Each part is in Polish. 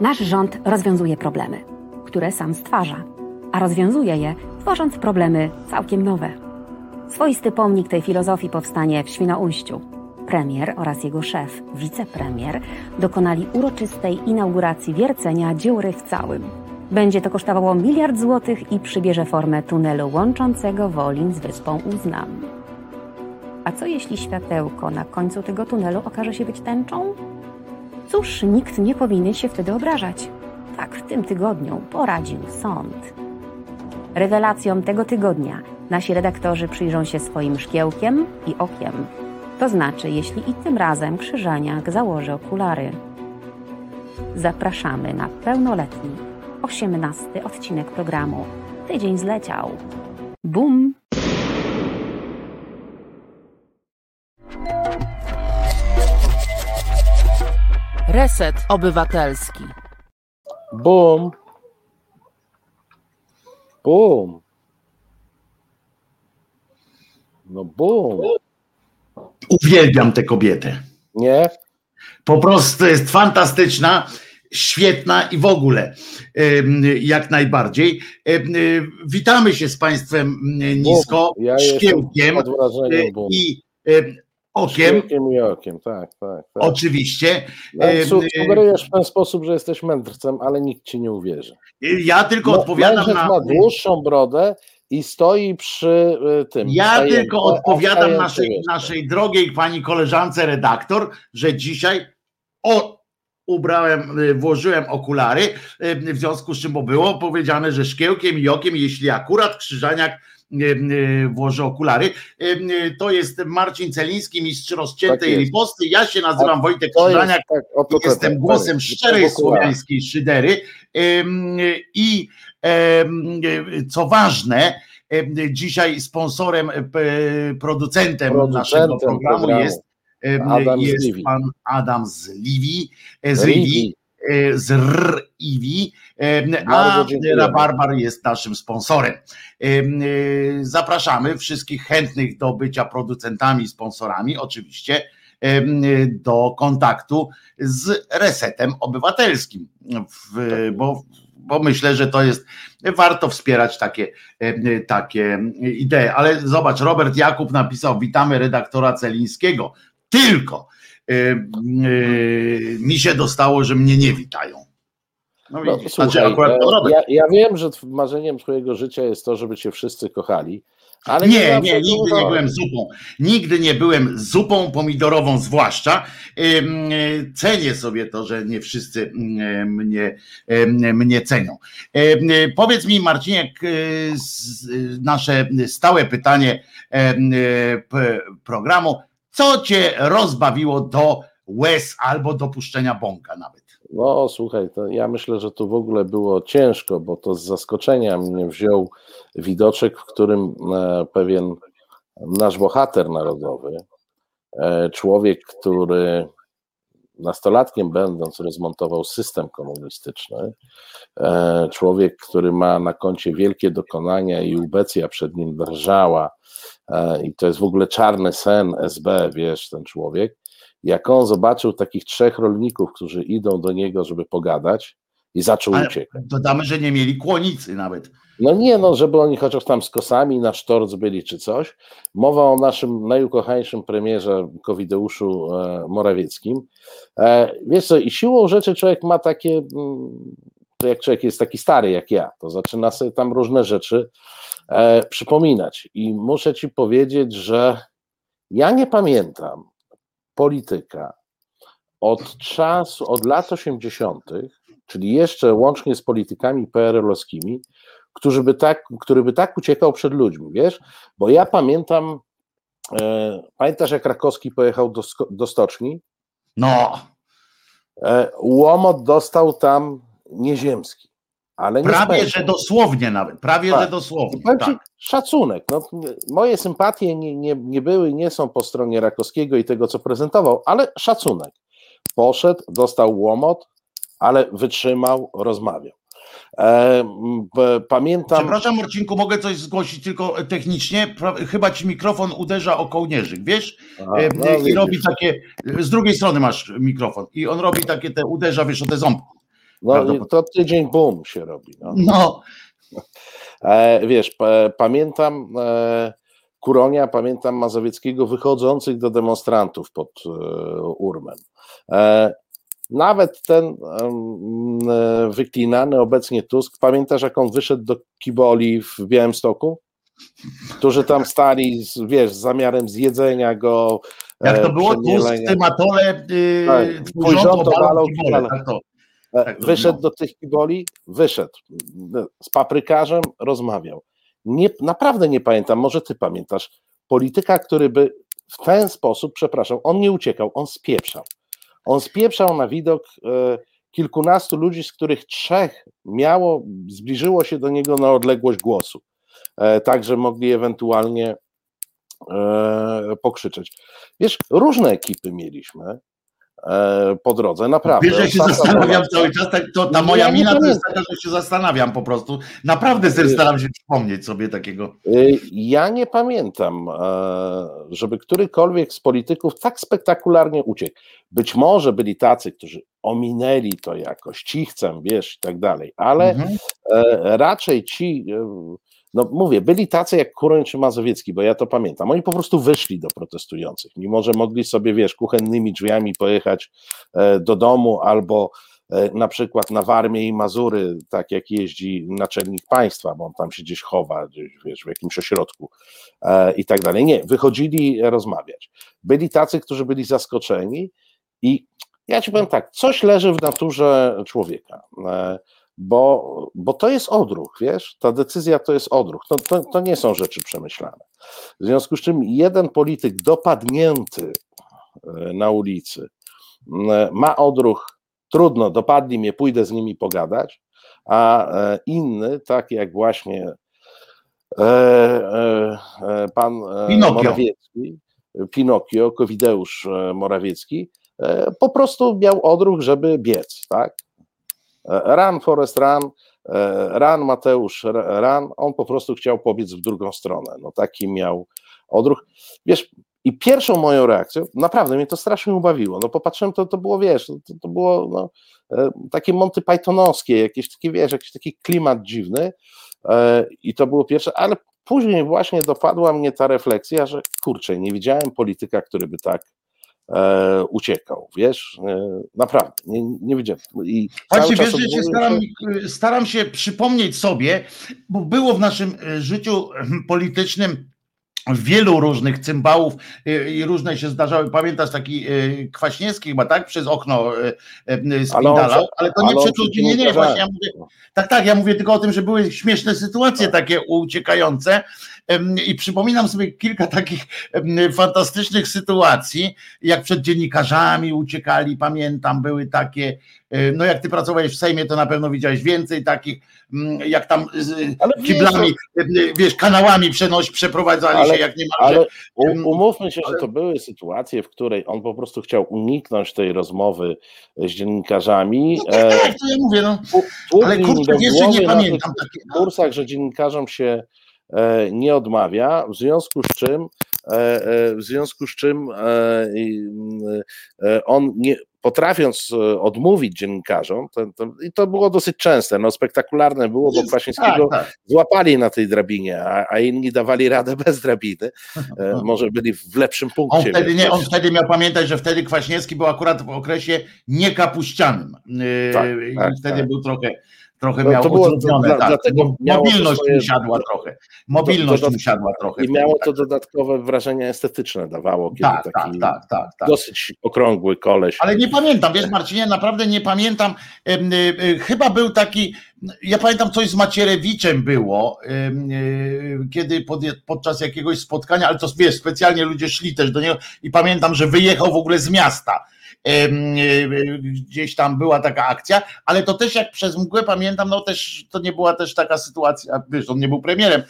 Nasz rząd rozwiązuje problemy, które sam stwarza, a rozwiązuje je, tworząc problemy całkiem nowe. Swoisty pomnik tej filozofii powstanie w Świnoujściu. Premier oraz jego szef, wicepremier, dokonali uroczystej inauguracji wiercenia dziury w całym. Będzie to kosztowało miliard złotych i przybierze formę tunelu łączącego Wolin z wyspą Uznam. A co jeśli światełko na końcu tego tunelu okaże się być tęczą? Cóż, nikt nie powinien się wtedy obrażać. Tak w tym tygodniu poradził sąd. Rewelacjom tego tygodnia nasi redaktorzy przyjrzą się swoim szkiełkiem i okiem. To znaczy, jeśli i tym razem Krzyżaniak założy okulary. Zapraszamy na pełnoletni, osiemnasty odcinek programu. Tydzień zleciał. Bum! Reset Obywatelski. Bum. Bum. No bum. Uwielbiam tę kobietę. Nie? Po prostu jest fantastyczna, świetna i w ogóle jak najbardziej. Y, Witamy się z Państwem m, nisko, Ja jestem szkiełkiem y, bum. i em, okiem, Szkiełkiem i okiem, tak, tak. tak. oczywiście. No, y, Sugerujesz w ten sposób, że jesteś mędrcem, ale nikt ci nie uwierzy. Ja tylko No, odpowiadam na. ma dłuższą brodę i stoi przy y, tym. Ja tylko odpowiadam naszej, naszej drogiej pani koleżance redaktor, że dzisiaj o, ubrałem, y, włożyłem okulary, y, w związku z czym bo było powiedziane, że szkiełkiem i okiem, jeśli akurat Krzyżaniak y, y, włoży okulary. Y, To jest Marcin Celiński, mistrz rozciętej Tak riposty. Ja się nazywam Wojtek Krzyżaniak. tak, Jestem tak, głosem tak, szczerej tak, okularach. słowiańskiej szydery. I co ważne, dzisiaj sponsorem, e, producentem, Producentem naszego programu programu. jest, Adam jest pan Adam z Livi, e, z Rivi. E, z RIVI, a. Rabarbar jest naszym sponsorem. Em, e, Zapraszamy wszystkich chętnych do bycia producentami, sponsorami, oczywiście em, do kontaktu z resetem obywatelskim, bo, bo myślę, że to jest warto wspierać takie, em, takie idee. Ale zobacz, Robert Jakub napisał: Witamy redaktora Celińskiego. Tylko e, mi się dostało, że mnie nie witają. No, No, słuchaj, akurat e, ja, ja wiem, że marzeniem twojego życia jest to, żeby cię wszyscy kochali, ale Nie, zawsze nie, nigdy nie byłem zupą. Nigdy nie byłem zupą pomidorową, zwłaszcza. Y, Cenię sobie to, że nie wszyscy y, mnie, y, mnie cenią. Powiedz mi, Marciniek, nasze stałe pytanie programu. Co cię rozbawiło do łez albo do puszczenia bąka nawet? No słuchaj, ja myślę, że tu w ogóle było ciężko, bo to z zaskoczenia mnie wziął widoczek, w którym e, pewien nasz bohater narodowy, e, człowiek, który nastolatkiem będąc rozmontował system komunistyczny, e, człowiek, który ma na koncie wielkie dokonania i ubecja przed nim drżała i to jest w ogóle czarny sen SB, wiesz, ten człowiek, jak on zobaczył takich trzech rolników, którzy idą do niego, żeby pogadać i zaczął Ale uciekać. dodamy, że nie mieli kłonicy nawet. No nie, no, żeby oni chociaż tam z kosami na sztorc byli czy coś. Mowa o naszym najukochańszym premierze Kowideuszu e, Morawieckim. E, wiesz co, i siłą rzeczy człowiek ma takie, mm, to jak człowiek jest taki stary jak ja, to zaczyna sobie tam różne rzeczy e, przypominać. I muszę ci powiedzieć, że ja nie pamiętam polityka od czasu, od lat 80., czyli jeszcze łącznie z politykami PRL-owskimi, którzy by tak, który by tak uciekał przed ludźmi, wiesz? Bo ja pamiętam, e, pamiętasz jak Rakowski pojechał do, do stoczni? No, E, Łomot dostał tam nieziemski, ale nie prawie, że dosłownie nawet, prawie, Tak. że dosłownie. Powiem Tak. szacunek. No, moje sympatie nie, nie, nie były, nie są po stronie Rakowskiego i tego, co prezentował, ale szacunek. Poszedł, dostał łomot, ale wytrzymał, rozmawiał. E, pamiętam. Przepraszam, Marcinku, mogę coś zgłosić tylko technicznie? Chyba ci mikrofon uderza o kołnierzyk, wiesz? Aha, E, no I widzisz. robi takie, z drugiej strony masz mikrofon i on robi takie te, uderza, wiesz, o te ząbki. No to tydzień boom się robi. No. no. E, wiesz, pamiętam e, Kuronia, pamiętam Mazowieckiego wychodzących do demonstrantów pod e, Urmem. Nawet ten wyklinany obecnie Tusk, pamiętasz jak on wyszedł do Kiboli w Białymstoku? Którzy tam stali, wiesz, z zamiarem zjedzenia go. Jak to było? Tusk w tym atole, yy, tak, twój rząd obalał Kibole. Tak to. Tak, wyszedł do tych kiboli, wyszedł z paprykarzem, rozmawiał. Nie, naprawdę nie pamiętam, może ty pamiętasz, polityka, który by w ten sposób, przepraszam, on nie uciekał, on spieprzał. On spieprzał na widok e, kilkunastu ludzi, z których trzech miało, zbliżyło się do niego na odległość głosu. E, także mogli ewentualnie e, pokrzyczeć. Wiesz, różne ekipy mieliśmy. E, po drodze, naprawdę. Wiesz, ja się zastanawiam cały czas, tak, to ta moja ja mina to jest taka, że się zastanawiam po prostu. Naprawdę sobie staram się przypomnieć sobie takiego. E, ja nie pamiętam, e, żeby którykolwiek z polityków tak spektakularnie uciekł. Być może byli tacy, którzy ominęli to jakoś, cichcem, wiesz, i tak dalej, ale mhm. raczej ci no mówię, byli tacy jak Kuroń czy Mazowiecki, bo ja to pamiętam. Oni po prostu wyszli do protestujących, mimo że mogli sobie, wiesz, kuchennymi drzwiami pojechać e, do domu albo e, na przykład na Warmię i Mazury, tak jak jeździ naczelnik państwa, bo on tam się gdzieś chowa, gdzieś, wiesz, w jakimś ośrodku e, i tak dalej. Nie, wychodzili rozmawiać. Byli tacy, którzy byli zaskoczeni i ja ci powiem tak, coś leży w naturze człowieka bo, bo to jest odruch, wiesz, ta decyzja to jest odruch, to, to, to nie są rzeczy przemyślane. W związku z czym jeden polityk dopadnięty e, na ulicy ma odruch, trudno, dopadli mnie, pójdę z nimi pogadać, a e, inny, tak jak właśnie e, pan Pinokio. Morawiecki, Pinokio, Kowideusz Morawiecki, po prostu miał odruch, żeby biec, tak? Run, Forest Run, e, Run, Mateusz, Run, on po prostu chciał pobiec w drugą stronę. No taki miał odruch. Wiesz, i pierwszą moją reakcją, naprawdę mnie to strasznie ubawiło. No popatrzyłem, to, to było, wiesz, to, to było no, e, takie Monty Pythonowskie, jakieś takie, wiesz, jakiś taki klimat dziwny e, i to było pierwsze, ale później właśnie dopadła mnie ta refleksja, że kurczę, nie widziałem polityka, który by tak e, uciekał, wiesz, e, naprawdę, nie, nie widziałem. I Właśnie wiesz, że się staram, staram się przypomnieć sobie, bo było w naszym e, życiu politycznym wielu różnych cymbałów y, i różne się zdarzały. Pamiętasz taki y, Kwaśniewski chyba, tak? Przez okno spindalał, ale to nie przeczuć, nie, nie, właśnie ja mówię, tak, tak, ja mówię tylko o tym, że były śmieszne sytuacje takie uciekające i przypominam sobie kilka takich fantastycznych sytuacji, jak przed dziennikarzami uciekali, pamiętam, były takie, no jak ty pracowałeś w Sejmie, to na pewno widziałeś więcej takich, jak tam ale kiblami, wiesz, wiesz kanałami przenoś, przeprowadzali ale, się jak niemalże. Ale umówmy się, że to były sytuacje, w której on po prostu chciał uniknąć tej rozmowy z dziennikarzami. No tak, tak, to ja mówię, no. Ale kurczę, jeszcze nie pamiętam. W no. kursach, że dziennikarzom się E, nie odmawia, w związku z czym e, e, w związku z czym on nie, potrafiąc odmówić dziennikarzom, to, to, i to było dosyć częste, no spektakularne było, bo Kwaśniewskiego tak, tak. złapali na tej drabinie, a, a, inni dawali radę bez drabiny, może byli w lepszym punkcie. On wtedy, nie, on wtedy miał pamiętać, że wtedy Kwaśniewski był akurat w okresie niekapuścianym tak, i tak, wtedy był trochę trochę no, miał to było, utrudnione. Tak. Dlatego mobilność swoje, mu siadła trochę. Mobilność mu siadła trochę. I miało to dodatkowe wrażenie estetyczne dawało, kiedy tak, taki tak, tak, tak, tak, dosyć okrągły koleś. Ale nie pamiętam, wiesz Marcinie, naprawdę nie pamiętam. Chyba był taki, ja pamiętam coś z Macierewiczem było, y, kiedy pod, podczas jakiegoś spotkania, ale to wiesz, specjalnie ludzie szli też do niego i pamiętam, że wyjechał w ogóle z miasta E, gdzieś tam była taka akcja, ale to też jak przez mgłę pamiętam, no też to nie była też taka sytuacja, wiesz, on nie był premierem,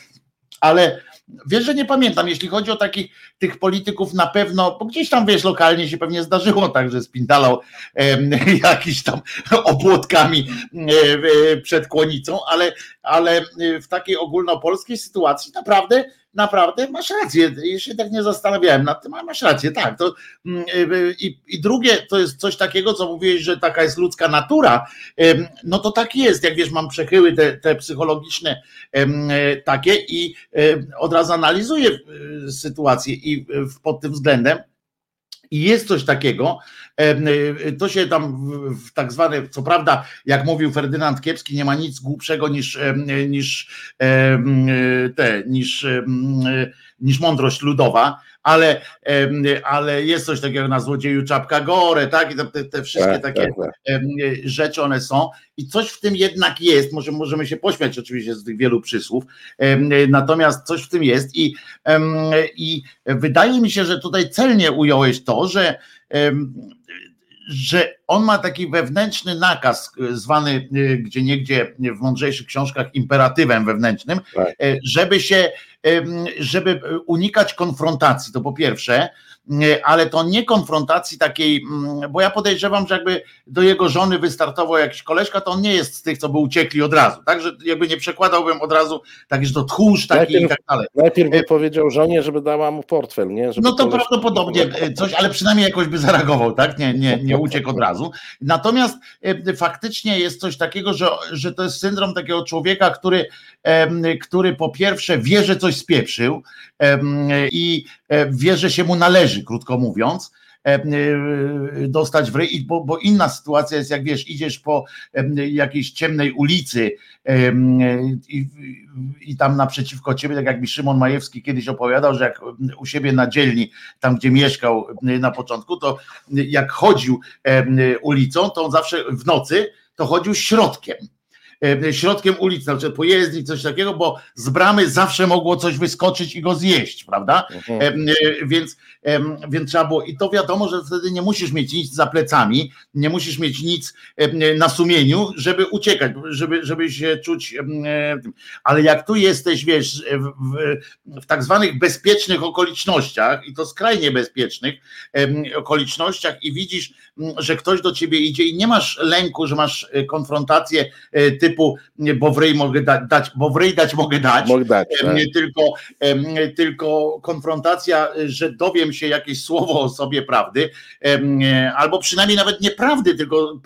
ale wiesz, że nie pamiętam, jeśli chodzi o takich tych polityków na pewno, bo gdzieś tam wiesz, lokalnie się pewnie zdarzyło tak, że spindalał e, jakiś tam opłotkami e, przed kłonicą, ale, ale w takiej ogólnopolskiej sytuacji naprawdę naprawdę masz rację, ja się tak nie zastanawiałem nad tym, ale masz rację, tak. To, mm, i, I drugie to jest coś takiego, co mówiłeś, że taka jest ludzka natura, no to tak jest, jak wiesz, mam przechyły te, te psychologiczne takie i od razu analizuję sytuację i pod tym względem i jest coś takiego, y, to się tam w tak zwane, co prawda, jak mówił Ferdynand Kiepski, nie ma nic głupszego niż, niż te, niż, niż mądrość ludowa, ale, ale jest coś takiego na złodzieju czapka gore, tak? I te, te wszystkie tak, takie tak, tak. rzeczy one są. I coś w tym jednak jest, może możemy się pośmiać oczywiście z tych wielu przysłów, natomiast coś w tym jest i, i wydaje mi się, że tutaj celnie ująłeś to, że że on ma taki wewnętrzny nakaz, e, zwany e, gdzie niegdzie w mądrzejszych książkach imperatywem wewnętrznym, tak. E, żeby się, żeby unikać konfrontacji, to po pierwsze, ale to nie konfrontacji takiej, mm, bo ja podejrzewam, że jakby do jego żony wystartował jakiś koleżka, to on nie jest z tych, co by uciekli od razu, także jakby nie przekładałbym od razu tak, że to tchórz taki najpierw, i tak dalej. Najpierw by powiedział żonie, żeby dała mu portfel, nie? Żeby no to prawdopodobnie coś, ale przynajmniej jakoś by zareagował, tak? Nie, nie, nie uciekł od razu. Natomiast faktycznie jest coś takiego, że, że to jest syndrom takiego człowieka, który, który po pierwsze wie, że coś spieprzył i e, wie, że się mu należy, krótko mówiąc, e, e, dostać w ryj, bo, bo, inna sytuacja jest, jak wiesz, idziesz po jakiejś ciemnej ulicy i, i, tam naprzeciwko ciebie, tak jak mi Szymon Majewski kiedyś opowiadał, że jak u siebie na dzielni, tam gdzie mieszkał na początku, to jak chodził ulicą, to on zawsze w nocy to chodził środkiem. E, środkiem ulicy, na przykład pojezdni, coś takiego, bo z bramy zawsze mogło coś wyskoczyć i go zjeść, prawda? Mhm. E, e, więc, więc trzeba było, i to wiadomo, że wtedy nie musisz mieć nic za plecami, nie musisz mieć nic na sumieniu, żeby uciekać, żeby, żeby się czuć, ale jak tu jesteś, wiesz, w, w tak zwanych bezpiecznych okolicznościach, i to skrajnie bezpiecznych okolicznościach, i widzisz, że ktoś do ciebie idzie i nie masz lęku, że masz konfrontację typu, bo w ryj mogę da, dać, bo w ryj dać mogę dać, mogę dać tak. tylko, tylko konfrontacja, że dowiem się jakieś słowo o sobie prawdy, albo przynajmniej nawet nieprawdy, tylko,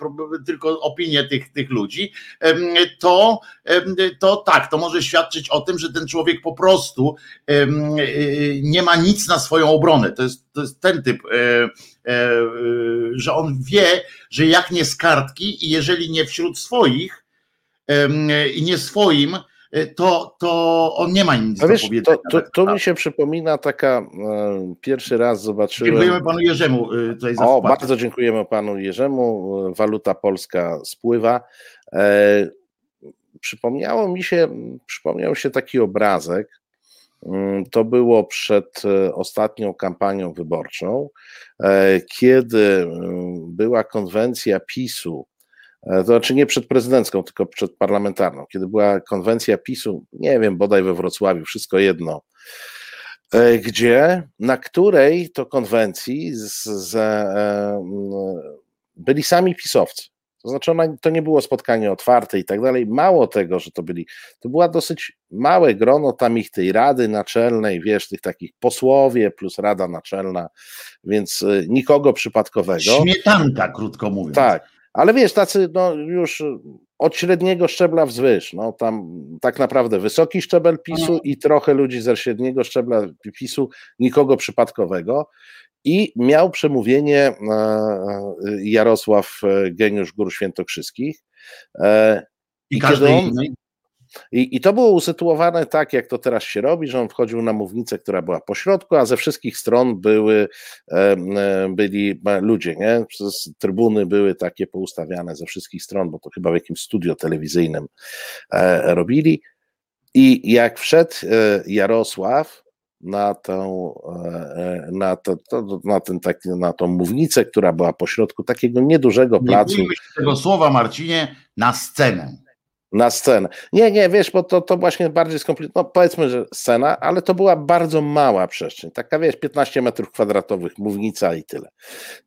tylko opinię tych, tych ludzi, to, to tak, to może świadczyć o tym, że ten człowiek po prostu nie ma nic na swoją obronę. To jest, to jest ten typ e, e, że on wie, że jak nie z kartki i jeżeli nie wśród swoich, i nie swoim, e, to, to on nie ma nic do powiedzenia. To, to, to mi się przypomina taka, e, pierwszy raz zobaczyłem... Dziękujemy panu Jerzemu e, tutaj za O, bardzo dziękujemy panu Jerzemu, waluta polska spływa. Przypomniało mi się, przypomniał się taki obrazek, to było przed ostatnią kampanią wyborczą, kiedy była konwencja PiSu E, to znaczy nie przed prezydencką, tylko przed parlamentarną, kiedy była konwencja PiSu, nie wiem, bodaj we Wrocławiu, wszystko jedno, e, gdzie, na której to konwencji z, z, e, byli sami pisowcy. To znaczy, ona, to nie było spotkanie otwarte i tak dalej. Mało tego, że to byli, to była dosyć małe grono tam ich tej rady naczelnej, wiesz, tych takich posłowie plus rada naczelna, więc nikogo przypadkowego. Śmietanka, krótko mówiąc. Tak. Ale wiesz, tacy no, już od średniego szczebla wzwyż, no tam tak naprawdę wysoki szczebel PiSu i trochę ludzi ze średniego szczebla PiSu, nikogo przypadkowego. I miał przemówienie e, e, Jarosław e, Geniusz Gór Świętokrzyskich. I, I każdy on, i, I to było usytuowane tak, jak to teraz się robi, że on wchodził na mównicę, która była po środku, a ze wszystkich stron były, byli ludzie, nie? Przez trybuny były takie poustawiane ze wszystkich stron, bo to chyba w jakimś studio telewizyjnym e, robili. I jak wszedł e, Jarosław, na tą, e, na, to, na, ten, taki, na tą mównicę, która była po środku takiego niedużego placu. Nie tego słowa, Marcinie, na scenę na scenę. Nie, nie, wiesz, bo to, to właśnie bardziej skomplikowane, no powiedzmy, że scena, ale to była bardzo mała przestrzeń, taka wiesz, 15 metrów kwadratowych, mównica i tyle.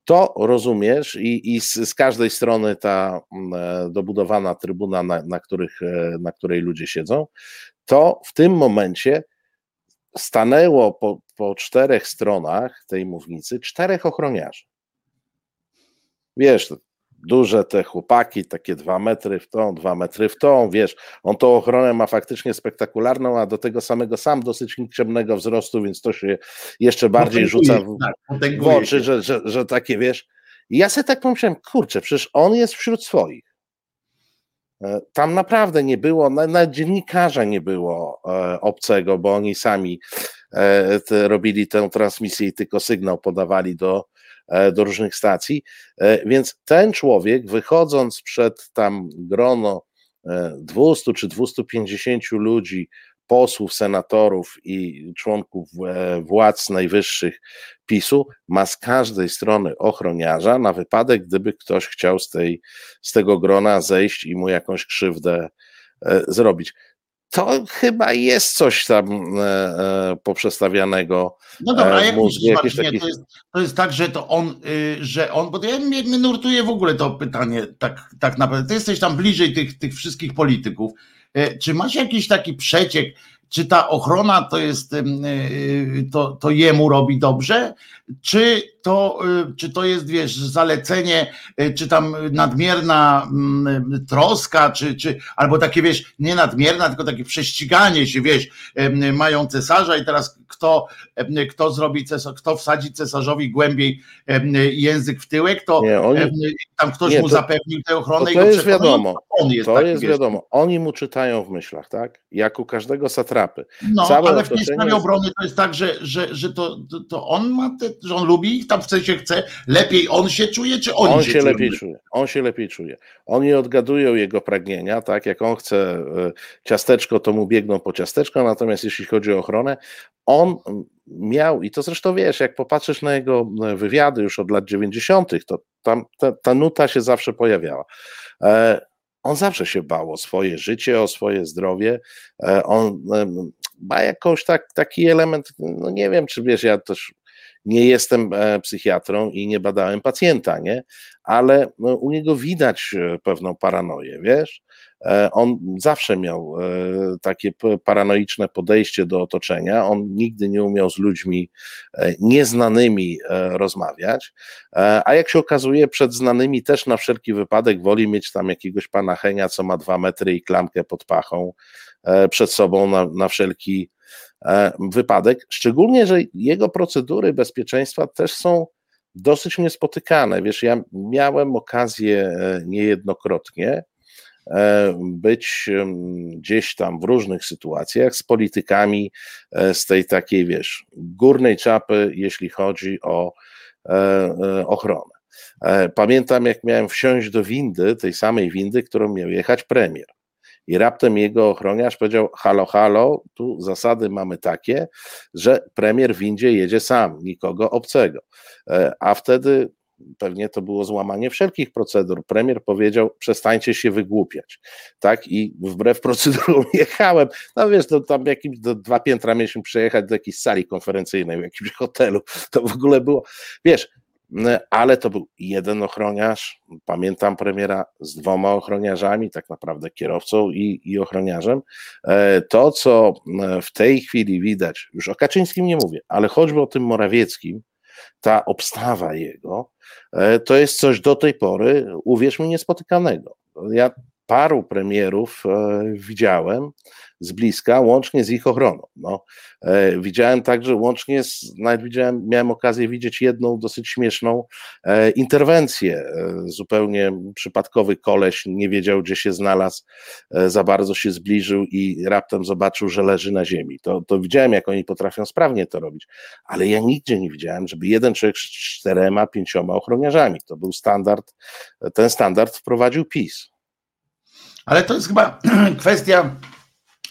To rozumiesz i, i z, z każdej strony ta mm, e, dobudowana trybuna, na, na, których, e, na której ludzie siedzą, to w tym momencie stanęło po, po czterech stronach tej mównicy czterech ochroniarzy. Wiesz, duże te chłopaki, takie dwa metry w tą, dwa metry w tą, wiesz, on tą ochronę ma faktycznie spektakularną, a do tego samego sam dosyć nikczemnego wzrostu, więc to się jeszcze bardziej rzuca w, tak, w oczy, że, że, że takie, wiesz, i ja sobie tak pomyślałem, kurczę, przecież on jest wśród swoich. E, tam naprawdę nie było, na dziennikarza nie było e, obcego, bo oni sami e, robili tę transmisję i tylko sygnał podawali do, do różnych stacji. Więc ten człowiek, wychodząc przed tam grono 200 czy 250 ludzi, posłów, senatorów i członków władz najwyższych PiSu ma z każdej strony ochroniarza na wypadek, gdyby ktoś chciał z, tej, z tego grona zejść i mu jakąś krzywdę e, zrobić. To chyba jest coś tam e, e, poprzestawianego. No dobra, a jak myślisz, taki... to, jest, to jest tak, że to on, y, że on, bo ja mnie, mnie nurtuje w ogóle to pytanie, tak, tak naprawdę. Ty jesteś tam bliżej tych, tych wszystkich polityków. Czy masz jakiś taki przeciek, czy ta ochrona to jest, y, y, to, to jemu robi dobrze, czy to, y, czy to jest, wiesz, zalecenie, czy tam nadmierna mm, troska, czy, czy albo takie, wiesz, nie nadmierna, tylko takie prześciganie się, wiesz, mają cesarza i teraz kto, kto zrobi cesarz, kto wsadzi cesarzowi głębiej język w tyłek, to nie, oni, tam ktoś nie, mu to, zapewnił tę ochronę to, i to jest wiadomo. On jest to taki, jest wiesz, wiadomo. Oni mu czytają w myślach, tak? Jak u każdego satrapy. No, Całe ale w tej sprawie obrony to jest tak, że, że, że to, to, to on ma te, że on lubi ich, tam w sensie chce, lepiej on się czuje, czy oni on się, się lepiej czuje? On się lepiej czuje. Oni odgadują jego pragnienia, tak? Jak on chce e, ciasteczko, to mu biegną po ciasteczko, natomiast jeśli chodzi o ochronę, on miał, i to zresztą wiesz, jak popatrzysz na jego e, wywiady już od lat 90., to tam ta, ta nuta się zawsze pojawiała. E, on zawsze się bał o swoje życie, o swoje zdrowie. On ma jakoś tak, taki element, no nie wiem, czy wiesz, ja też nie jestem e, psychiatrą i nie badałem pacjenta, nie? Ale no, u niego widać e, pewną paranoję, wiesz? E, on zawsze miał takie paranoiczne podejście do otoczenia. On nigdy nie umiał z ludźmi nieznanymi rozmawiać, a jak się okazuje, przed znanymi też na wszelki wypadek woli mieć tam jakiegoś pana Henia, co ma dwa metry i klamkę pod pachą przed sobą na, na wszelki wypadek, szczególnie, że jego procedury bezpieczeństwa też są dosyć niespotykane. Wiesz, ja miałem okazję e, niejednokrotnie e, być gdzieś tam w różnych sytuacjach z politykami z tej takiej, wiesz, górnej czapy, jeśli chodzi o ochronę. Pamiętam, jak miałem wsiąść do windy, tej samej windy, którą miał jechać premier. I raptem jego ochroniarz powiedział: Halo, halo, tu zasady mamy takie, że premier w windzie jedzie sam, nikogo obcego. E, a wtedy pewnie to było złamanie wszelkich procedur. Premier powiedział, przestańcie się wygłupiać. Tak, i wbrew procedurom jechałem. No wiesz, to tam jakimś do dwa piętra mieliśmy przejechać do jakiejś sali konferencyjnej w jakimś hotelu. To w ogóle było, wiesz, ale to był jeden ochroniarz. Pamiętam premiera z dwoma ochroniarzami, tak naprawdę kierowcą i, i ochroniarzem. E, to, co e, w tej chwili widać, już o Kaczyńskim nie mówię, ale choćby o tym Morawieckim, ta obstawa jego, e, to jest coś do tej pory, uwierz mi, niespotykanego. Ja paru premierów widziałem, z bliska, łącznie z ich ochroną. No, e, widziałem także łącznie z, nawet widziałem, miałem okazję widzieć jedną dosyć śmieszną e, interwencję. E, zupełnie przypadkowy koleś nie wiedział, gdzie się znalazł, e, za bardzo się zbliżył i raptem zobaczył, że leży na ziemi. To, to widziałem, jak oni potrafią sprawnie to robić, ale ja nigdzie nie widziałem, żeby jeden człowiek z czterema, pięcioma ochroniarzami. To był standard, ten standard wprowadził PiS. Ale to jest chyba kwestia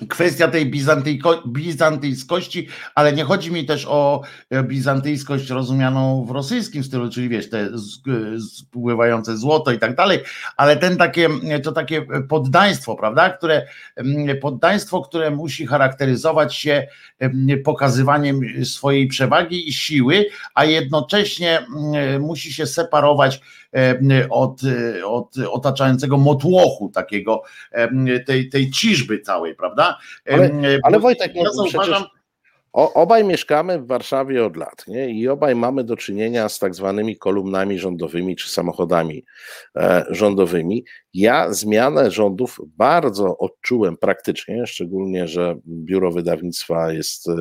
kwestia tej bizantyjskości, ale nie chodzi mi też o e, bizantyjskość rozumianą w rosyjskim stylu, czyli wiesz, te spływające złoto i tak dalej, ale ten takie, to takie poddaństwo, prawda, które poddaństwo, które musi charakteryzować się pokazywaniem swojej przewagi i siły, a jednocześnie musi się separować od, od otaczającego motłochu takiego, tej, tej ciżby całej, prawda? Ale, ale Wojtek, no, ja zauważam, o, obaj mieszkamy w Warszawie od lat nie? i obaj mamy do czynienia z tak zwanymi kolumnami rządowymi czy samochodami e, rządowymi. Ja zmianę rządów bardzo odczułem praktycznie, szczególnie, że biuro wydawnictwa jest e,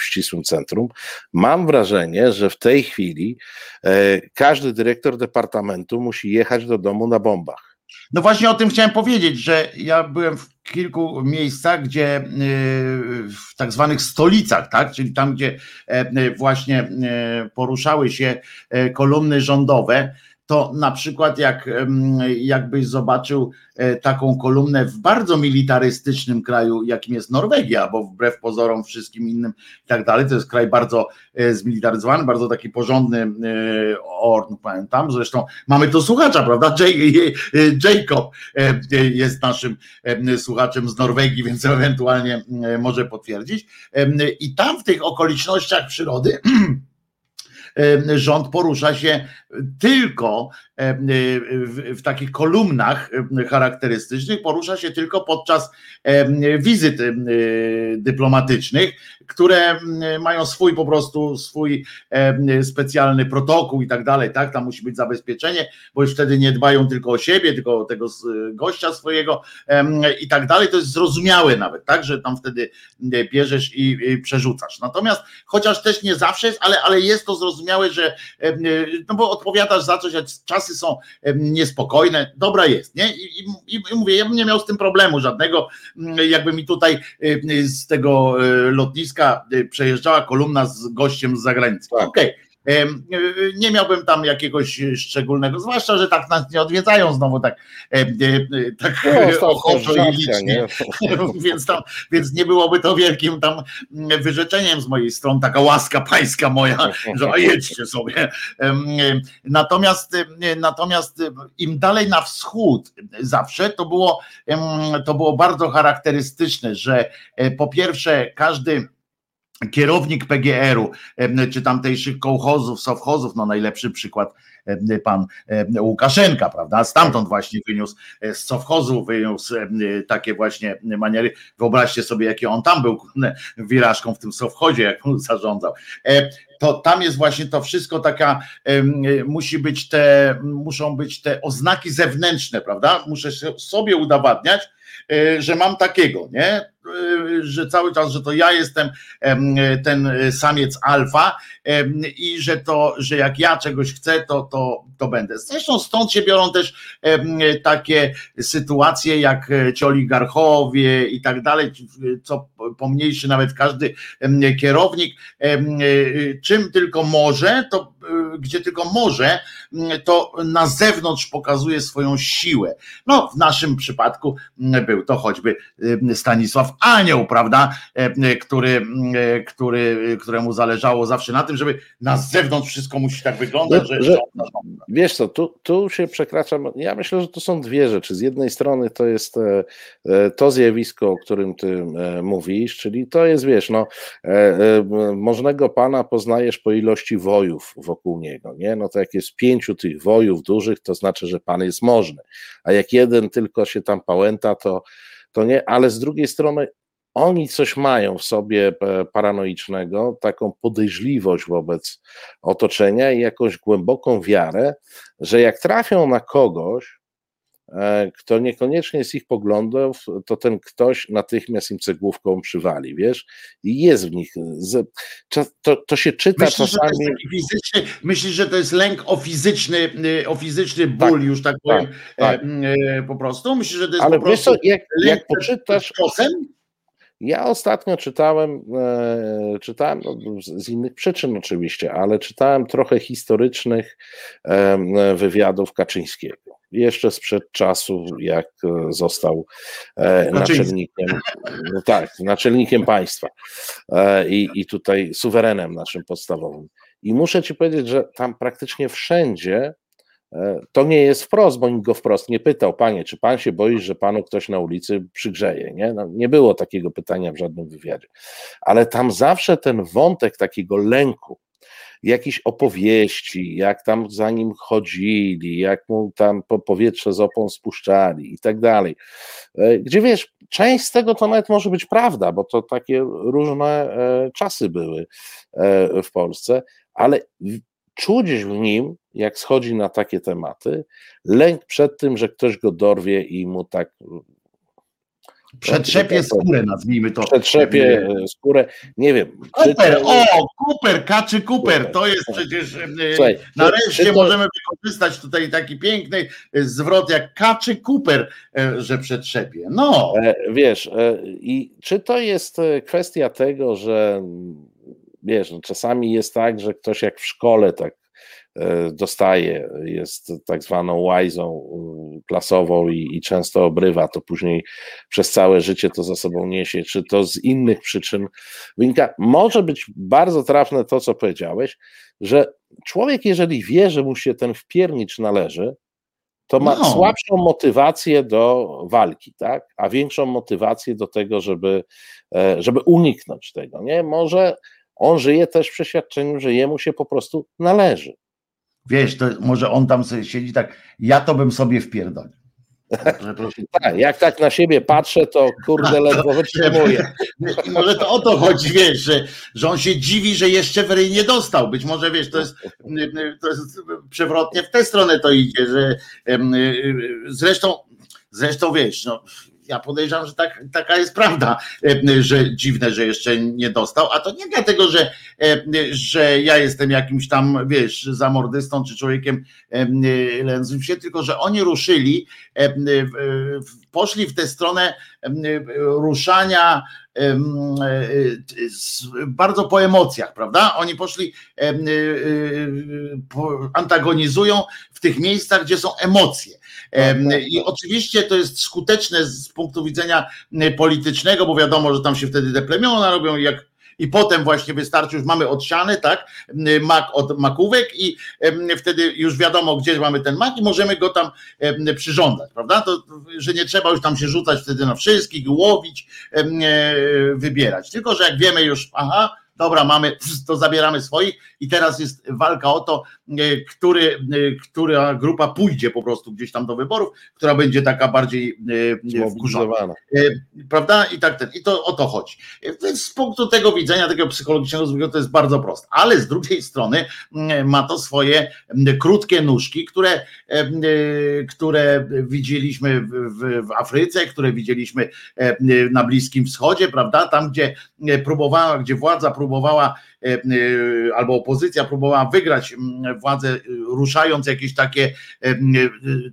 ścisłym centrum. Mam wrażenie, że w tej chwili e, każdy dyrektor departamentu musi jechać do domu na bombach. No właśnie o tym chciałem powiedzieć, że ja byłem w kilku miejscach, gdzie y, w tak zwanych stolicach, tak, czyli tam, gdzie e, właśnie e, poruszały się e, kolumny rządowe, to na przykład jak, jakbyś zobaczył e, taką kolumnę w bardzo militarystycznym kraju, jakim jest Norwegia, bo wbrew pozorom wszystkim innym i tak dalej, to jest kraj bardzo e, zmilitaryzowany, bardzo taki porządny e, orn, pamiętam, zresztą mamy tu słuchacza, prawda, Jacob jest naszym słuchaczem z Norwegii, więc ewentualnie może potwierdzić. I tam w tych okolicznościach przyrody rząd porusza się tylko w, w, takich kolumnach charakterystycznych, porusza się tylko podczas wizyt dyplomatycznych, które mają swój po prostu swój specjalny protokół i tak dalej, tak? Tam musi być zabezpieczenie, bo już wtedy nie dbają tylko o siebie, tylko o tego gościa swojego i tak dalej. To jest zrozumiałe nawet, tak? Że tam wtedy bierzesz i, przerzucasz. Natomiast chociaż też nie zawsze jest, ale, ale jest to zrozumiałe, że no bo odpowiadasz za coś, a czasy są niespokojne, dobra jest, nie? I, i, i mówię, ja bym nie miał z tym problemu żadnego, jakby mi tutaj z tego e, lotniska e, przejeżdżała kolumna z gościem z zagranicy. Tak. Okej. Okay nie miałbym tam jakiegoś szczególnego, zwłaszcza, że tak nas nie odwiedzają znowu tak, tak no, ochoczo i licznie. więc, tam, więc nie byłoby to wielkim tam wyrzeczeniem z mojej strony, taka łaska pańska moja, że jedźcie sobie. Natomiast, natomiast im dalej na wschód zawsze to było, to było bardzo charakterystyczne, że e, po pierwsze każdy kierownik PGR-u, czy tamtejszych kołchozów, sowchozów, no najlepszy przykład pan Łukaszenka, prawda? Stamtąd właśnie wyniósł e, z sowchozu, wyniósł takie właśnie maniery. Wyobraźcie sobie, jakie on tam był wirażką w tym sowchozie, jak on zarządzał. E, to tam jest właśnie to wszystko taka, musi być te, muszą być te oznaki zewnętrzne, prawda? Muszę sobie udowadniać, e, że mam takiego, nie? że cały czas, że to ja jestem ten samiec alfa i że to, że jak ja czegoś chcę, to, to, to będę. Zresztą stąd się biorą też takie sytuacje jak ci oligarchowie i tak dalej, co pomniejszy nawet każdy kierownik, czym tylko może, to gdzie tylko może, to na zewnątrz pokazuje swoją siłę. No, w naszym przypadku był to choćby Stanisław Anioł, prawda, który, który, któremu zależało zawsze na tym, żeby na zewnątrz wszystko musi tak wyglądać, no, że, że Wiesz co, tu, tu się przekracza, ja myślę, że to są dwie rzeczy. Z jednej strony to jest e, e, to zjawisko, o którym ty e, mówisz, czyli to jest, wiesz, no, możnego pana poznajesz po ilości wojów wokół niego, nie? No to jak jest pięciu tych wojów dużych, to znaczy, że pan jest możny, a jak jeden tylko się tam pałęta, to, to nie, ale z drugiej strony oni coś mają w sobie e, paranoicznego, taką podejrzliwość wobec otoczenia i jakąś głęboką wiarę, że jak trafią na kogoś, kto niekoniecznie z ich poglądów, to ten ktoś natychmiast im cegłówką przywali, wiesz? I jest w nich. To, to się czyta myślisz, czasami. Że fizyczny, myślisz, że to jest lęk o fizyczny, y, o fizyczny ból, tak, już tak, tak powiem, tak, tak. po prostu? Myślisz, że to jest Ale po prostu. Co, jak, jak poczytasz. Ja ostatnio czytałem, e, czytałem no, z innych przyczyn oczywiście, ale czytałem trochę historycznych e, wywiadów Kaczyńskiego. Jeszcze sprzed czasu, jak e, został naczelnikiem, no tak, naczelnikiem państwa i, i tutaj suwerenem naszym podstawowym. I muszę ci powiedzieć, że tam praktycznie wszędzie E, to nie jest wprost, bo nikt go wprost nie pytał, panie, czy pan się boi, że panu ktoś na ulicy przygrzeje? Nie, no, nie było takiego pytania w żadnym wywiadzie. Ale tam zawsze ten wątek takiego lęku jakieś opowieści, jak tam za nim chodzili, jak mu tam po powietrze z opon spuszczali i tak dalej. E, gdzie wiesz, część z tego to nawet może być prawda, bo to takie różne e, czasy były e, w Polsce, ale czuć w nim, jak schodzi na takie tematy, lęk przed tym, że ktoś go dorwie i mu tak Przetrzepie skórę, nazwijmy to. Przetrzepie skórę, nie wiem. Cooper, to... o, Cooper, Kaczy Cooper, to jest przecież, Słuchaj, nareszcie to... możemy wykorzystać tutaj taki piękny zwrot jak Kaczy Cooper, e, że przetrzepie. No. E, wiesz, e, i czy to jest kwestia tego, że wiesz, no czasami jest tak, że ktoś jak w szkole tak E, dostaje, jest tak zwaną łajzą klasową i, i, często obrywa, to później przez całe życie to za sobą niesie, czy to z innych przyczyn wynika. Może być bardzo trafne to, co powiedziałeś, że człowiek, jeżeli wie, że mu się ten wpiernicz należy, to ma no. słabszą motywację do walki, tak? A większą motywację do tego, żeby, e, żeby uniknąć tego, nie? Może on żyje też w przeświadczeniu, że jemu się po prostu należy. Wiesz, to może on tam sobie siedzi tak, ja to bym sobie wpierdolił. Tak, jak tak na siebie patrzę, to kurde ledwo wytrzymuję. Może to o to chodzi, wiesz, że, że on się dziwi, że jeszcze w nie dostał. Być może wiesz, to jest, to jest przewrotnie w tę stronę to idzie, że zresztą, zresztą wiesz, no, ja podejrzewam, że tak, taka jest prawda, e, że dziwne, że jeszcze nie dostał, a to nie dlatego, że, e, że ja jestem jakimś tam, wiesz, zamordystą czy człowiekiem e, lędzącym się, tylko że oni ruszyli, poszli w tę stronę ruszania bardzo po emocjach, prawda? Oni poszli, antagonizują w tych miejscach, gdzie są emocje. Tak, tak, I tak. oczywiście to jest skuteczne z punktu widzenia politycznego, bo wiadomo, że tam się wtedy te plemiona robią jak i potem właśnie wystarczy, już mamy odsiany, tak, mak od makówek i wtedy już wiadomo, gdzie mamy ten mak i możemy go tam przyrządzać, prawda? To, że nie trzeba już tam się rzucać wtedy na wszystkich, łowić, wybierać. Tylko, że jak wiemy już, aha, dobra, mamy, to zabieramy swoich i teraz jest walka o to, który, e, która grupa pójdzie po prostu gdzieś tam do wyborów, która będzie taka bardziej e, wkurzona. Prawda? I tak ten, i to o to chodzi. Więc z punktu tego widzenia, takiego psychologicznego to jest bardzo proste. Ale z drugiej strony ma to swoje krótkie nóżki, które, które widzieliśmy w, w, Afryce, które widzieliśmy na Bliskim Wschodzie, prawda? Tam, gdzie próbowała, gdzie władza próbowała e, e, albo opozycja próbowała wygrać władzę, ruszając jakieś takie, e,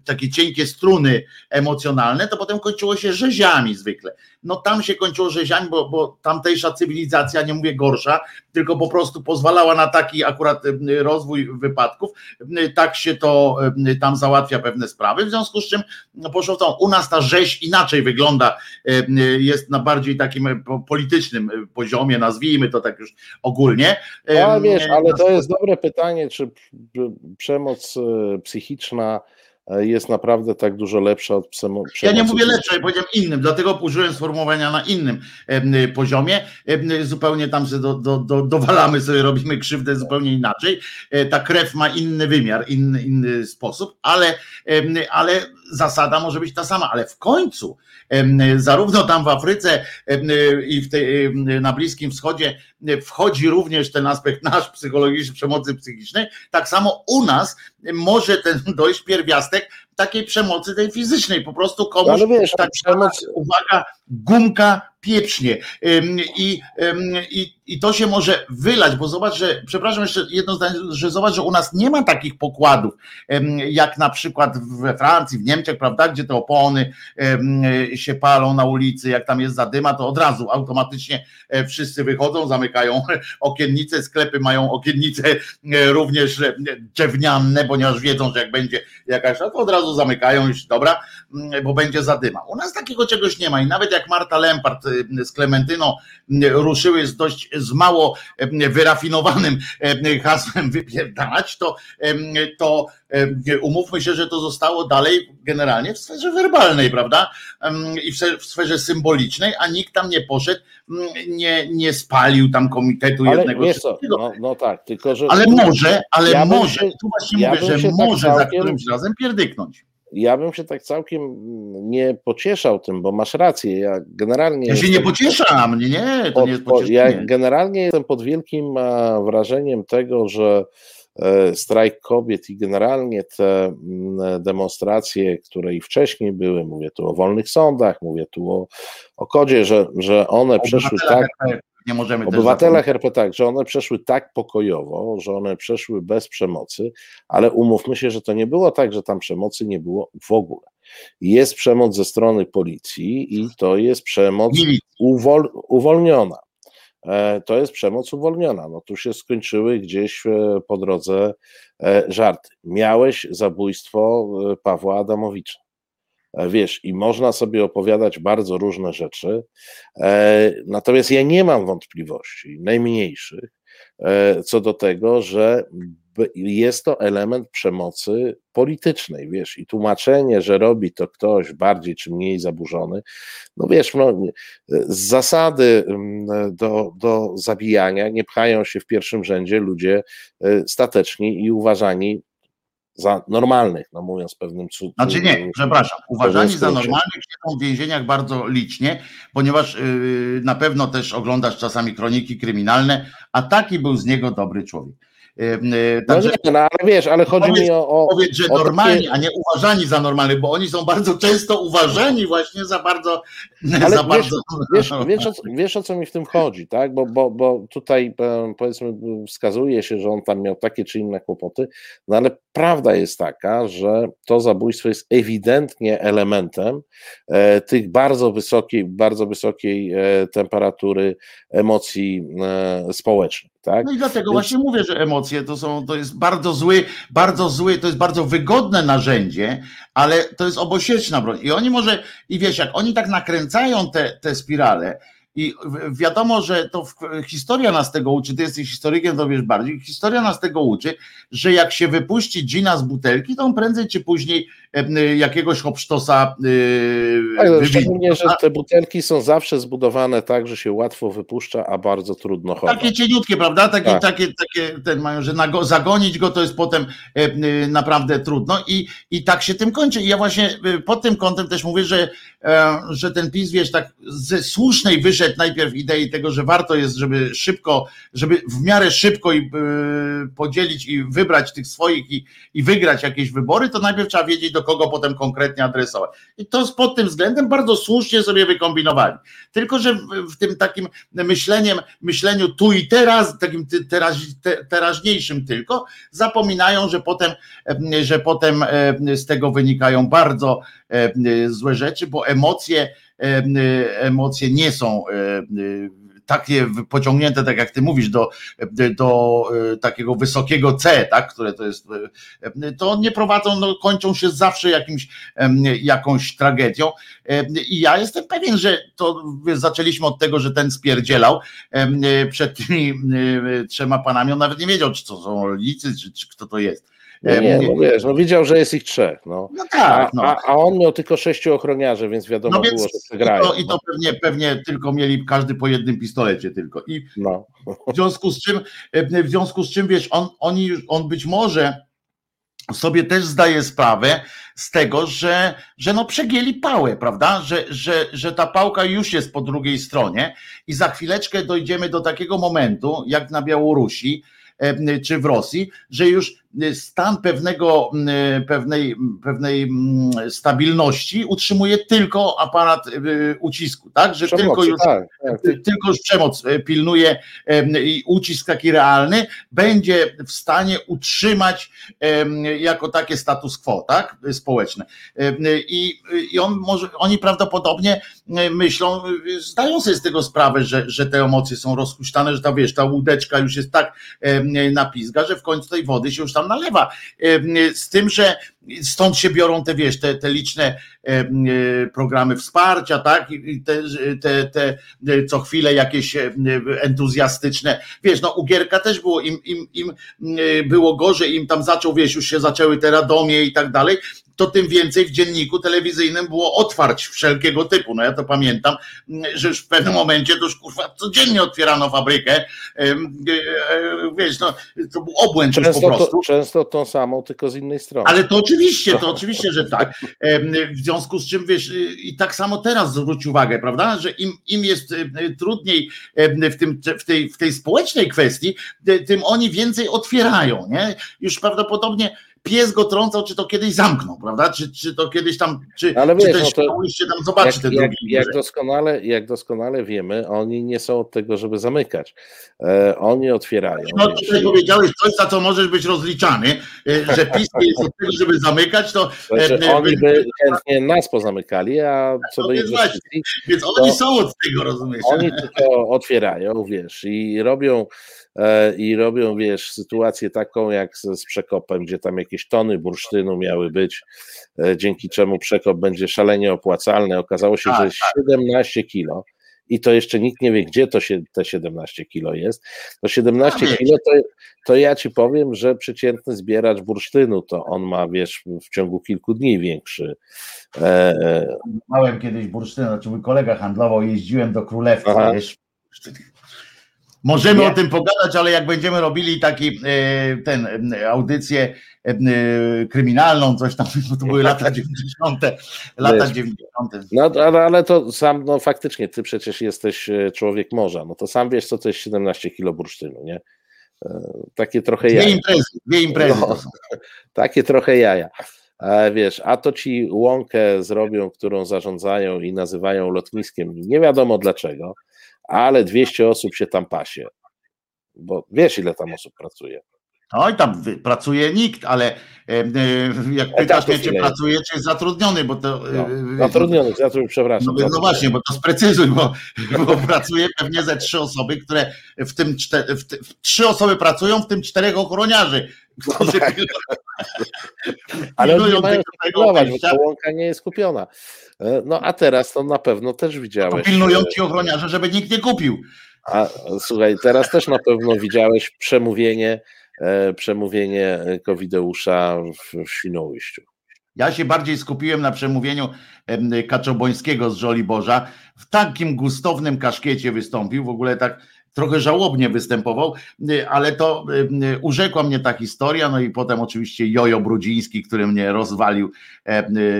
takie cienkie struny emocjonalne, to potem kończyło się rzeziami zwykle. No tam się kończyło rzeziami, bo, bo tamtejsza cywilizacja, nie mówię gorsza, tylko po prostu pozwalała na taki akurat rozwój wypadków. Tak się to tam załatwia pewne sprawy, w związku z czym no, poszło to, u nas ta rzeź inaczej wygląda, jest na bardziej takim politycznym poziomie, nazwijmy to tak już ogólnie. No, wiesz, ale to jest dobre pytanie, czy przemoc psychiczna jest naprawdę tak dużo lepsza od przemocy. Ja nie mówię lepsza, ja powiedziałem innym, dlatego użyłem sformułowania na innym poziomie. Zupełnie tam sobie do, do, do, dowalamy sobie, robimy krzywdę zupełnie inaczej. E, ta krew ma inny wymiar, inny, inny sposób, ale, ale zasada może być ta sama, ale w końcu zarówno tam w Afryce i w tej, na Bliskim Wschodzie wchodzi również ten aspekt nasz psychologiczny, przemocy psychicznej, tak samo u nas może ten dojść pierwiastek takiej przemocy tej fizycznej, po prostu komuś wiesz, tak przemoc... uwaga, gumka pieprznie I, i, i to się może wylać, bo zobacz, że, przepraszam jeszcze jedno zdanie, że zobacz, że u nas nie ma takich pokładów, jak na przykład we Francji, w Niemczech, prawda, gdzie te opony się palą na ulicy, jak tam jest zadyma, to od razu automatycznie e, wszyscy wychodzą, zamykają okiennice, sklepy mają okiennice e, również e, drewniane, ponieważ wiedzą, że jak będzie jakaś, to od razu zamykają już, dobra, bo będzie zadyma. U nas takiego czegoś nie ma i nawet jak Marta Lempart z Klementyną ruszyły z dość z mało wyrafinowanym hasłem wypierdalać, to, to umówmy się, że to zostało dalej generalnie w sferze werbalnej, prawda? I w sferze symbolicznej, a nikt tam nie poszedł, nie, nie spalił tam komitetu ale jednego wiesz co, no, no tak, tylko że. Ale może, ale ja może, się, tu właśnie ja mówię, że tak może całkiem, za którymś razem pierdyknąć ja bym się tak całkiem nie pocieszał tym, bo masz rację. Ja generalnie. Ja się nie pocieszam, nie, nie, to pod, nie jest pocieszenie. Ja generalnie jestem pod wielkim wrażeniem tego, że e, strajk kobiet i generalnie te mm, demonstracje, które i wcześniej były, mówię tu o wolnych sądach, mówię tu o, o kodzie, że, że one przeszły tak nie możemy Obywatele RP tak, że one przeszły tak pokojowo, że one przeszły bez przemocy, ale umówmy się, że to nie było tak, że tam przemocy nie było w ogóle. Jest przemoc ze strony policji i to jest przemoc uwol, uwolniona. E, to jest przemoc uwolniona. No tu się skończyły gdzieś e, po drodze e, żarty. Miałeś zabójstwo Pawła Adamowicza. E, wiesz, i można sobie opowiadać bardzo różne rzeczy. E, natomiast ja nie mam wątpliwości, najmniejszych, e, co do tego, że jest to element przemocy politycznej, wiesz, i tłumaczenie, że robi to ktoś bardziej czy mniej zaburzony, no wiesz, no, z zasady mm, do, do zabijania nie pchają się w pierwszym rzędzie ludzie stateczni i uważani za normalnych, no mówiąc pewnym cudem. Znaczy nie, przepraszam, uważani za normalnych siedzą w więzieniach bardzo licznie, ponieważ yy, na pewno też oglądasz czasami kroniki kryminalne, a taki był z niego dobry człowiek. Yy, także, no nie, no ale wiesz, ale chodzi powiedz, mi o, o. Powiedz, że o normalni, takie... a nie uważani za normalnych, bo oni są bardzo często uważani właśnie za bardzo. Ale za wiesz, bardzo... Wiesz, wiesz, o, wiesz, o co mi w tym chodzi, tak? Bo, bo, bo tutaj powiedzmy wskazuje się, że on tam miał takie czy inne kłopoty, no ale prawda jest taka, że to zabójstwo jest ewidentnie elementem e, tych bardzo wysokiej, bardzo wysokiej e, temperatury emocji e, społecznych. Tak? No i dlatego Więc... właśnie mówię, że emocje to są, to jest bardzo zły, bardzo zły, to jest bardzo wygodne narzędzie, ale to jest obosieczna broń. I oni może, i wiesz, jak oni tak nakręcają te, te spirale, i wiadomo, że to historia nas tego uczy, ty jesteś historykiem, to wiesz bardziej, historia nas tego uczy, że jak się wypuści gina z butelki, to on prędzej czy później jakiegoś hopsztosa yy, Szczególnie, że te butelki są zawsze zbudowane tak, że się łatwo wypuszcza, a bardzo trudno chować. Takie cieniutkie, prawda? Takie, tak. takie, takie ten mają, że nago, zagonić go to jest potem e, naprawdę trudno i, i tak się tym kończy. I ja właśnie e, pod tym kątem też mówię, że, e, że ten PiS, wiesz, tak ze słusznej wyszedł najpierw idei tego, że warto jest, żeby szybko, żeby w miarę szybko i podzielić i wybrać tych swoich i, i wygrać jakieś wybory, to najpierw trzeba wiedzieć, do kogo potem konkretnie adresować. I to pod tym względem bardzo słusznie sobie wykombinowali. Tylko, że w tym takim myśleniem, myśleniu tu i teraz, takim teraz, teraźniejszym tylko, zapominają, że potem, że potem z tego wynikają bardzo złe rzeczy, bo emocje, emocje nie są takie pociągnięte, tak jak ty mówisz, do, do e, takiego wysokiego C, tak, które to jest, e, to nie prowadzą, no, kończą się zawsze jakimś, jakąś tragedią. I ja jestem pewien, że to zaczęliśmy od tego, że ten spierdzielał przed tymi trzema panami, on nawet nie wiedział, czy to są rolnicy, czy, czy kto to jest. Nie, nie, no wiesz, no widział, że jest ich trzech. No, no tak. No. A, a, on miał tylko sześciu ochroniarzy, więc wiadomo no więc było, że przegrają. I to, i to pewnie, pewnie tylko mieli każdy po jednym pistolecie tylko. I no. w związku z czym, w związku z czym wiesz, on, oni, on być może sobie też zdaje sprawę z tego, że, że no przegięli pałę, prawda? Że, że, że ta pałka już jest po drugiej stronie i za chwileczkę dojdziemy do takiego momentu, jak na Białorusi, E, czy w Rosji, że już stan pewnego, pewnej, pewnej stabilności utrzymuje tylko aparat e, ucisku, tak? Że Przemocy, tylko już, tak, tak. tylko już przemoc e, pilnuje i ucisk taki realny będzie w stanie utrzymać jako takie status quo, tak? Społeczne. I, i on może, oni prawdopodobnie myślą, zdają sobie z tego sprawę, że, że te emocje są rozhuśtane, że ta wiesz, ta łódeczka już jest tak napizga, że w końcu tej wody się już tam tam nalewa. Z tym, że stąd się biorą te, wiesz, te, te liczne programy wsparcia, tak? I te, te, te co chwilę jakieś entuzjastyczne, wiesz, no u Gierka też było, im, im, im było gorzej, im tam zaczął, wiesz, już się zaczęły te radomie i tak dalej, to tym więcej w dzienniku telewizyjnym było otwarć wszelkiego typu. No ja to pamiętam, że już w pewnym momencie to już kurwa codziennie otwierano fabrykę. E, e, wiesz, no, to był obłęd często, po prostu. To, często tą samą, tylko z innej strony. Ale to oczywiście, to oczywiście, że tak. W związku z czym wiesz, i tak samo teraz zwróć uwagę, prawda, że im, im jest trudniej w, tym, w, tej, w tej społecznej kwestii, tym oni więcej otwierają. Nie? Już prawdopodobnie pies go trącał, czy to kiedyś zamknął, prawda? Czy, czy to kiedyś tam, czy, Ale czy wiesz, też no to się tam zobaczy jak, te jak, drugi. jak, doskonale, jak doskonale wiemy, oni nie są od tego, żeby zamykać. E, oni otwierają. No tutaj i- powiedziałeś coś, za co możesz być rozliczany, e, że PiS nie jest od tego, żeby zamykać, to Znaczy, e, oni by chętnie nas pozamykali, a co No do więc inwestycji, więc oni są od tego, rozumiesz? oni tylko otwierają, wiesz, i robią e, i robią, wiesz, sytuację taką jak z, z przekopem, gdzie tam jakieś tony bursztynu miały być, e, dzięki czemu przekop będzie szalenie opłacalny. Okazało się, Tak, że jest 17 kilo. I to jeszcze nikt nie wie, gdzie to się te 17 kilo jest. To 17 wiesz. kilo to, to ja ci powiem, że przeciętny zbieracz bursztynu to on ma, wiesz, w ciągu kilku dni większy. E, e, Małem kiedyś bursztyn, znaczy mój kolega handlował, jeździłem do Królewca, wiesz. Możemy Nie. o tym pogadać, ale jak będziemy robili taki e, ten e, audycję e, kryminalną, coś tam, bo to były lata 90. Lata Wiesz. 90. No ale, to sam, no faktycznie, ty przecież jesteś człowiek morza, no to sam wiesz, co to jest 17 kilo bursztynu, nie? Takie trochę Dwie jaja. imprezy, dwie imprezy No. Takie trochę jaja. Wiesz, a to ci łąkę zrobią, którą zarządzają i nazywają lotniskiem, nie wiadomo dlaczego, ale 200 osób się tam pasie. Bo wiesz, ile tam osób pracuje. Oj, tam pracuje nikt, ale e, e, jak pytasz mnie, czy pracuje, czy jest zatrudniony, bo to... e, No, wiesz, zatrudnionych, zatrudnionych, przepraszam. No, no właśnie, bo to sprecyzuj, bo, bo pracuje pewnie ze trzy osoby, które w tym czte, w, w, trzy osoby pracują, w tym czterech ochroniarzy. Którzy tak. Ale oni nie mają pilnować, bo ta łąka nie jest kupiona. E, No a teraz to na pewno też To widziałeś. pilnują e, ci ochroniarze, żeby nikt nie kupił. A słuchaj, teraz też na pewno widziałeś przemówienie, e, przemówienie Covideusza w, Świnoujściu. Ja się bardziej skupiłem na przemówieniu em, Kaczobońskiego z Żoliborza. W takim gustownym kaszkiecie wystąpił, w ogóle tak trochę żałobnie występował, y, ale to em, urzekła mnie ta historia, no i potem oczywiście Jojo Brudziński, który mnie rozwalił,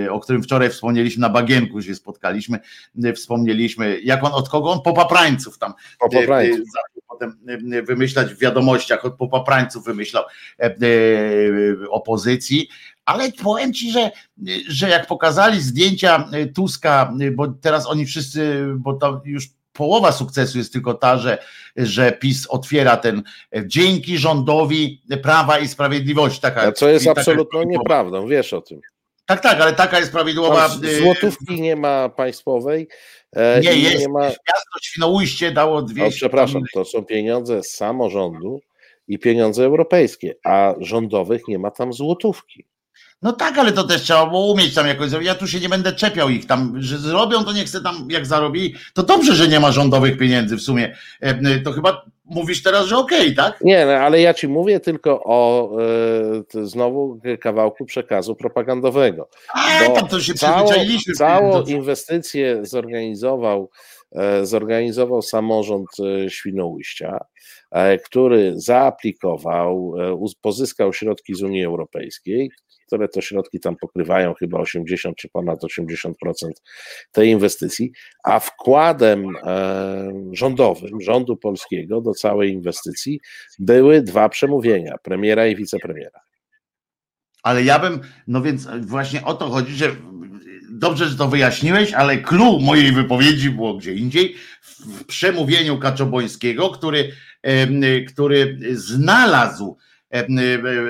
y, o którym wczoraj wspomnieliśmy na Bagienku się spotkaliśmy, y, wspomnieliśmy, jak on, od kogo on? Popaprańców tam Po y, poprańcu. y, zaczął potem y, wymyślać w wiadomościach, od popaprańców wymyślał e, e, opozycji, ale powiem ci, że, że jak pokazali zdjęcia y, Tuska, y, bo teraz oni wszyscy, bo to już połowa sukcesu jest tylko ta, że, że PiS otwiera ten e, dzięki rządowi Prawa i Sprawiedliwości. Taka, A co jest taka- absolutną nieprawdą, wiesz o tym. Tak, tak, ale taka jest prawidłowa. Tam y, złotówki nie ma państwowej. e, Nie jest. Nie ma, Miasto Świnoujście dało o, 200. przepraszam, to są pieniądze z samorządu i pieniądze europejskie, a rządowych nie ma tam złotówki. No tak, ale to też trzeba było umieć tam jakoś zrobić. Ja tu się nie będę czepiał ich tam, że zrobią, to nie chcę tam, jak zarobili. To dobrze, że nie ma rządowych pieniędzy w sumie. E, To chyba mówisz teraz, że okej, tak? Nie, no, ale ja ci mówię tylko o t- znowu kawałku przekazu propagandowego. A, tam to się całą, przyzwyczailiśmy. całą inwestycję zorganizował, e, zorganizował samorząd Świnoujścia, który zaaplikował, pozyskał środki z Unii Europejskiej, które to środki tam pokrywają chyba 80 czy ponad 80% tej inwestycji, a wkładem e, rządowym, rządu polskiego do całej inwestycji były dwa przemówienia, premiera i wicepremiera. Ale ja bym, no więc właśnie o to chodzi, że dobrze, że to wyjaśniłeś, ale clue mojej wypowiedzi było gdzie indziej, w przemówieniu Kaczobońskiego, który, który znalazł e,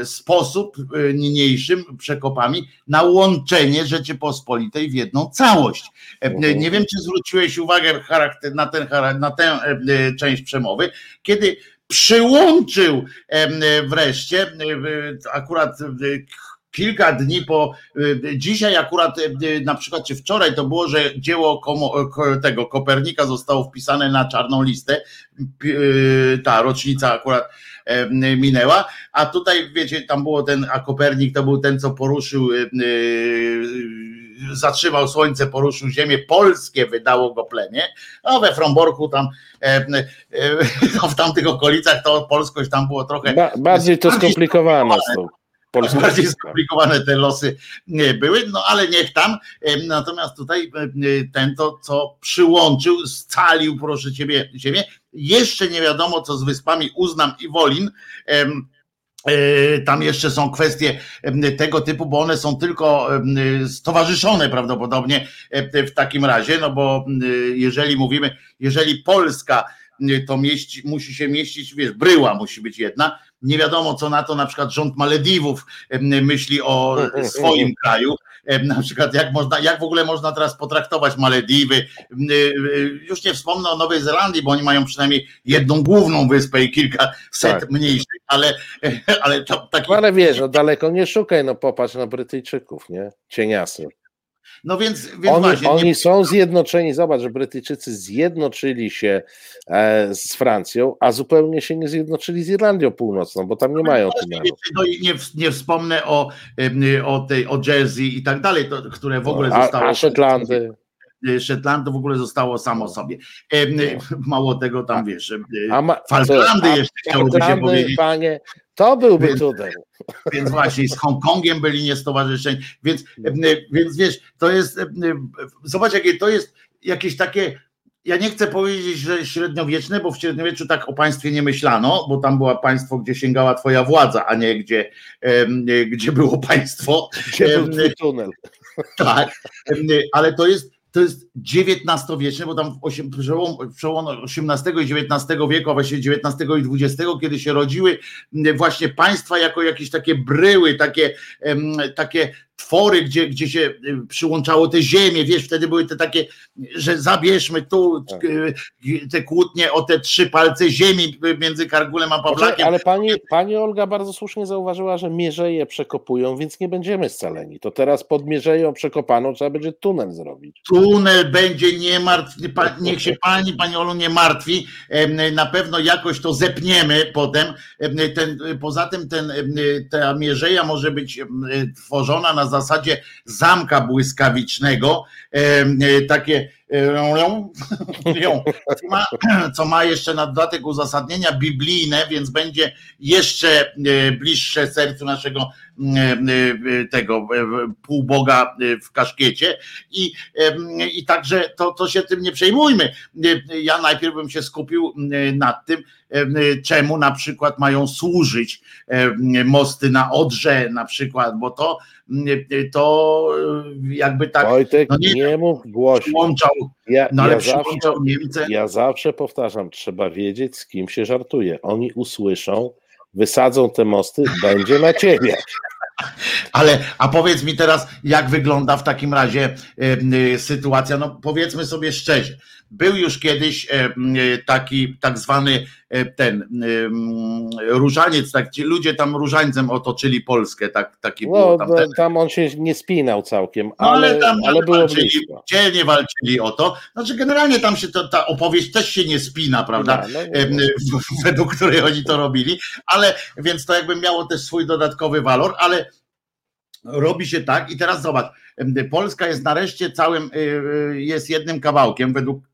sposób e, niniejszym przekopami na łączenie Rzeczypospolitej w jedną całość. Mhm. Nie wiem, czy zwróciłeś uwagę na, ten, na tę e, część przemowy, kiedy przyłączył wreszcie, akurat kilka dni po, dzisiaj akurat na przykład, czy wczoraj to było, że dzieło tego Kopernika zostało wpisane na czarną listę, ta rocznica akurat minęła, a tutaj wiecie, tam było ten, a Kopernik to był ten, co poruszył zatrzymał słońce, poruszył ziemię, polskie wydało go plemię, a we Fromborku tam no w tamtych okolicach to polskość tam było trochę ba, bardziej to skomplikowane Polską bardziej skomplikowane te losy były, no ale niech tam. Natomiast tutaj ten to, co przyłączył, scalił, proszę ciebie, ziemię. Jeszcze nie wiadomo, co z wyspami Uznam i Wolin. E, tam jeszcze są kwestie tego typu, bo one są tylko stowarzyszone prawdopodobnie w takim razie, no bo jeżeli mówimy, jeżeli Polska to mieści, musi się mieścić, wiesz, bryła musi być jedna. Nie wiadomo, co na to na przykład rząd Malediwów myśli o swoim kraju. Na przykład, jak, można, jak w ogóle można teraz potraktować Malediwy. Y, już nie wspomnę o Nowej Zelandii, bo oni mają przynajmniej jedną główną wyspę i kilka set tak. mniejszych, ale, ale to, taki... Ale wiesz, no daleko nie szukaj, no popatrz na Brytyjczyków, nie? Cieniasy. No więc, więc oni, właśnie, oni nie... są zjednoczeni. Zobacz, że Brytyjczycy zjednoczyli się e, z Francją, a zupełnie się nie zjednoczyli z Irlandią Północną, bo tam nie mają tunelu. No nie, nie wspomnę o, o tej o Jersey i tak dalej, to, które w ogóle zostało. A, a Szetlandy. Szetlandu w ogóle zostało samo sobie. Mało tego tam wiesz. A ma, Falklandy jeszcze chciałoby się powiedzieć. Panie, to byłby więc, cudem. Więc właśnie z Hongkongiem byli niestowarzyszeni. Więc, więc wiesz, to jest. Zobacz, jakie to jest jakieś takie ja nie chcę powiedzieć, że średniowieczne, bo w średniowieczu tak o państwie nie myślano, bo tam było państwo, gdzie sięgała twoja władza, a nie gdzie, gdzie było państwo. Gdzie był tunel. Tak, ale to jest, to jest XIX-wieczne, bo tam przełom, XVIII i XIX wieku, a właściwie XIX i XX, kiedy się rodziły właśnie państwa jako jakieś takie bryły, takie, takie twory, gdzie, gdzie się y, przyłączało te ziemie, wiesz, wtedy były te takie, że zabierzmy tu tak. Y, te kłótnie o te trzy palce ziemi między Kargulem a Pawlakiem. Ale pani, pani Olga bardzo słusznie zauważyła, że mierzeje przekopują, więc nie będziemy scaleni. To teraz pod mierzeją przekopaną trzeba będzie tunel zrobić. Tunel będzie, nie martw, niech się pani, pani Olu nie martwi, na pewno jakoś to zepniemy potem. Ten, poza tym ten, ta mierzeja może być tworzona na zasadzie zamka błyskawicznego, e, takie co ma, co ma jeszcze na dodatek uzasadnienia biblijne, więc będzie jeszcze e, bliższe sercu naszego e, tego półboga w kaszkiecie i, i także to, to się tym nie przejmujmy. Ja najpierw bym się skupił nad tym, czemu na przykład mają służyć mosty na Odrze na przykład, bo to to jakby tak Wojtek, no nie, nie mów głośno. Ja, no ale ja zawsze, Niemcy. Ja zawsze powtarzam, trzeba wiedzieć, z kim się żartuje. Oni usłyszą, wysadzą te mosty, będzie na ciebie. Ale, a powiedz mi teraz, jak wygląda w takim razie y, sytuacja? No powiedzmy sobie szczerze, był już kiedyś e, taki tak zwany e, ten różaniec, tak, ludzie tam różańcem otoczyli Polskę, tak, taki no, tam, ten... tam on się nie spinał całkiem, no, ale, ale, tam, ale było walczyli, blisko. Dzielnie walczyli o to, znaczy generalnie tam się to, ta opowieść też się nie spina, prawda, no, no, według której oni to robili, ale więc to jakby miało też swój dodatkowy walor, ale robi się tak i teraz zobacz, Polska jest nareszcie całym, jest jednym kawałkiem według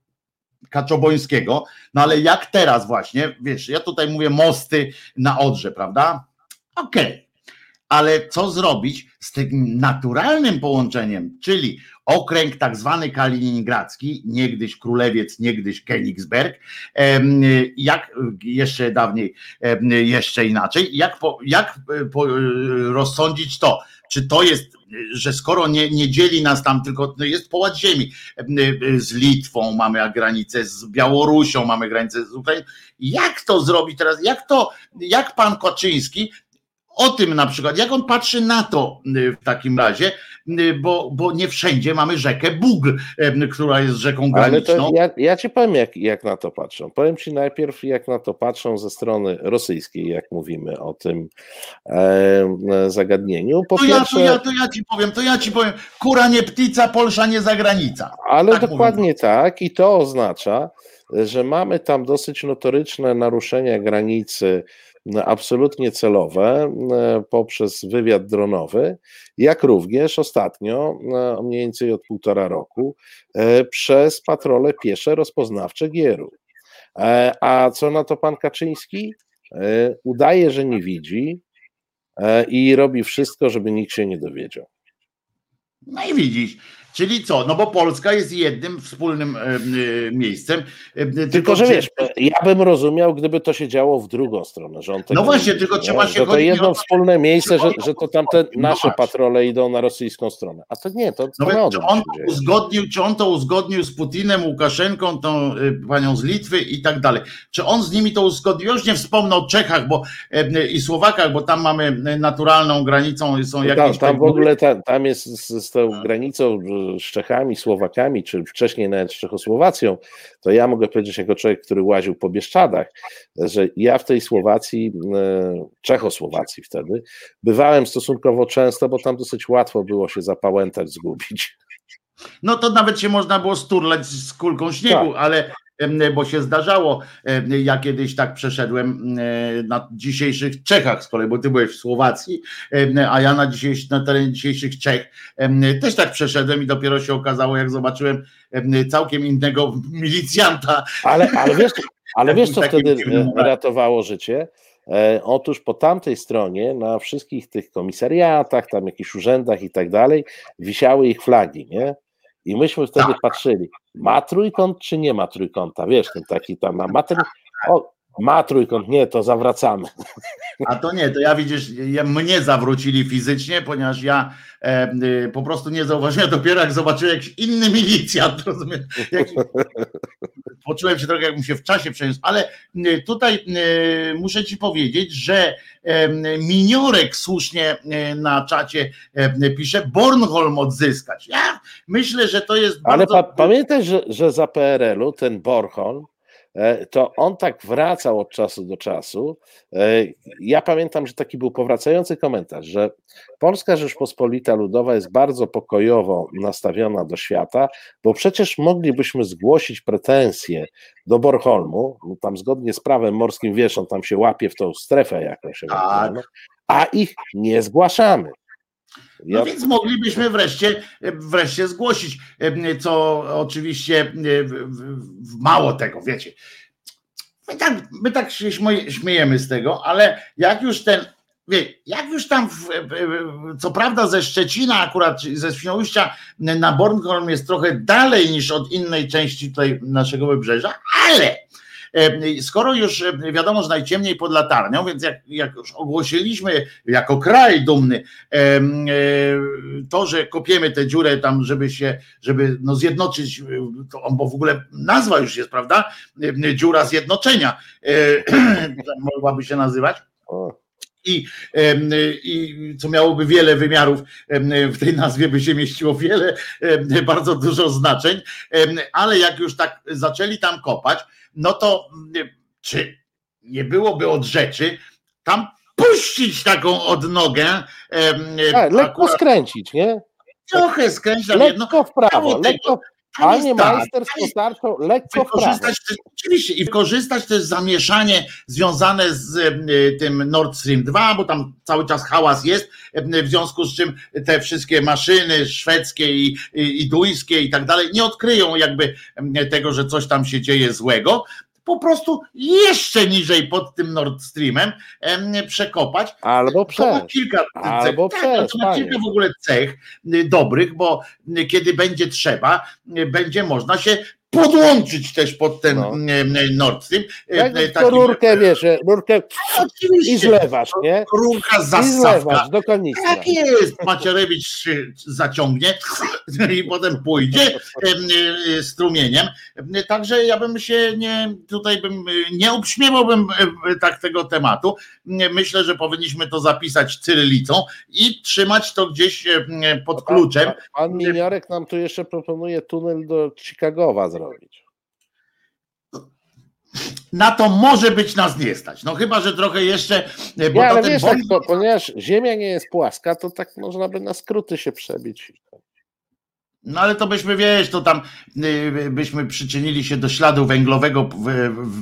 Kaczobońskiego, no ale jak teraz właśnie, wiesz, ja tutaj mówię mosty na Odrze, prawda? Okej, okay. ale co zrobić z tym naturalnym połączeniem, czyli okręg tak zwany kaliningradzki, niegdyś Królewiec, niegdyś Königsberg, jak jeszcze dawniej, jeszcze inaczej, jak, po, jak po, rozsądzić to, czy to jest, że skoro nie, nie dzieli nas tam, tylko no jest połat ziemi, z Litwą mamy granicę, z Białorusią mamy granicę z Ukrainą, jak to zrobić teraz, jak to, jak pan Koczyński o tym na przykład, jak on patrzy na to w takim razie, bo, bo nie wszędzie mamy rzekę Bug, która jest rzeką graniczną. Ale to ja, ja ci powiem, jak, jak na to patrzą. Powiem ci najpierw, jak na to patrzą ze strony rosyjskiej, jak mówimy o tym e, zagadnieniu. Po to, pierwsze, ja, to, ja, to ja ci powiem, to ja ci powiem, kura nie ptica, Polsza nie zagranica. Ale tak dokładnie mówimy. tak i to oznacza, że mamy tam dosyć notoryczne naruszenia granicy absolutnie celowe poprzez wywiad dronowy, jak również ostatnio, mniej więcej od półtora roku, e, przez patrole piesze rozpoznawcze Gieru. E, a co na to pan Kaczyński? E, udaje, że nie widzi i robi wszystko, żeby nikt się nie dowiedział. No i widzisz, Czyli co? No bo Polska jest jednym wspólnym e, e, miejscem. E, tylko, tylko że wiesz, ja bym rozumiał, gdyby to się działo w drugą stronę. Że on no właśnie, tylko nie, trzeba się. Że to jedno wspólne miejsce, że, że to tamte no nasze patrole idą na rosyjską stronę. A to nie, to, to no czy, on to uzgodnił, czy on to uzgodnił z Putinem, Łukaszenką, tą panią z Litwy i tak dalej. Czy on z nimi to uzgodnił? Już nie wspomnę o Czechach bo, i Słowakach, bo tam mamy naturalną granicą, są jakieś. Tam, tam w ogóle ta, tam jest z, z tą granicą z Czechami, Słowakami, czy wcześniej nawet z Czechosłowacją, to ja mogę powiedzieć jako człowiek, który łaził po Bieszczadach, że ja w tej Słowacji, e, Czechosłowacji wtedy, bywałem stosunkowo często, bo tam dosyć łatwo było się zapałętać, zgubić. No to nawet się można było sturlać z kulką śniegu, tak. ale bo się zdarzało. Ja kiedyś tak przeszedłem na dzisiejszych Czechach z kolei, bo ty byłeś w Słowacji, a ja na, dzisiejszy, na terenie dzisiejszych Czech też tak przeszedłem i dopiero się okazało, jak zobaczyłem całkiem innego milicjanta. Ale, ale wiesz, ale wiesz co wtedy ratowało życie? E, otóż po tamtej stronie, na wszystkich tych komisariatach, tam jakichś urzędach i tak dalej, wisiały ich flagi, nie? I myśmy wtedy tak. patrzyli, ma trójkąt czy nie ma trójkąta? Wiesz, ten taki tam ma, ten, o, ma trójkąt, nie, to zawracamy. A to nie, to ja widzisz, ja, mnie zawrócili fizycznie, ponieważ ja e, y, po prostu nie zauważyłem, dopiero jak zobaczyłem jakiś inny milicjant, rozumiem, poczułem się trochę jakbym się w czasie przeniósł, ale y, tutaj y, muszę ci powiedzieć, że Miniorek słusznie na czacie pisze, Bornholm odzyskać. Ja myślę, że to jest Ale bardzo... pa pamiętaj, że, że za PRL-u ten Bornholm E, to on tak wracał od czasu do czasu. E, ja pamiętam, że taki był powracający komentarz, że Polska Rzeczpospolita Ludowa jest bardzo pokojowo nastawiona do świata, bo przecież moglibyśmy zgłosić pretensje do Borholmu, no tam zgodnie z prawem morskim, wiesz, on tam się łapie w tą strefę jakąś, tak. a ich nie zgłaszamy. No więc moglibyśmy wreszcie, wreszcie zgłosić, co oczywiście mało tego, wiecie. My tak, my tak się śmiejemy z tego, ale jak już ten, wie, jak już tam, w, co prawda ze Szczecina akurat, ze Świnoujścia na Bornholm jest trochę dalej niż od innej części tutaj naszego wybrzeża, ale E, skoro już e, wiadomo, że najciemniej pod latarnią, więc jak, jak już ogłosiliśmy jako kraj dumny e, to, że kopiemy tę dziurę tam, żeby się, żeby no zjednoczyć, bo w ogóle nazwa już jest, prawda? Dziura zjednoczenia mogłaby się nazywać. I, i co miałoby wiele wymiarów, w tej nazwie by się mieściło wiele, bardzo dużo znaczeń, ale jak już tak zaczęli tam kopać, no to mm, czy nie byłoby od rzeczy tam puścić taką odnogę. Tak, lekko skręcić, nie? Trochę skręcić, lekko w prawo, lekko, Panie tak, majster z potarczą lekko wykorzystać też, Oczywiście i wykorzystać też zamieszanie związane z y, tym Nord Stream 2, bo tam cały czas hałas jest, y, w związku z czym te wszystkie maszyny szwedzkie i, i, i duńskie i tak dalej nie odkryją jakby y, tego, że coś tam się dzieje złego, po prostu jeszcze niżej pod tym Nord Streamem przekopać. Albo przez. To ma kilka Albo cech. Tak, to ma kilka w ogóle cech dobrych, bo kiedy będzie trzeba, będzie można się podłączyć też pod ten No. no. Nord Stream. e, Jak e, to rurkę, wiesz, rurkę i zlewasz, nie? Rurka zastawka. do. Tak jest, Macierewicz zaciągnie i potem pójdzie em, e, strumieniem. E, Także ja bym się nie, tutaj bym e, nie obśmiewałbym e, tak tego tematu. Myślę, że powinniśmy to zapisać cyrylicą i trzymać to gdzieś e, pod kluczem. Pan, pan Miniorek nam tu jeszcze proponuje tunel do Chicagowa zrobić. Na to może być nas nie stać. No chyba, że trochę jeszcze, e, bo Nie, ale wiesz, tak, po- ponieważ Ziemia nie jest płaska, to tak można by na skróty się przebić. No ale to byśmy, wiesz, to tam y, byśmy przyczynili się do śladu węglowego w,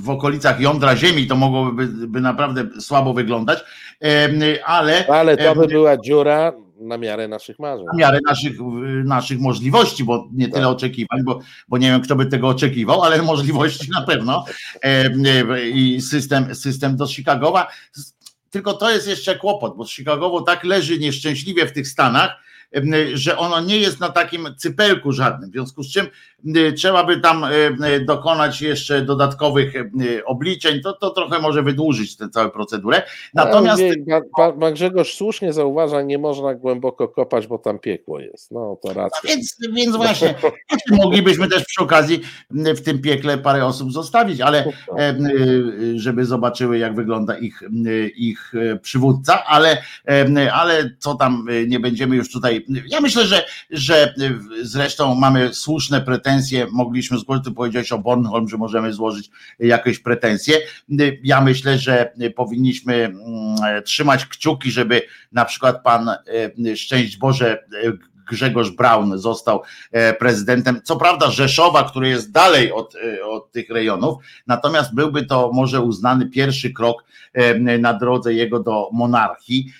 w, okolicach jądra Ziemi, to mogłoby by naprawdę słabo wyglądać, Em, ale Ale to by em, była dziura na miarę naszych marzeń. na miarę naszych, y, naszych możliwości, bo nie tyle Tak. oczekiwań, bo, bo nie wiem, kto by tego oczekiwał, ale możliwości na pewno. Em, y, I system, system do Chicagowa. Tylko to jest jeszcze kłopot, bo Chicagowo tak leży nieszczęśliwie w tych Stanach, em, że ono nie jest na takim cypelku żadnym. W związku z czym trzeba by tam y, dokonać jeszcze dodatkowych y, obliczeń. To, to trochę może wydłużyć tę całą procedurę. Natomiast Pan, Grzegorz słusznie zauważa, nie można głęboko kopać, bo tam piekło jest. No to racja. Więc, więc właśnie moglibyśmy też przy okazji w tym piekle parę osób zostawić, ale e, y, żeby zobaczyły, jak wygląda ich, y, ich e, przywódca, ale, e, ale co tam y, nie będziemy już tutaj. Ja myślę, że, że y, zresztą mamy słuszne pretensje. Mogliśmy zgłosić, ty powiedziałeś o Bornholm, że możemy złożyć jakieś pretensje. Ja myślę, że powinniśmy mm, trzymać kciuki, żeby na przykład pan e, szczęść Boże e, Grzegorz Braun został e, prezydentem, co prawda Rzeszowa, który jest dalej od, od tych rejonów, natomiast byłby to może uznany pierwszy krok na drodze jego do monarchii,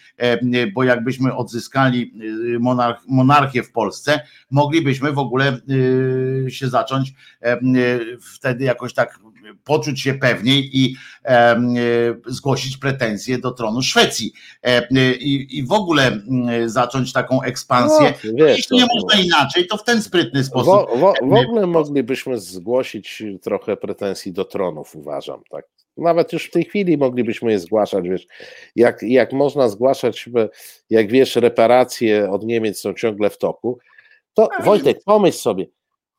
bo jakbyśmy odzyskali e, monarch, monarchię w Polsce, moglibyśmy w ogóle e, się zacząć e, e, wtedy jakoś tak poczuć się pewniej i e, e, zgłosić pretensje do tronu Szwecji e, e, i, i w ogóle mm, zacząć taką ekspansję. No, wiesz, Jeśli nie to- można inaczej, to w ten sprytny sposób. Wo, wo, w ogóle moglibyśmy zgłosić trochę pretensji do tronów, uważam. Tak. Nawet już w tej chwili moglibyśmy je zgłaszać, wiesz, jak, jak można zgłaszać, bo jak wiesz, reparacje od Niemiec są ciągle w toku, to Wojtek, pomyśl sobie,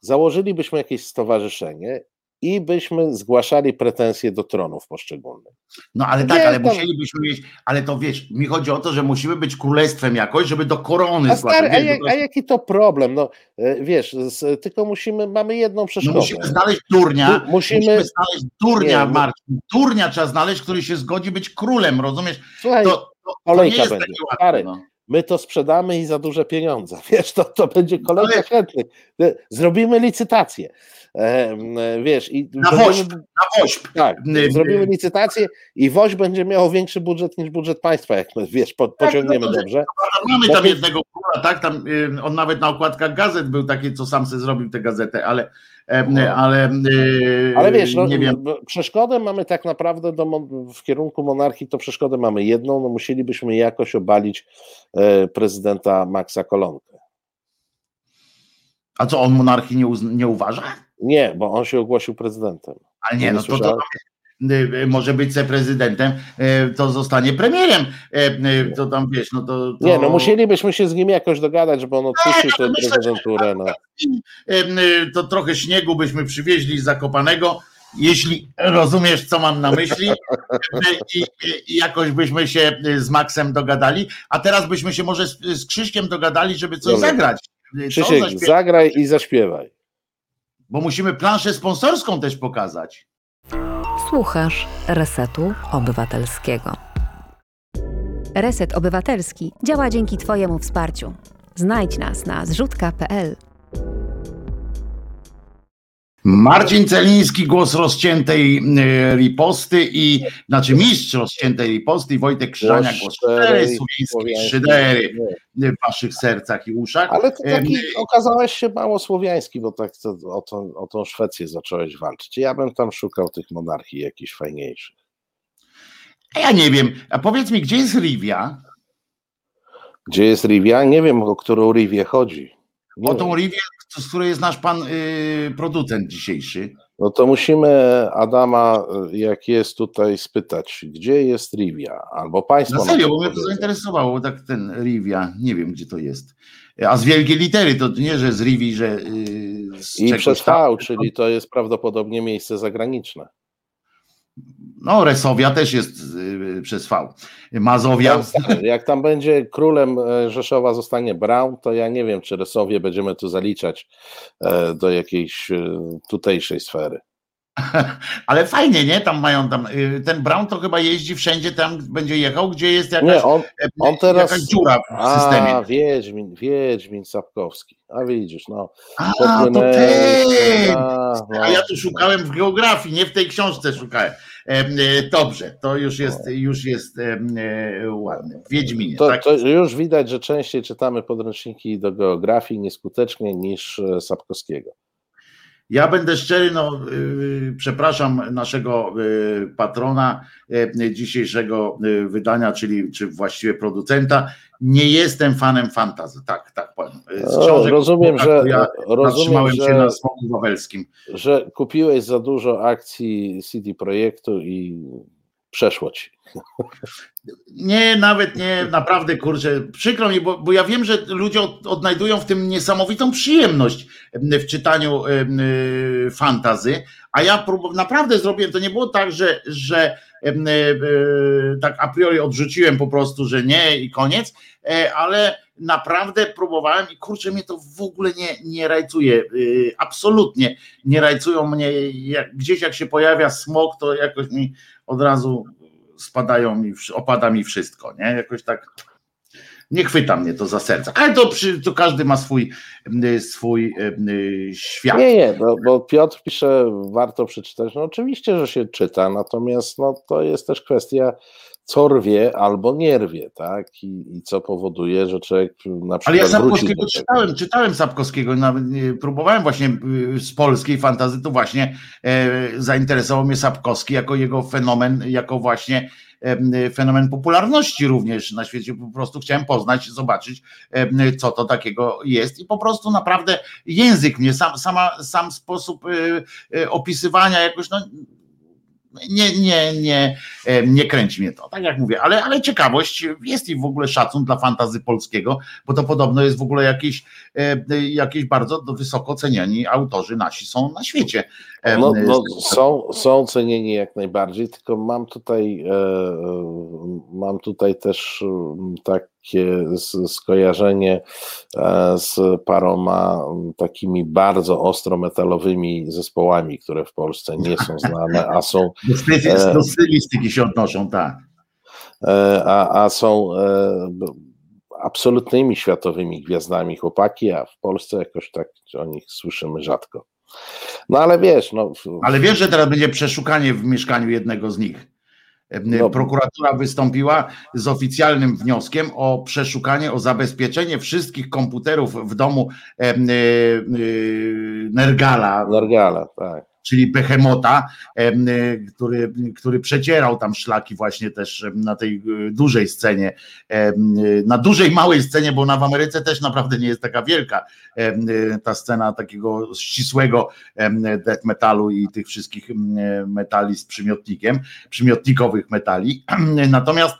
założylibyśmy jakieś stowarzyszenie i byśmy zgłaszali pretensje do tronów poszczególnych. No ale tak, Nie, ale to- musielibyśmy mieć, ale to wiesz, mi chodzi o to, że musimy być królestwem jakoś, żeby do korony A, stary, zgłaszać. a, Wiesz, jak, bo a jaki to problem? No, e, wiesz, z, tylko musimy, mamy jedną no przeszkodę. musimy znaleźć durnia, Tu musimy- musimy znaleźć durnia, Nie, Marcin, durnia trzeba znaleźć, który się zgodzi być królem, rozumiesz? Słuchaj, To, to, to kolejka będzie. łatwe. Stary, No. my to sprzedamy i za duże pieniądze. Wiesz, to, to będzie kolejka Ale- chętnych. E, Zrobimy licytację. E, e, wiesz, i Na woźb, na. Tak, zrobimy licytację i woź będzie miał większy budżet niż budżet państwa, jak my, wiesz, po, pociągniemy no to- dobrze. Mamy Bo tam jednego króla, tak? Tam, on nawet na okładkach gazet był taki, co sam sobie zrobił tę gazetę, ale, No. ale, y, Ale wiesz, no, nie wiem. no, przeszkodę mamy tak naprawdę do, w kierunku monarchii, to przeszkodę mamy jedną, no musielibyśmy jakoś obalić e, prezydenta Maxa Kolonkę. A co on monarchii nie, nie uważa? Nie, bo on się ogłosił prezydentem. Ale nie, Nie no to, to y, y, może być prezydentem, y, to zostanie premierem. To tam wiesz, no to. to... Nie, no musielibyśmy się z nim jakoś dogadać, żeby on odpuścił tę myślę, że- prezydenturę. No. To trochę śniegu byśmy przywieźli z Zakopanego. Jeśli rozumiesz, co mam na myśli, i, i, jakoś byśmy się z Maxem dogadali, a teraz byśmy się może z, z Krzyśkiem dogadali, żeby coś Dobra. zagrać. Co Krzysiek, zagraj i zaśpiewaj. Bo musimy planszę sponsorską też pokazać. Słuchasz Resetu Obywatelskiego. Reset Obywatelski działa dzięki Twojemu wsparciu. Znajdź nas na zrzutka.pl. Marcin Celiński, głos rozciętej y, riposty i, znaczy mistrz rozciętej riposty i Wojtek Krzyżania, głos szczerej, słowiańskiej szydery w waszych sercach i uszach. Ale to taki Em, okazałeś się mało słowiański, bo tak to, o, tą, o tą Szwecję zacząłeś walczyć. Ja bym tam szukał tych monarchii jakichś fajniejszych. A ja nie wiem, a powiedz mi, gdzie jest Rivia? Gdzie jest Rivia? Nie wiem, o którą Rivię chodzi. Nie o tą. Rivię, z której jest nasz pan y, producent dzisiejszy. No to musimy Adama, y, jak jest tutaj, spytać, gdzie jest Rivia? Albo państwo. Na serio, bo mnie to zainteresowało, bo tak ten Rivia, nie wiem gdzie to jest. A z wielkiej litery, to nie, że z Rivi, że y, z I przez. V, czyli to jest prawdopodobnie miejsce zagraniczne. No, Resowia też jest y, przez V. Mazowia. Jak, jak tam będzie królem e, Rzeszowa zostanie Braun, to ja nie wiem, czy Resowie będziemy tu zaliczać e, do jakiejś e, tutejszej sfery. Ale fajnie, nie? Tam mają tam. y, Ten Brown to chyba jeździ wszędzie, tam będzie jechał, gdzie jest jakaś, Nie, on, on teraz- jakaś dziura w systemie. a Wiedźmin, Wiedźmin Sapkowski. A widzisz, no. A, to ten! a, no. A ja tu szukałem w geografii, nie w tej książce szukałem. E, Dobrze, to już jest, już jest e, ładne. Wiedźminie, To, tak? to już widać, że częściej czytamy podręczniki do geografii nieskutecznie niż e, Sapkowskiego. Ja będę szczery, no y, przepraszam naszego y, patrona y, dzisiejszego wydania, czyli czy właściwie producenta. Nie jestem fanem fantazy. Tak, tak powiem. Z O, książek rozumiem, tak, że, ja rozumiem zatrzymałem się że, na smoku wawelskim. że kupiłeś za dużo akcji CD Projektu i przeszło ci. Nie, nawet nie, naprawdę kurczę, przykro mi, bo, bo ja wiem, że ludzie od, odnajdują w tym niesamowitą przyjemność em, w czytaniu em, y, fantazy, a ja prób, naprawdę zrobiłem, to nie było tak, że, że y, y, tak a priori odrzuciłem po prostu, że nie i koniec, e, ale naprawdę próbowałem i kurczę mnie to w ogóle nie, nie rajcuje, y, absolutnie nie rajcują mnie, jak, gdzieś jak się pojawia smok, to jakoś mi od razu spadają mi, opada mi wszystko, nie? Jakoś tak nie chwyta mnie to za serce. Ale to, przy, to każdy ma swój, swój y, świat. Nie, nie, bo, bo Piotr pisze, warto przeczytać. No oczywiście, że się czyta, natomiast no, to jest też kwestia, co rwie albo nie rwie, tak? I, i co powoduje, że człowiek na przykład Ale ja Sapkowskiego czytałem, czytałem Sapkowskiego, nawet próbowałem właśnie y, z polskiej fantazy, to właśnie e, zainteresował mnie Sapkowski jako jego fenomen, jako właśnie em, fenomen popularności również na świecie. Po prostu chciałem poznać, zobaczyć, em, co to takiego jest i po prostu naprawdę język mnie, sam, sama, sam sposób y, y, opisywania jakoś, no nie, nie, nie, nie kręci mnie to, tak jak mówię, ale, ale ciekawość jest i w ogóle szacun dla fantazy polskiego, bo to podobno jest w ogóle jakieś, e, jakieś bardzo wysoko ceniani autorzy nasi są na świecie. E, No, no, są, są cenieni jak najbardziej, tylko mam tutaj, e, mam tutaj też mm, takie skojarzenie e, z paroma takimi bardzo ostro metalowymi zespołami, które w Polsce nie są znane, a są, do, e, do stylistyki się odnoszą, tak. e, a, a są absolutnymi światowymi gwiazdami chłopaki, a w Polsce jakoś tak o nich słyszymy rzadko. No ale wiesz, no, Ale wiesz, że teraz będzie przeszukanie w mieszkaniu jednego z nich. No. Prokuratura wystąpiła z oficjalnym wnioskiem o przeszukanie, o zabezpieczenie wszystkich komputerów w domu e, e, Nergala, Nargala, tak. Czyli Behemota, em, y, który, który przecierał tam szlaki właśnie też na tej y, dużej scenie, y, na dużej, małej scenie, bo ona w Ameryce też naprawdę nie jest taka wielka, ta scena takiego ścisłego death metalu i tych wszystkich metali z przymiotnikiem, przymiotnikowych metali. Natomiast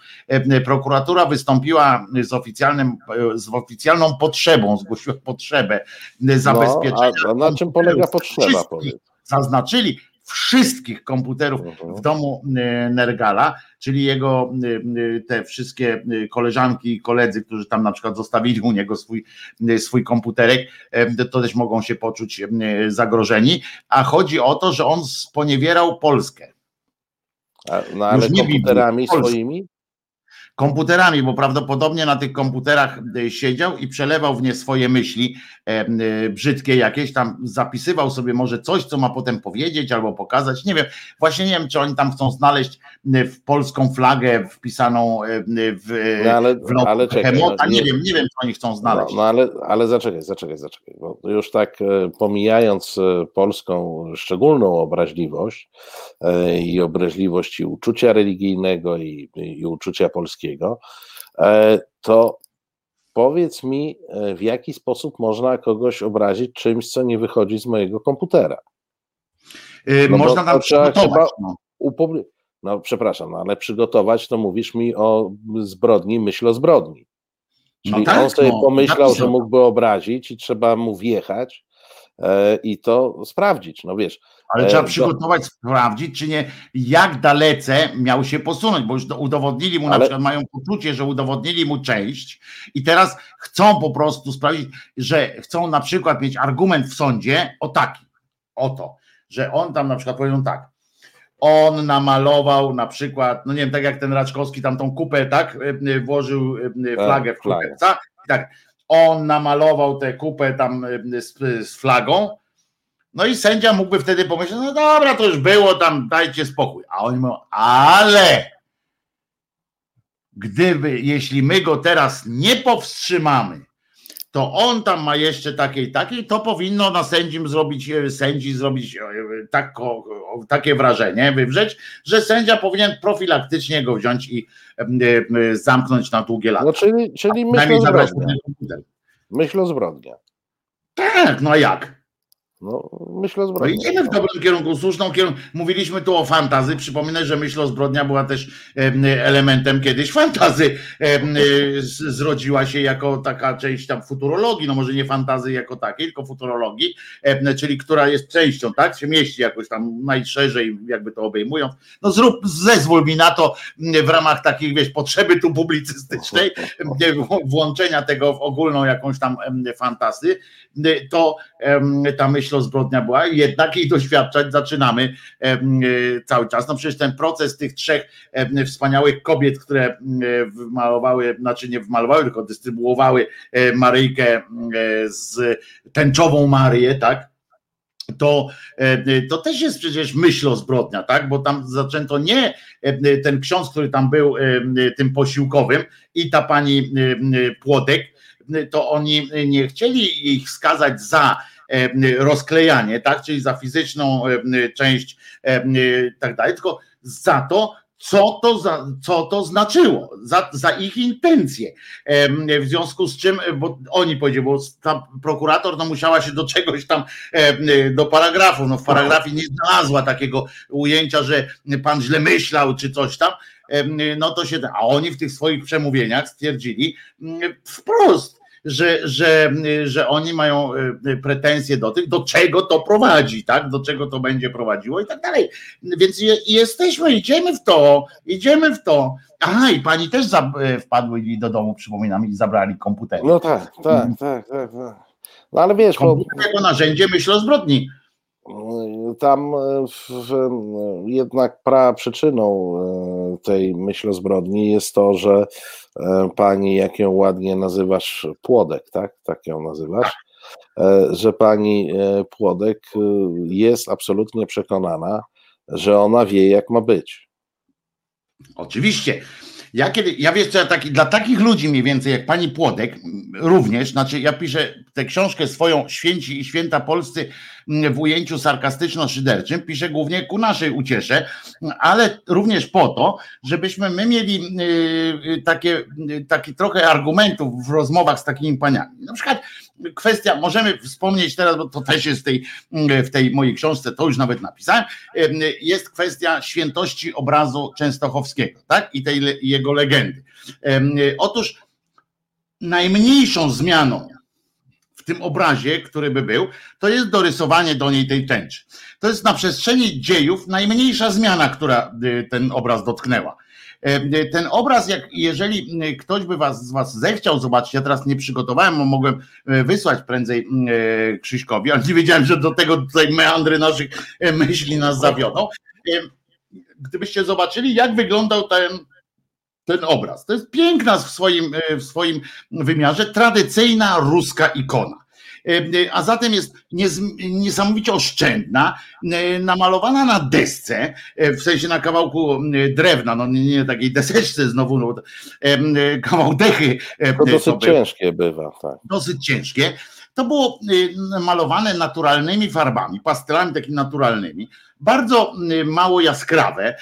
prokuratura wystąpiła z oficjalnym, z oficjalną potrzebą, zgłosiła potrzebę zabezpieczenia No, a, na czym polega potrzeba, wszystkich? Zaznaczyli wszystkich komputerów Mhm. w domu y, Nergala, czyli jego y, y, te wszystkie koleżanki i koledzy, którzy tam na przykład zostawili u niego swój, swój komputerek, to też mogą się poczuć zagrożeni. A chodzi o to, że on sponiewierał Polskę A, no ale Już nie komputerami swoimi? Komputerami, bo prawdopodobnie na tych komputerach y, siedział i przelewał w nie swoje myśli e, y, brzydkie jakieś, tam zapisywał sobie może coś, co ma potem powiedzieć albo pokazać, nie wiem, właśnie nie wiem, czy oni tam chcą znaleźć w polską flagę wpisaną w, No ale, w ale czekaj. Behemota, no, nie wiem, nie wiem, co oni chcą znaleźć. No, no ale, ale zaczekaj, zaczekaj, zaczekaj. Bo już tak e, pomijając e, polską szczególną obraźliwość e, i obraźliwość i uczucia religijnego i, i uczucia polskiego, e, to powiedz mi, e, w jaki sposób można kogoś obrazić czymś, co nie wychodzi z mojego komputera. Yy, No Można trzeba- przygotować. No. Upubli- no przepraszam, no, ale przygotować to mówisz mi o zbrodni, myśl o zbrodni. No Czyli tak, on sobie no, pomyślał, że mógłby obrazić i trzeba mu wjechać e, i to sprawdzić. No wiesz, Ale E, trzeba do- przygotować, sprawdzić, czy nie, jak dalece miał się posunąć, bo już do- udowodnili mu, na Ale- przykład mają poczucie, że udowodnili mu część i teraz chcą po prostu sprawić, że chcą na przykład mieć argument w sądzie o taki, o to, że on tam na przykład powiedzą tak, on namalował na przykład, no nie wiem, tak jak ten Raczkowski tam tą kupę, tak, y, włożył y, flagę w kupę, tak? tak, on namalował tę kupę tam y, z, z flagą, no i sędzia mógłby wtedy pomyśleć, no dobra, to już było tam, dajcie spokój. A oni mówią, ale gdyby, jeśli my go teraz nie powstrzymamy, to on tam ma jeszcze takie i takie, to powinno na sędzim zrobić, e, sędzi zrobić tak, takie wrażenie, wywrzeć, że sędzia powinien profilaktycznie go wziąć i e, zamknąć na długie lata. no czyli, czyli myśl Przynajmniej o zabrać zbrodni. mu ten komputer. Myśl o zbrodni. Tak, no a jak? No, myśl o No zbrodni. idziemy w dobrym kierunku, słuszną kierunku. Mówiliśmy tu o fantazy. Przypominaj, że myśl o zbrodnia była też em, elementem kiedyś fantazy. Z- Zrodziła się jako taka część tam futurologii, no może nie fantazy jako takiej, tylko futurologii, czyli która jest częścią, tak? Się mieści jakoś tam najszerzej, jakby to obejmując. No zrób, zezwól mi na to w ramach takich, wiesz, potrzeby tu publicystycznej, włączenia tego w ogólną jakąś tam fantazy, to ta myśl o zbrodnia była, jednak jej doświadczać zaczynamy y, cały czas. No przecież ten proces tych trzech wspaniałych kobiet, które wmalowały, znaczy nie wmalowały, tylko dystrybuowały e, Maryjkę e, z tęczową Marię, tak? To, e, to też jest przecież myśl o zbrodnia, tak? Bo tam zaczęto nie e, ten ksiądz, który tam był e, tym posiłkowym i ta pani e, Płodek, to oni nie chcieli ich skazać za e, rozklejanie, tak, czyli za fizyczną część tak dalej, tylko za to, co to, za, co to znaczyło, za, za ich intencje. W związku z czym, bo oni powiedzieli, bo ta prokurator no, musiała się do czegoś tam, do paragrafu, no w paragrafie nie znalazła takiego ujęcia, że pan źle myślał, czy coś tam, no to się, a oni w tych swoich przemówieniach stwierdzili wprost, że, że, że oni mają e, pretensje do tych, do czego to prowadzi, tak? Do czego to będzie prowadziło i tak dalej. Więc je, jesteśmy, idziemy w to, idziemy w to. Aha, i pani też e, wpadły do domu, przypominam, i zabrali komputer. No tak, tak, tak, tak. tak. No ale wiesz, bo Komputer jako narzędzie myśl o zbrodni. tam e, w, w, jednak pra przyczyną tej myśl o zbrodni jest to, że pani, jak ją ładnie nazywasz, Płodek, tak? Tak ją nazywasz? E, Że pani e, Płodek e, jest absolutnie przekonana, że ona wie, jak ma być. Oczywiście. Ja kiedy, ja wiesz, co ja taki, dla takich ludzi mniej więcej jak pani Płodek, również, znaczy ja piszę tę książkę swoją Święci i Święta Polscy w ujęciu sarkastyczno-szyderczym, piszę głównie ku naszej uciesze, ale również po to, żebyśmy my mieli y, y, takie, y, taki trochę argumentów w rozmowach z takimi paniami. Na przykład kwestia, możemy wspomnieć teraz, bo to też jest w tej, w tej mojej książce, to już nawet napisałem, em, jest kwestia świętości obrazu Częstochowskiego, tak? I tej jego legendy. Otóż najmniejszą zmianą tym obrazie, który by był, to jest dorysowanie do niej tej tęczy. To jest na przestrzeni dziejów najmniejsza zmiana, która y, ten obraz dotknęła. Em, Ten obraz, jak jeżeli y, ktoś by was, z was zechciał zobaczyć, ja teraz nie przygotowałem, bo mogłem y, wysłać prędzej y, Krzyśkowi, ale nie wiedziałem, że do tego tutaj meandry naszych y, myśli nas zawiodą. Gdybyście zobaczyli, jak wyglądał ten, ten obraz. To jest piękna w swoim, y, w swoim wymiarze, tradycyjna ruska ikona. Y, A zatem jest niesamowicie oszczędna, namalowana na desce, w sensie na kawałku drewna, no nie, takiej deseczce znowu, no, kawał dechy. To dosyć ciężkie bywa, tak. dosyć ciężkie. to było malowane naturalnymi farbami, pastelami takimi naturalnymi, bardzo mało jaskrawe,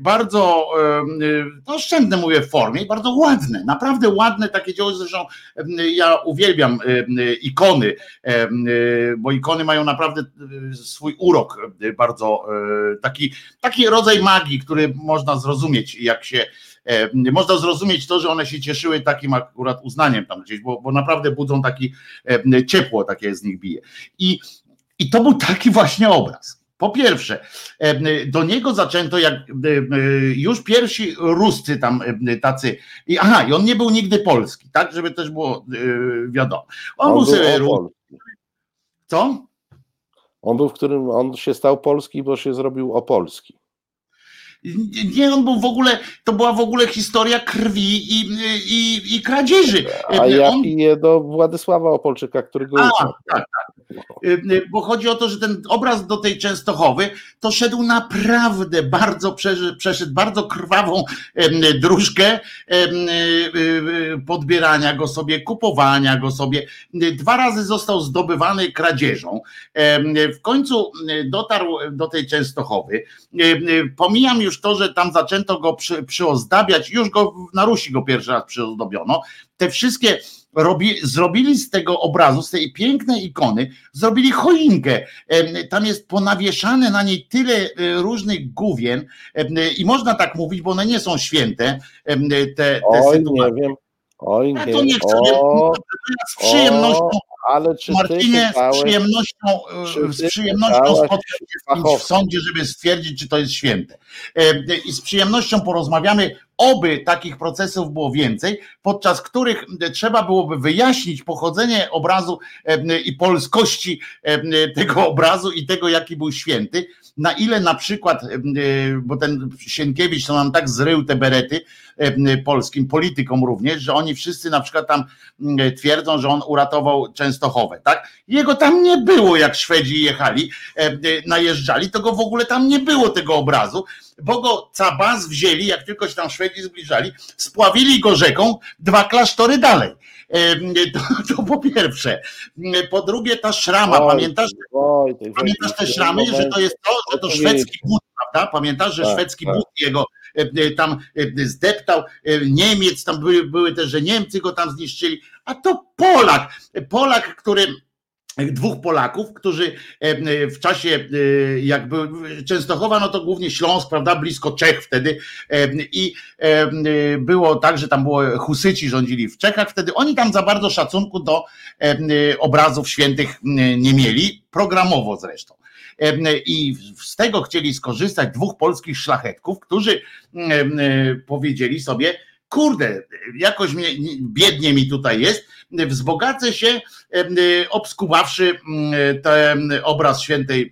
bardzo no oszczędne mówię w formie, bardzo ładne, naprawdę ładne takie dzieło, zresztą ja uwielbiam ikony, bo ikony mają naprawdę swój urok, bardzo taki, taki rodzaj magii, który można zrozumieć, jak się można zrozumieć to, że one się cieszyły takim akurat uznaniem tam gdzieś, bo, bo naprawdę budzą taki ciepło, takie z nich bije. I, I to był taki właśnie obraz. Po pierwsze, do niego zaczęto, jak już pierwsi Ruscy tam tacy, i aha, i on nie był nigdy polski, tak, żeby też było wiadomo. On, on był Co? On był w którym on się stał polski, bo się zrobił opolski. Nie, on był w ogóle, to była w ogóle historia krwi i, i, i kradzieży. A ja on... piję do Władysława Opolczyka, którego. A, tak, tak. Bo chodzi o to, że ten obraz do tej Częstochowy to szedł naprawdę bardzo, przeszedł bardzo krwawą dróżkę podbierania go sobie, kupowania go sobie. Dwa razy został zdobywany kradzieżą. W końcu dotarł do tej Częstochowy. Pomijam już to, że tam zaczęto go przy, przyozdabiać, już go na Rusi go pierwszy raz przyozdobiono. Te wszystkie robi, zrobili z tego obrazu, z tej pięknej ikony, zrobili choinkę. Tam jest ponawieszane na niej tyle e, różnych główien i można tak mówić, bo one nie są święte. Te, te Oj, nie wiem. Oj, nie. to nie chcę, o, z przyjemnością ale czy Marcinie, z przyjemnością, e, z przyjemnością spotkam się w sądzie, żeby stwierdzić, czy to jest święte. E, I z przyjemnością porozmawiamy, oby takich procesów było więcej, podczas których trzeba byłoby wyjaśnić pochodzenie obrazu e, i polskości tego obrazu i tego, jaki był święty na ile na przykład, bo ten Sienkiewicz to nam tak zrył te berety polskim politykom również, że oni wszyscy na przykład tam twierdzą, że on uratował Częstochowę, tak? Jego tam nie było, jak Szwedzi jechali, najeżdżali, to go w ogóle tam nie było tego obrazu, bo go Cabas wzięli, jak tylko się tam Szwedzi zbliżali, spławili go rzeką dwa klasztory dalej. To, to po pierwsze. Po drugie, ta szrama, oj, pamiętasz? Oj, pamiętasz te szramy, że to jest to, że to szwedzki but, prawda? Pamiętasz, że tak, szwedzki tak. but jego tam zdeptał Niemiec, tam były, były też, że Niemcy go tam zniszczyli, a to Polak, Polak, który dwóch Polaków, którzy w czasie jakby Częstochowa, no to głównie Śląsk, prawda, blisko Czech wtedy i było tak, że tam było Husyci rządzili w Czechach, wtedy oni tam za bardzo szacunku do obrazów świętych nie mieli, programowo zresztą. I z tego chcieli skorzystać dwóch polskich szlachetków, którzy powiedzieli sobie, kurde, jakoś mnie, biednie mi tutaj jest, wzbogacę się, obskubawszy ten obraz świętej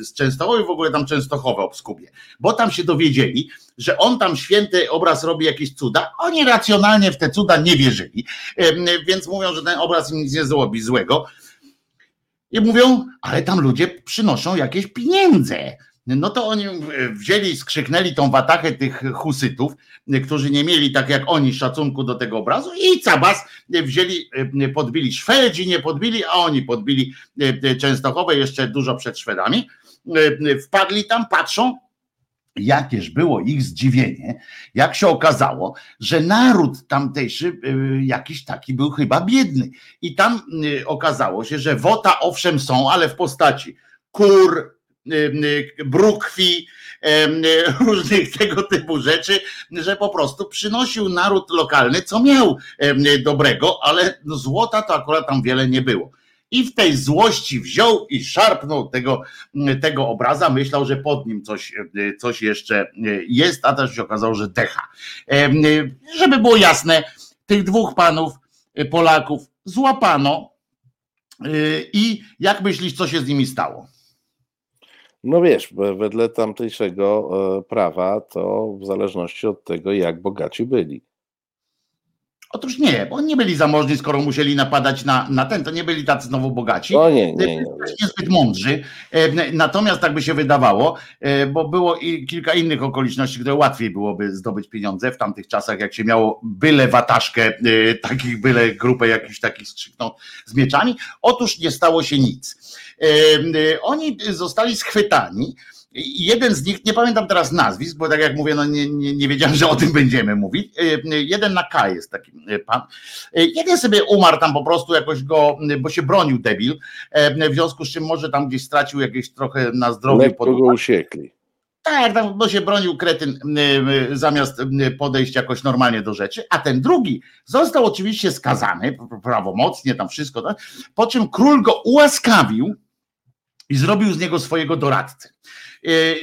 z Częstochowy, w ogóle tam Częstochowe obskubie, bo tam się dowiedzieli, że on tam święty obraz robi jakieś cuda, oni racjonalnie w te cuda nie wierzyli, więc mówią, że ten obraz im nic nie zrobi złego, i mówią, ale tam ludzie przynoszą jakieś pieniądze. No to oni wzięli, skrzyknęli tą watachę tych husytów, którzy nie mieli tak jak oni szacunku do tego obrazu i cabas wzięli, podbili Szwedzi, nie podbili, a oni podbili Częstochowe jeszcze dużo przed Szwedami. Wpadli tam, patrzą, jakież było ich zdziwienie, jak się okazało, że naród tamtejszy jakiś taki był chyba biedny. I tam okazało się, że wota owszem są, ale w postaci kur, brukwi, różnych tego typu rzeczy, że po prostu przynosił naród lokalny, co miał dobrego, ale złota to akurat tam wiele nie było i w tej złości wziął i szarpnął tego, tego obraza, myślał, że pod nim coś, coś jeszcze jest, a też się okazało, że decha. Żeby było jasne, tych dwóch panów, Polaków, złapano i jak myślisz, co się z nimi stało? No wiesz, wedle tamtejszego e, prawa to w zależności od tego, jak bogaci byli. Otóż nie, bo oni nie byli zamożni, skoro musieli napadać na, na ten, to nie byli tacy znowu bogaci. No nie, nie, nie. Niezbyt mądrzy. E, Natomiast tak by się wydawało, e, bo było i kilka innych okoliczności, które łatwiej byłoby zdobyć pieniądze w tamtych czasach, jak się miało byle wataszkę, takich byle grupę jakichś takich strzykną z mieczami. Otóż nie stało się nic. E, Oni zostali schwytani. Jeden z nich, nie pamiętam teraz nazwisk, bo tak jak mówię, no nie, nie, nie wiedziałem, że o tym będziemy mówić. E, Jeden na K jest taki e, pan. Jeden sobie umarł tam po prostu jakoś go, bo się bronił debil, w związku z czym może tam gdzieś stracił jakieś trochę na zdrowiu. Lekko go usiekli. tak, tam, bo się bronił kretyn y, y, zamiast y, podejść jakoś normalnie do rzeczy, a ten drugi został oczywiście skazany prawomocnie, tam wszystko, tak? po czym król go ułaskawił i zrobił z niego swojego doradcę.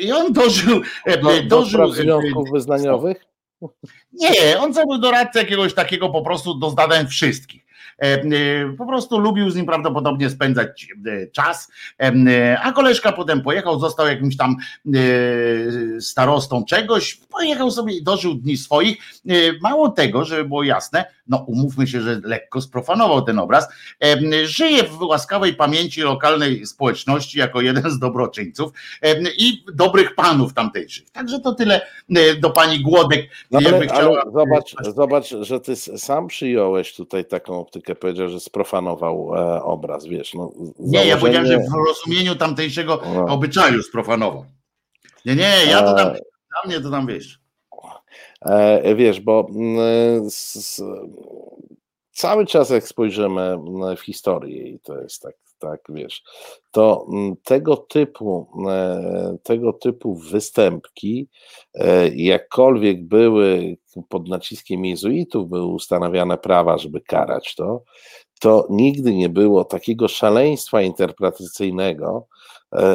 I on dożył, e, Do, do dożył spraw związków wyznaniowych? nie, on zrobił doradcę jakiegoś takiego po prostu do zadań wszystkich. E, e, Po prostu lubił z nim prawdopodobnie spędzać e, czas, e, e, a koleżka potem pojechał, został jakimś tam e, starostą czegoś, pojechał sobie i dożył dni swoich. E, Mało tego, żeby było jasne, no umówmy się, że lekko sprofanował ten obraz, żyje w łaskawej pamięci lokalnej społeczności jako jeden z dobroczyńców i dobrych panów tamtejszych. Także to tyle do pani Głodek. No ale, chciała- ale zobacz, zobacz, że ty sam przyjąłeś tutaj taką optykę, powiedział, że sprofanował e, obraz, wiesz. No, Nie, ja powiedziałem, że założenie- w rozumieniu tamtejszego No. obyczaju sprofanował. Nie, nie, ja to tam, E, dla mnie to tam wiesz. E, wiesz, bo mm, cały czas jak spojrzymy mm, w historię i to jest tak, tak, wiesz, to mm, tego typu, e, tego typu występki, e, jakkolwiek były pod naciskiem jezuitów, były ustanawiane prawa, żeby karać to, to nigdy nie było takiego szaleństwa interpretacyjnego,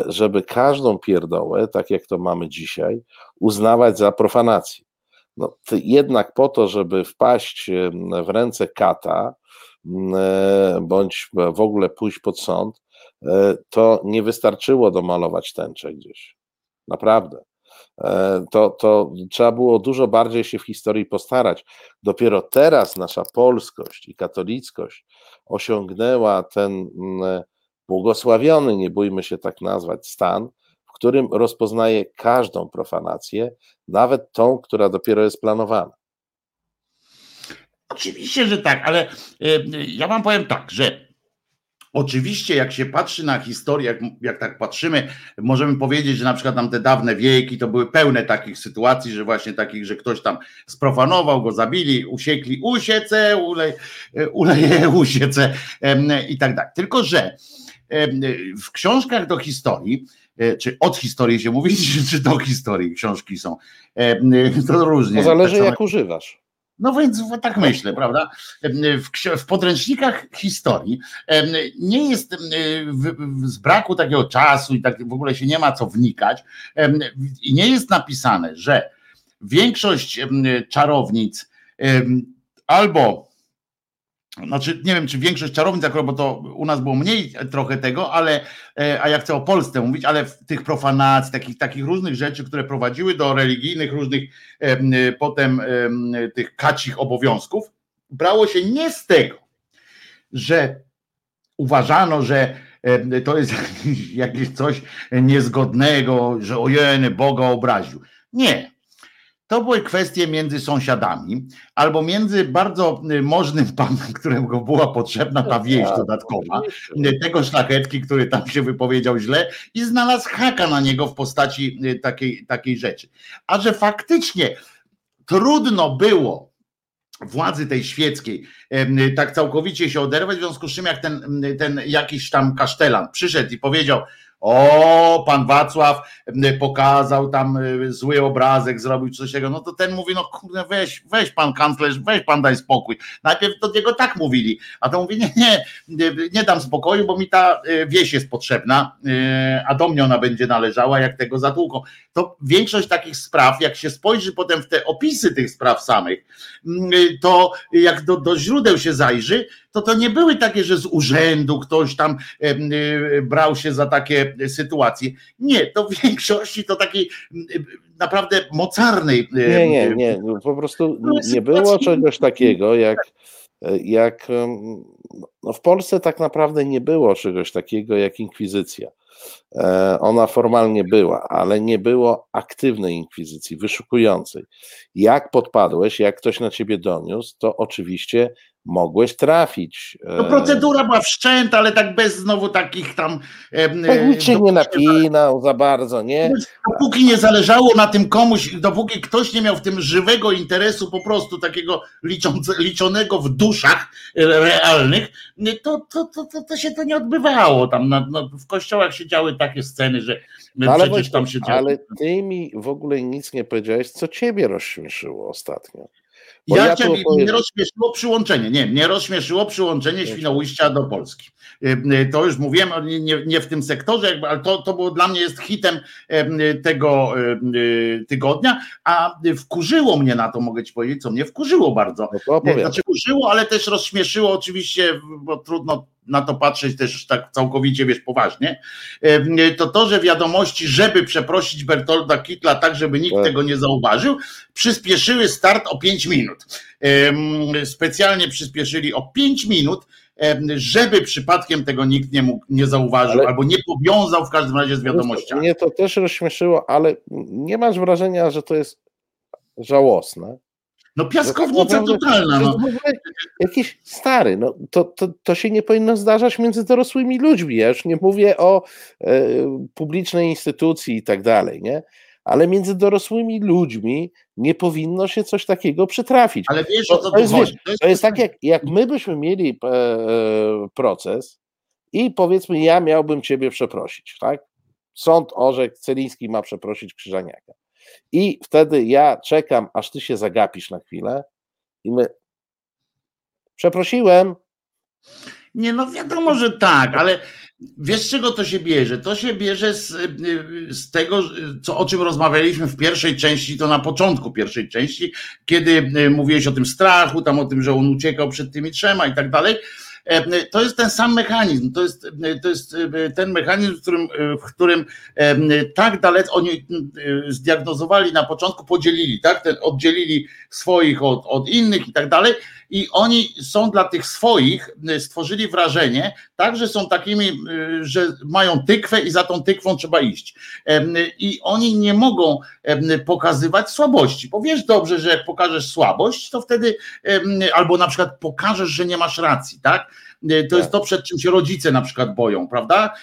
żeby każdą pierdołę, tak jak to mamy dzisiaj, uznawać za profanację. No, jednak po to, żeby wpaść w ręce kata, e, bądź w ogóle pójść pod sąd, e, to nie wystarczyło domalować tęczę gdzieś. Naprawdę. E, To, to trzeba było dużo bardziej się w historii postarać. Dopiero teraz nasza polskość i katolickość osiągnęła ten błogosławiony, nie bójmy się tak nazwać, stan, którym rozpoznaje każdą profanację, nawet tą, która dopiero jest planowana. Oczywiście, że tak, ale e, ja wam powiem tak, że oczywiście jak się patrzy na historię, jak, jak tak patrzymy, możemy powiedzieć, że na przykład tam te dawne wieki to były pełne takich sytuacji, że właśnie takich, że ktoś tam sprofanował, go zabili, usiekli, usiece, ulej, e, uleje, usiece i tak dalej. Tylko, że w książkach do historii, czy od historii się mówi, czy- do historii książki są, em, to różnie. To zależy, Tak jak używasz. no więc tak myślę, prawda? W, w podręcznikach historii nie jest z braku takiego czasu i tak w ogóle się nie ma co wnikać i nie jest napisane, że większość czarownic albo znaczy nie wiem, czy większość czarownic, bo to u nas było mniej trochę tego, ale e, a ja chcę o Polsce mówić, ale tych profanacji, takich, takich różnych rzeczy, które prowadziły do religijnych różnych em, potem em, tych kacich obowiązków, brało się nie z tego, że uważano, że to jest jakieś coś niezgodnego, że ojeny Boga obraził. Nie. To były kwestie między sąsiadami, albo między bardzo y, możnym panem, któremu była potrzebna ta wieść dodatkowa, y, tego szlachetki, który tam się wypowiedział źle i znalazł haka na niego w postaci y, takiej, takiej rzeczy. A że faktycznie trudno było władzy tej świeckiej tak całkowicie się oderwać, w związku z czym jak ten, ten jakiś tam kasztelan przyszedł i powiedział o, pan Wacław pokazał tam y, zły obrazek, zrobił coś takiego, no to ten mówi, no kurde, weź, weź pan kanclerz, weź pan daj spokój. Najpierw do niego tak mówili, a to mówi, nie, nie, nie, dam spokoju, bo mi ta y, wieś jest potrzebna, y, a do mnie ona będzie należała, jak tego zatłuką. To większość takich spraw, jak się spojrzy potem w te opisy tych spraw samych, to jak do, do źródeł się zajrzy, to to nie były takie, że z urzędu ktoś tam brał się za takie sytuacje. Nie, to w większości to takiej naprawdę mocarnej. Nie, nie, nie. Po prostu no, nie było czegoś takiego jak jak no w Polsce tak naprawdę nie było czegoś takiego jak inkwizycja. E, ona formalnie była, ale nie było aktywnej inkwizycji, wyszukującej. Jak podpadłeś, jak ktoś na ciebie doniósł, to oczywiście mogłeś trafić. No procedura była wszczęta, ale tak bez znowu takich tam... Tak nikt się nie napinał za bardzo, nie? Dopóki nie zależało na tym komuś, dopóki ktoś nie miał w tym żywego interesu po prostu takiego liczące, liczonego w duszach realnych, to, to, to, to, to się to nie odbywało. Tam na, no, w kościołach się działy takie sceny, że no ale przecież tam się działo. Ale ty mi w ogóle nic nie powiedziałeś, co ciebie rozśmieszyło ostatnio. Bo ja, ja cię, mnie rozśmieszyło przyłączenie. Nie, mnie rozśmieszyło przyłączenie Świnoujścia do Polski. Y, y, to już mówiłem, nie, nie w tym sektorze, ale to, to było dla mnie jest hitem tego y, tygodnia, a wkurzyło mnie na to, mogę ci powiedzieć, co mnie wkurzyło bardzo. No znaczy wkurzyło, ale też rozśmieszyło oczywiście, bo trudno na to patrzeć też tak całkowicie, wiesz, poważnie, to to, że wiadomości, żeby przeprosić Bertolda Kitla tak, żeby nikt tak. tego nie zauważył, przyspieszyły start o 5 minut. Specjalnie przyspieszyli o 5 minut, żeby przypadkiem tego nikt nie mógł, nie zauważył, ale albo nie powiązał w każdym razie z wiadomościami. Mnie to też rozśmieszyło, ale nie masz wrażenia, że to jest żałosne? No piaskownica no, totalna. No. Jakiś stary, no to, to, to się nie powinno zdarzać między dorosłymi ludźmi. Ja już nie mówię o e, publicznej instytucji i tak dalej, nie? Ale między dorosłymi ludźmi nie powinno się coś takiego przytrafić. Ale wiesz, o co to, jest, wiesz, to jest, to jest tak, jak, jak my byśmy mieli e, e, proces i powiedzmy, ja miałbym ciebie przeprosić, tak? Sąd orzekł, Celiński ma przeprosić Krzyżaniaka. I wtedy ja czekam, aż ty się zagapisz na chwilę i my. Przeprosiłem. Nie, no wiadomo, że tak, ale wiesz, czego to się bierze? To się bierze z, z tego, co, o czym rozmawialiśmy w pierwszej części, to na początku pierwszej części, kiedy e, mówiłeś o tym strachu, tam o tym, że on uciekał przed tymi trzema i tak dalej. E, to jest ten sam mechanizm, to jest, to jest e, ten mechanizm, w którym, e, w którym tak dalece oni zdiagnozowali na początku, podzielili, tak? Oddzielili swoich od, od innych i tak dalej. I oni są dla tych swoich, stworzyli wrażenie, tak, że są takimi, że mają tykwę i za tą tykwą trzeba iść. I oni nie mogą pokazywać słabości. Bo wiesz dobrze, że jak pokażesz słabość, to wtedy albo na przykład pokażesz, że nie masz racji, tak? E, to jest tak. to, przed czym się rodzice na przykład boją, prawda?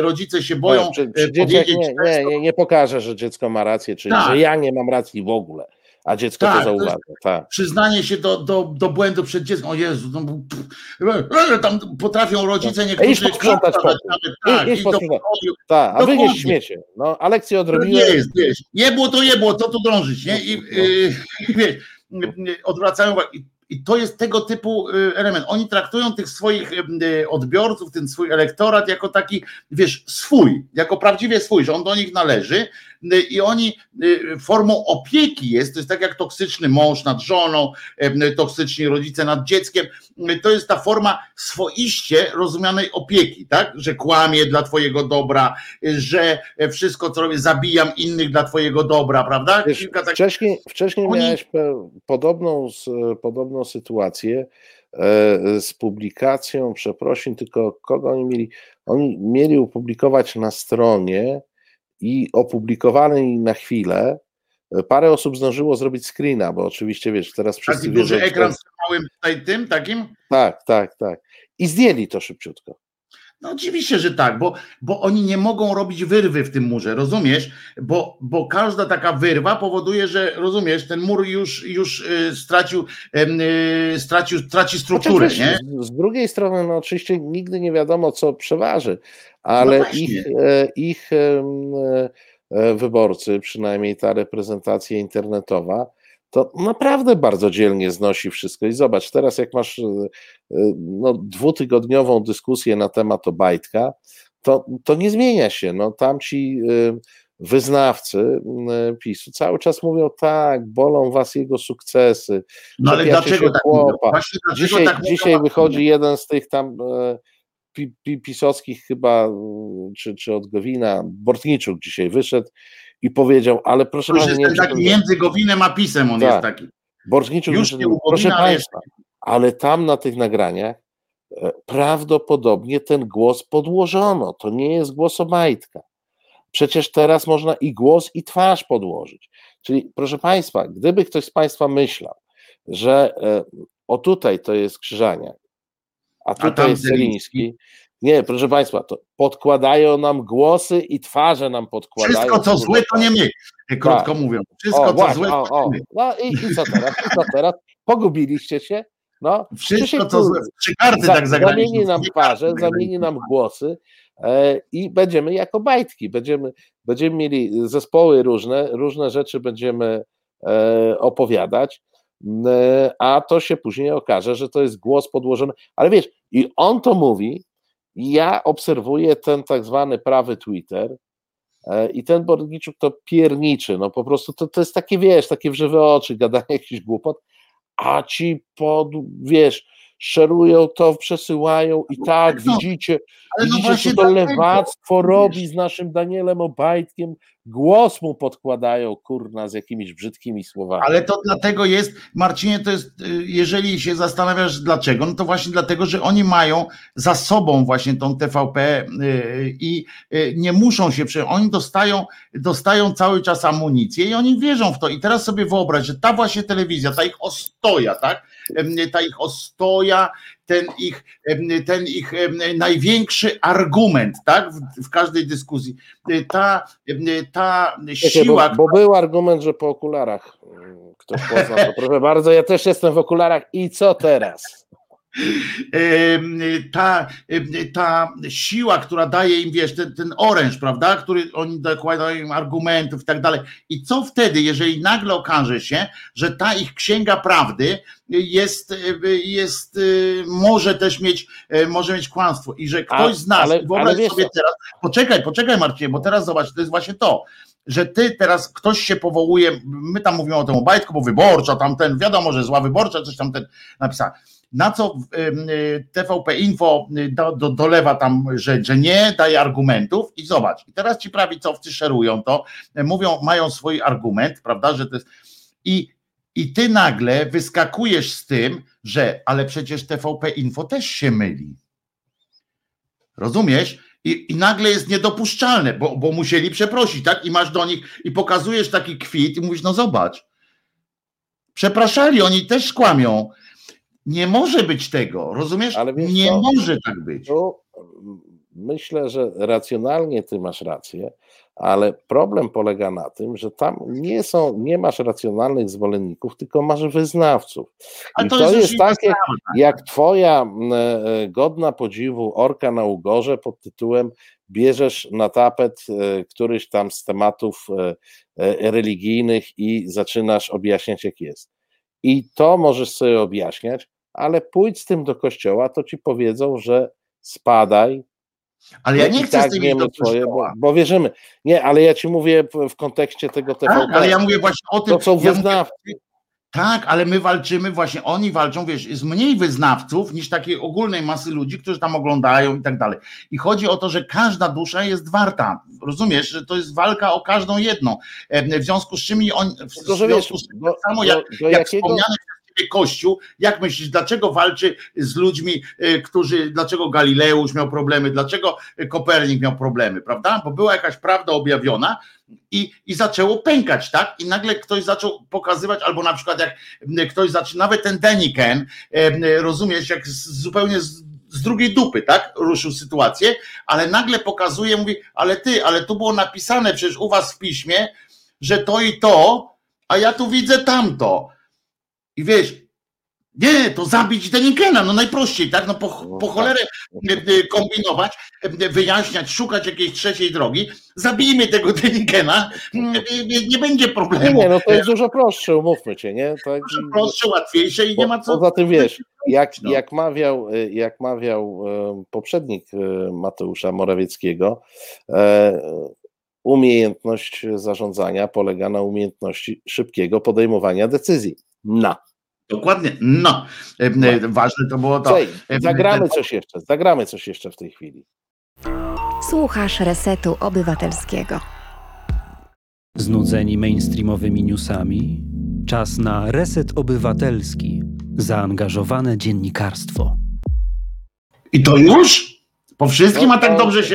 Rodzice się boją czy, czy e, powiedzieć... Nie, nie, nie, nie pokaże, że dziecko ma rację, czyli tak. że ja nie mam racji w ogóle a dziecko tak, to zauważa. Tak. Przyznanie się do, do, do błędu przed dzieckiem. O Jezu, no, tam potrafią rodzice niektórzy... Idź posprzątać pokój. Tak, do pokoju. Tak, a wy nie śmiecie. No, a lekcje odrobiłem. Nie jest, wiesz, jebło to jebło, co tu drążyć, nie? I, no. y, wiesz, odwracają i to jest tego typu y, element. Oni traktują tych swoich y, odbiorców, ten swój elektorat jako taki, wiesz, swój, jako prawdziwie swój, że on do nich należy i oni formą opieki jest, to jest tak jak toksyczny mąż nad żoną, toksyczni rodzice nad dzieckiem, to jest ta forma swoiście rozumianej opieki, tak, że kłamie dla twojego dobra, że wszystko co robię, zabijam innych dla twojego dobra, prawda? Wiesz, wcześniej wcześniej oni... miałeś podobną, podobną sytuację e, z publikacją przeprosin, tylko kogo oni mieli? Oni mieli opublikować na stronie i opublikowanej na chwilę. Parę osób zdążyło zrobić screena, bo oczywiście wiesz, teraz wszyscy Taki duży ekran z małym tutaj tym takim? Tak, tak, tak. I zdjęli to szybciutko. No oczywiście, że tak, bo, bo oni nie mogą robić wyrwy w tym murze, rozumiesz? Bo, bo każda taka wyrwa powoduje, że rozumiesz, ten mur już, już y, stracił, y, stracił, traci strukturę, nie? Z, drugiej strony, no oczywiście nigdy nie wiadomo, co przeważy, ale no ich, e, ich e, wyborcy, przynajmniej ta reprezentacja internetowa, to naprawdę bardzo dzielnie znosi wszystko. I zobacz, teraz jak masz e, e, no, dwutygodniową dyskusję na temat Obajtka, to, to nie zmienia się. No, tam ci wyznawcy PiSu cały czas mówią tak, bolą was jego sukcesy. No ale dlaczego tak dlaczego dzisiaj, tak dzisiaj wychodzi jeden z tych tam pisowskich chyba, czy, czy od Gowina, Bortniczuk dzisiaj wyszedł i powiedział, ale proszę Już jest taki między Gowinem a PiSem on tak. jest taki. Bortniczuk Już wyszedł, proszę Państwa, ale tam na tych nagraniach e, prawdopodobnie ten głos podłożono. To nie jest głos Obajtka. Przecież teraz można i głos, i twarz podłożyć. Czyli, proszę Państwa, gdyby ktoś z Państwa myślał, że e, o tutaj to jest Krzyżania, a tutaj a jest Celiński, nie, proszę Państwa, to podkładają nam głosy i twarze nam podkładają. Wszystko, co złe, to nie my, krótko tak. mówiąc. Wszystko, o, co właśnie, złe, o, o. No i, i co teraz? I co teraz? Pogubiliście się? No, Wszystko, co złe. Trzy karty za, tak Zamieni nam twarze, zamieni nam głosy e, i będziemy jako bajtki. Będziemy, będziemy mieli zespoły różne, różne rzeczy będziemy e, opowiadać e, a to się później okaże, że to jest głos podłożony. Ale wiesz, i on to mówi, ja obserwuję ten tak zwany prawy Twitter e, i ten Borniczuk to pierniczy, no po prostu to, to jest takie, wiesz, takie w żywe oczy, gadanie jakiś głupot, a ci pod, wiesz, szerują to, przesyłają i tak, no, widzicie, no widzicie, co to lewactwo robi z naszym Danielem Obajtkiem, głos mu podkładają, kurna, z jakimiś brzydkimi słowami. Ale to dlatego jest, Marcinie, to jest, y, jeżeli się zastanawiasz dlaczego, no to właśnie dlatego, że oni mają za sobą właśnie tą TVP y, i y, nie muszą się, oni dostają, dostają cały czas amunicję i oni wierzą w to. I teraz sobie wyobraź, że ta właśnie telewizja, ta ich ostoja, tak, ta ich ostoja, ten ich, ten ich największy argument, tak, w, w każdej dyskusji. Ta, ta siła. Bo, bo, był argument, że po okularach mm, ktoś pozna to. Proszę bardzo, ja też jestem w okularach i co teraz? Ta, ta siła, która daje im, wiesz, ten, ten oręż, prawda, który oni dokładają im argumentów i tak dalej. I co wtedy, jeżeli nagle okaże się, że ta ich księga prawdy jest, jest może też mieć, może mieć kłamstwo i że ktoś A, z nas, ale, wyobraź ale sobie teraz, poczekaj, poczekaj Marcinie, bo teraz zobacz, to jest właśnie to, że ty teraz ktoś się powołuje, my tam mówimy o tym Obajtku, bo wyborcza, tamten, wiadomo, że zła wyborcza, coś tam ten napisał na co y, TVP Info y, do, do, dolewa tam, że, że nie, daje argumentów i zobacz. I teraz ci prawicowcy szerują to, mówią, mają swój argument, prawda, że to jest. I, I ty nagle wyskakujesz z tym, że ale przecież TVP Info też się myli. Rozumiesz? I, I, nagle jest niedopuszczalne, bo, bo musieli przeprosić, tak? I masz do nich i pokazujesz taki kwit i mówisz, no zobacz. Przepraszali, oni też kłamią. Nie może być tego, rozumiesz? nie co? może tak być. Tu myślę, że racjonalnie ty masz rację, ale problem polega na tym, że tam nie są, nie masz racjonalnych zwolenników, tylko masz wyznawców. I to, to jest, takie, tak. jak twoja e, godna podziwu orka na ugorze pod tytułem bierzesz na tapet e, któryś tam z tematów e, religijnych i zaczynasz objaśniać, jak jest. I to możesz sobie objaśniać, ale pójdź z tym do kościoła, to ci powiedzą, że spadaj. Ale ja nie chcę tak z tym do twoje, bo, bo, wierzymy. Nie, ale ja ci mówię w, kontekście tego TVP. Tak, ale ja mówię właśnie o tym. To są ja wyznawcy. Mówię, tak, ale my walczymy właśnie, oni walczą, wiesz, jest mniej wyznawców niż takiej ogólnej masy ludzi, którzy tam oglądają i tak dalej. I chodzi o to, że każda dusza jest warta. Rozumiesz, że to jest walka o każdą jedną. E, w związku z czym oni, w związku z czym, tak samo jak, jak jakiego... wspomniane Kościół. Jak myślisz, dlaczego walczy z ludźmi, e, którzy, dlaczego Galileusz miał problemy, dlaczego Kopernik miał problemy, prawda? Bo była jakaś prawda objawiona i, i zaczęło pękać, tak? I nagle ktoś zaczął pokazywać, albo na przykład jak ktoś zaczął, nawet ten Deniken, e, rozumiesz, jak zupełnie z, z drugiej dupy, tak? Ruszył sytuację, ale nagle pokazuje, mówi, ale ty, ale tu było napisane przecież u was w piśmie, że to i to, a ja tu widzę tamto. I wiesz, nie, to zabić Denikena, no najprościej, tak? No po, no po tak. cholerę e, e, kombinować, e, wyjaśniać, szukać jakiejś trzeciej drogi. Zabijmy tego Denikena, nie będzie problemu. Nie, no to jest dużo prostsze, umówmy się, nie? Tak, dużo prostsze, łatwiejsze i nie ma co. Poza tym wiesz, jak, no. jak, mawiał, jak mawiał poprzednik Mateusza Morawieckiego, umiejętność zarządzania polega na umiejętności szybkiego podejmowania decyzji. Na. Dokładnie, no. E, e, ważne to było to. E, zagramy ten- coś jeszcze, zagramy coś jeszcze w tej chwili. Słuchasz Resetu Obywatelskiego. Znudzeni mainstreamowymi newsami? Czas na reset obywatelski. Zaangażowane dziennikarstwo. I to już? Po wszystkim, No a tak to- dobrze się,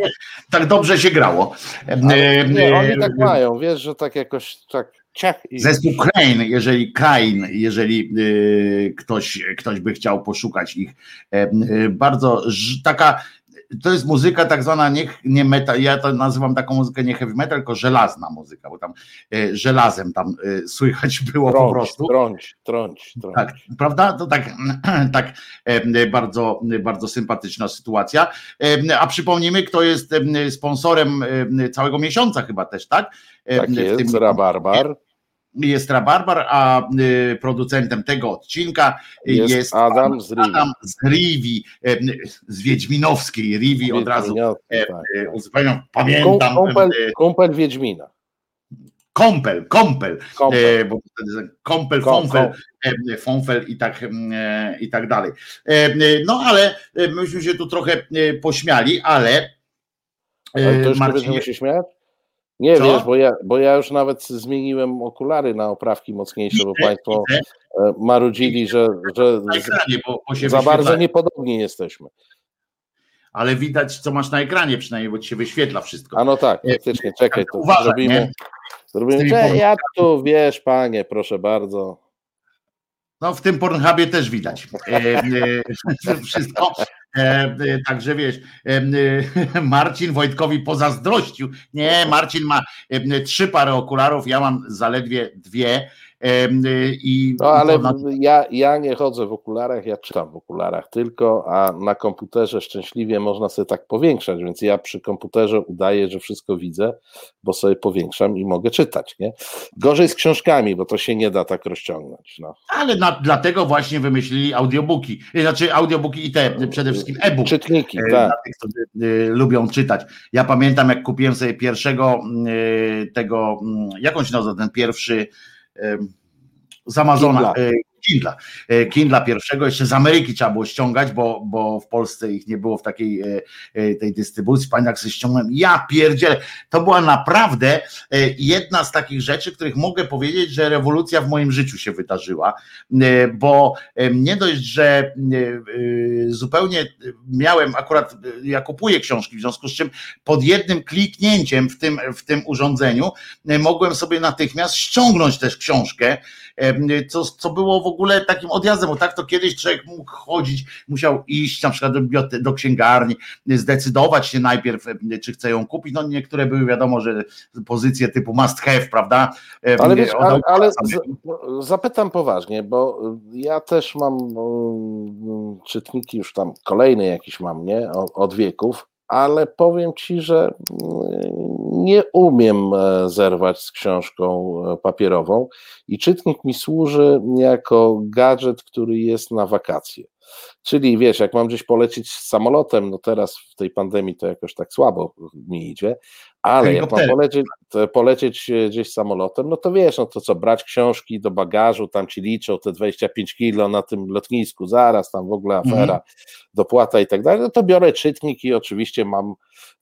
tak dobrze się grało. E, Ale e, nie, e, oni tak mają, wiesz, że tak jakoś tak ciach i Zespół jeżeli Crane, jeżeli y, ktoś, ktoś by chciał poszukać ich, e, y, bardzo ż- taka, to jest muzyka tak zwana nie, nie metal, ja to nazywam taką muzykę nie heavy metal, tylko żelazna muzyka, bo tam e, żelazem tam e, słychać było po trąć, prostu. trąć, trąć, trąć. Tak, prawda? To tak, tak e, bardzo, bardzo sympatyczna sytuacja. A przypomnijmy, kto jest sponsorem całego miesiąca chyba też, tak? Tak jest, tym- Rabarbar. Jest Rabarbar, a y, producentem tego odcinka Jest, jest, Adam z Rivi. Adam z Rivi, z Wiedźminowskiej Rivi, od razu tak. y, uzupełniam, Kum- pamiętam, Kumpel, y, kumpel Wiedźmina. Kąpel, Kąpel, bo Kąpel, e, Fonfel i tak, e, i tak dalej. E, No ale myśmy się tu trochę pośmiali, ale Ale to już nie Marcinie, się śmiać? Nie Co? wiesz, bo ja, bo ja już nawet zmieniłem okulary na oprawki mocniejsze, bo Państwo e, marudzili, że, że ekranie, bo, bo się za bardzo niepodobni jesteśmy. ale widać, co masz na ekranie przynajmniej, bo ci się wyświetla wszystko. A no tak, faktycznie, czekaj, to Uważaj, zrobimy. nie? Zrobimy, pomysłami. ja tu, wiesz, panie, proszę bardzo. No w tym Pornhubie też widać e, e, wszystko. E, e, także wiesz, e, Marcin Wojtkowi pozazdrościł. Nie, Marcin ma trzy pary okularów, ja mam zaledwie dwie. E, i No ale na- ja, ja nie chodzę w okularach, ja czytam w okularach tylko, a na komputerze szczęśliwie można sobie tak powiększać, więc ja przy komputerze udaję, że wszystko widzę, bo sobie powiększam i mogę czytać, nie? Gorzej z książkami, bo to się nie da tak rozciągnąć, no. ale na, dlatego właśnie wymyślili audiobooki. E, Znaczy audiobooki i te przede wszystkim e-book. Czytniki, E, tak. Dla tych, którzy e, lubią czytać. Ja pamiętam, jak kupiłem sobie pierwszego e, tego, mm, jak on się nazywa, ten pierwszy z Amazona. Kindla. Kindla. E, Kindla pierwszego, jeszcze z Ameryki trzeba było ściągać, bo, bo w Polsce ich nie było w takiej e, e, tej dystrybucji. Pamiętam, jak sobie ściągnąłem. Ja pierdzielę. To była naprawdę jedna z takich rzeczy, których mogę powiedzieć, że rewolucja w moim życiu się wydarzyła, bo nie dość, że zupełnie miałem akurat, ja kupuję książki, w związku z czym pod jednym kliknięciem w tym, w tym urządzeniu mogłem sobie natychmiast ściągnąć też książkę, co, co było w ogóle takim odjazdem, bo tak to kiedyś człowiek mógł chodzić, musiał iść na przykład do, do księgarni, zdecydować się najpierw, e, czy chce ją kupić, no niektóre były wiadomo, że pozycje typu must have, prawda? E, Ale wiesz, ale, ale zapytam poważnie, bo ja też mam mm, czytniki już tam kolejne jakieś mam, nie? Od wieków, ale powiem ci, że mm, nie umiem e, zerwać z książką e, papierową i czytnik mi służy jako gadżet, który jest na wakacje. Czyli wiesz, jak mam gdzieś polecieć samolotem, no teraz w tej pandemii to jakoś tak słabo mi idzie, ale jak mam polecieć, polecieć e, gdzieś samolotem, no to wiesz, no to co, brać książki do bagażu, tam ci liczą te 25 kilo na tym lotnisku, zaraz tam w ogóle afera, Mhm. dopłata i tak dalej, no to biorę czytnik i oczywiście mam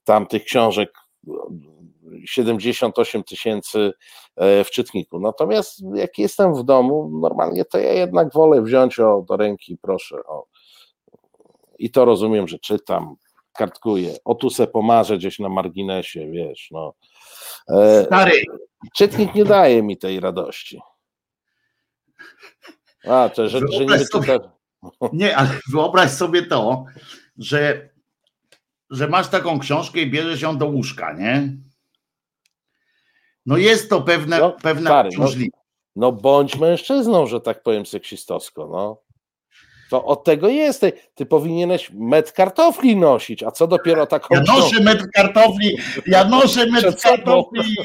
tam tych książek 78 tysięcy e, w czytniku. Natomiast jak jestem w domu, normalnie to ja jednak wolę wziąć o, do ręki, proszę. O. I to rozumiem, że czytam, kartkuję. O tu se pomarzę gdzieś na marginesie, wiesz, no. E, Stary, czytnik nie daje mi tej radości. A, to, że, że nie sobie-. Nie, ale wyobraź sobie to, że, że masz taką książkę i bierzesz ją do łóżka, nie? No jest to pewne, No, pewna stary, no. No bądź mężczyzną, że tak powiem seksistowsko, no. To od tego jesteś. Ty powinieneś met kartofli nosić, a co dopiero taką Ja noszę metr kartofli, ja noszę metr kartofli.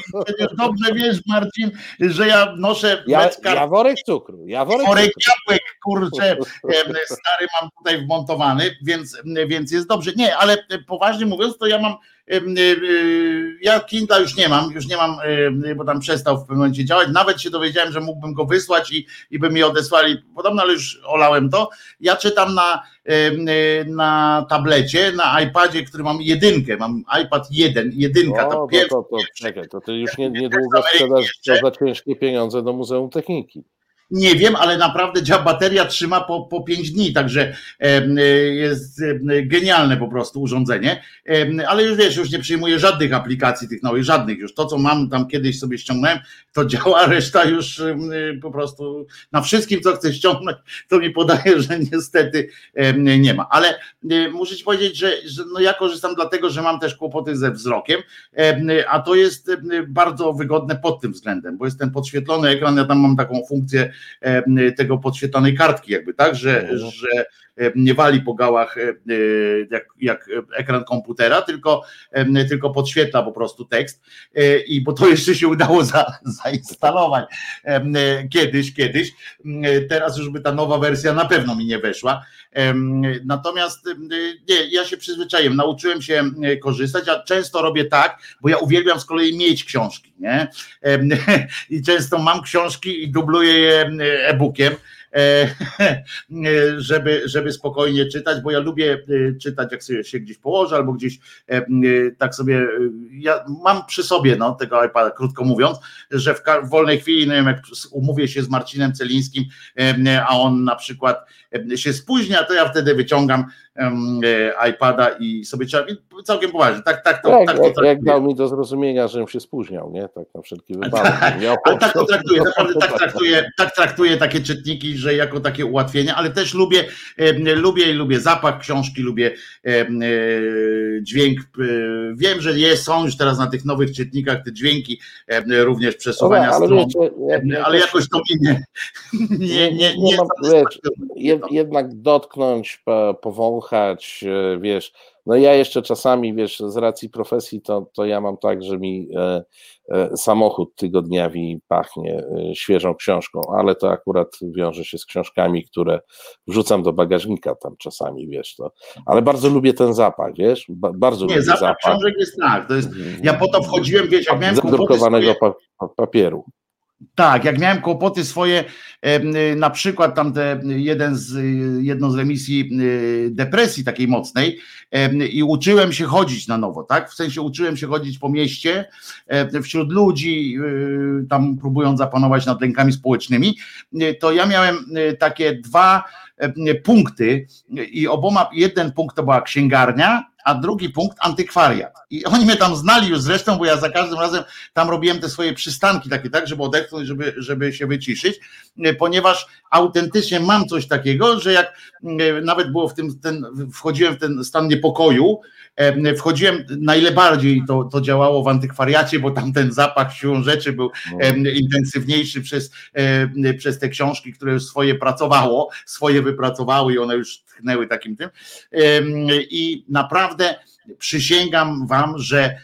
Dobrze wiesz, Marcin, że ja noszę ja, metr ja kartofli. worek cukru, ja worek Worek cukru. jabłek, kurczę, em, stary mam tutaj wmontowany, więc, więc jest dobrze. Nie, ale poważnie mówiąc, to ja mam ja Kindle już nie mam, już nie mam, bo tam przestał w pewnym momencie działać. Nawet się dowiedziałem, że mógłbym go wysłać i, i by mi odesłali podobno, ale już olałem to. Ja czytam na, na tablecie, na iPadzie, który mam jedynkę, mam iPad 1, jedynka. to, to, to, to, czekaj, to ty już nie, niedługo sprzedasz za ciężkie pieniądze do Muzeum Techniki. Nie wiem, ale naprawdę działa, bateria trzyma po, po 5 dni, także jest genialne po prostu urządzenie. Ale już wiesz, już nie przyjmuję żadnych aplikacji tych nowych, żadnych już. To, co mam tam kiedyś sobie ściągnąłem, to działa, reszta już po prostu na wszystkim, co chcę ściągnąć, to mi podaje, że niestety nie ma. Ale muszę ci powiedzieć, że, że no ja korzystam dlatego, że mam też kłopoty ze wzrokiem, a to jest bardzo wygodne pod tym względem, bo jest ten podświetlony ekran, ja tam mam taką funkcję tego podświetlanej kartki, jakby tak, że, no. że nie wali po gałach jak, jak ekran komputera, tylko, tylko podświetla po prostu tekst. I bo to jeszcze się udało za, zainstalować kiedyś, kiedyś. Teraz już by ta nowa wersja na pewno mi nie weszła. Natomiast nie, ja się przyzwyczaiłem, nauczyłem się korzystać, a często robię tak, bo ja uwielbiam z kolei mieć książki, nie? I często mam książki i dubluję je e-bookiem E, żeby, żeby spokojnie czytać, bo ja lubię e, czytać, jak sobie się gdzieś położę, albo gdzieś e, tak sobie. Ja mam przy sobie no, tego iPada, krótko mówiąc, że w, wolnej chwili, no wiem, jak umówię się z Marcinem Celińskim, a on na przykład się spóźnia, to ja wtedy wyciągam iPada i sobie trzeba. Całkiem poważnie. Tak, tak, to, tak, tak, jak, to jak dał mi do zrozumienia, żebym się spóźniał, nie? Tak na wszelki wypadek. ale tak to traktuję, naprawdę tak traktuję, tak traktuję takie czytniki, że jako takie ułatwienie, ale też lubię, lubię i lubię zapach książki, lubię e, dźwięk. E, wiem, że jest, są już teraz na tych nowych czytnikach te dźwięki również przesuwania no, ale stron, wiecie, ale jakoś to mi nie, nie, nie, nie, nie wiesz, jednak dotknąć, powąchać, e, wiesz, no ja jeszcze czasami, wiesz, z racji profesji, to, to ja mam tak, że mi e, e, samochód tygodniawi pachnie e, świeżą książką, ale to akurat wiąże się z książkami, które wrzucam do bagażnika tam czasami, wiesz, to, ale bardzo lubię ten zapach, wiesz, ba, bardzo Nie, lubię zapach. zapach książek jest tak, to jest, ja po to wchodziłem, wiesz, jak miałem Zadrukowanego pa, papieru. Tak, jak miałem kłopoty swoje, na przykład tam te jeden z, jedną z emisji depresji takiej mocnej i uczyłem się chodzić na nowo, tak? W sensie uczyłem się chodzić po mieście wśród ludzi, y, tam próbując zapanować nad lękami społecznymi, to ja miałem takie dwa punkty i oboma, jeden punkt to była księgarnia, a drugi punkt antykwariat. I oni mnie tam znali już zresztą, bo ja za każdym razem tam robiłem te swoje przystanki takie, tak, żeby odetchnąć, żeby, żeby się wyciszyć, ponieważ autentycznie mam coś takiego, że jak nawet było w tym, ten, wchodziłem w ten stan niepokoju, wchodziłem, na ile bardziej to, to działało w antykwariacie, bo tam ten zapach siłą rzeczy był no. intensywniejszy przez, przez te książki, które już swoje pracowało, swoje wypracowały i one już tchnęły takim tym. I naprawdę przysięgam wam, że,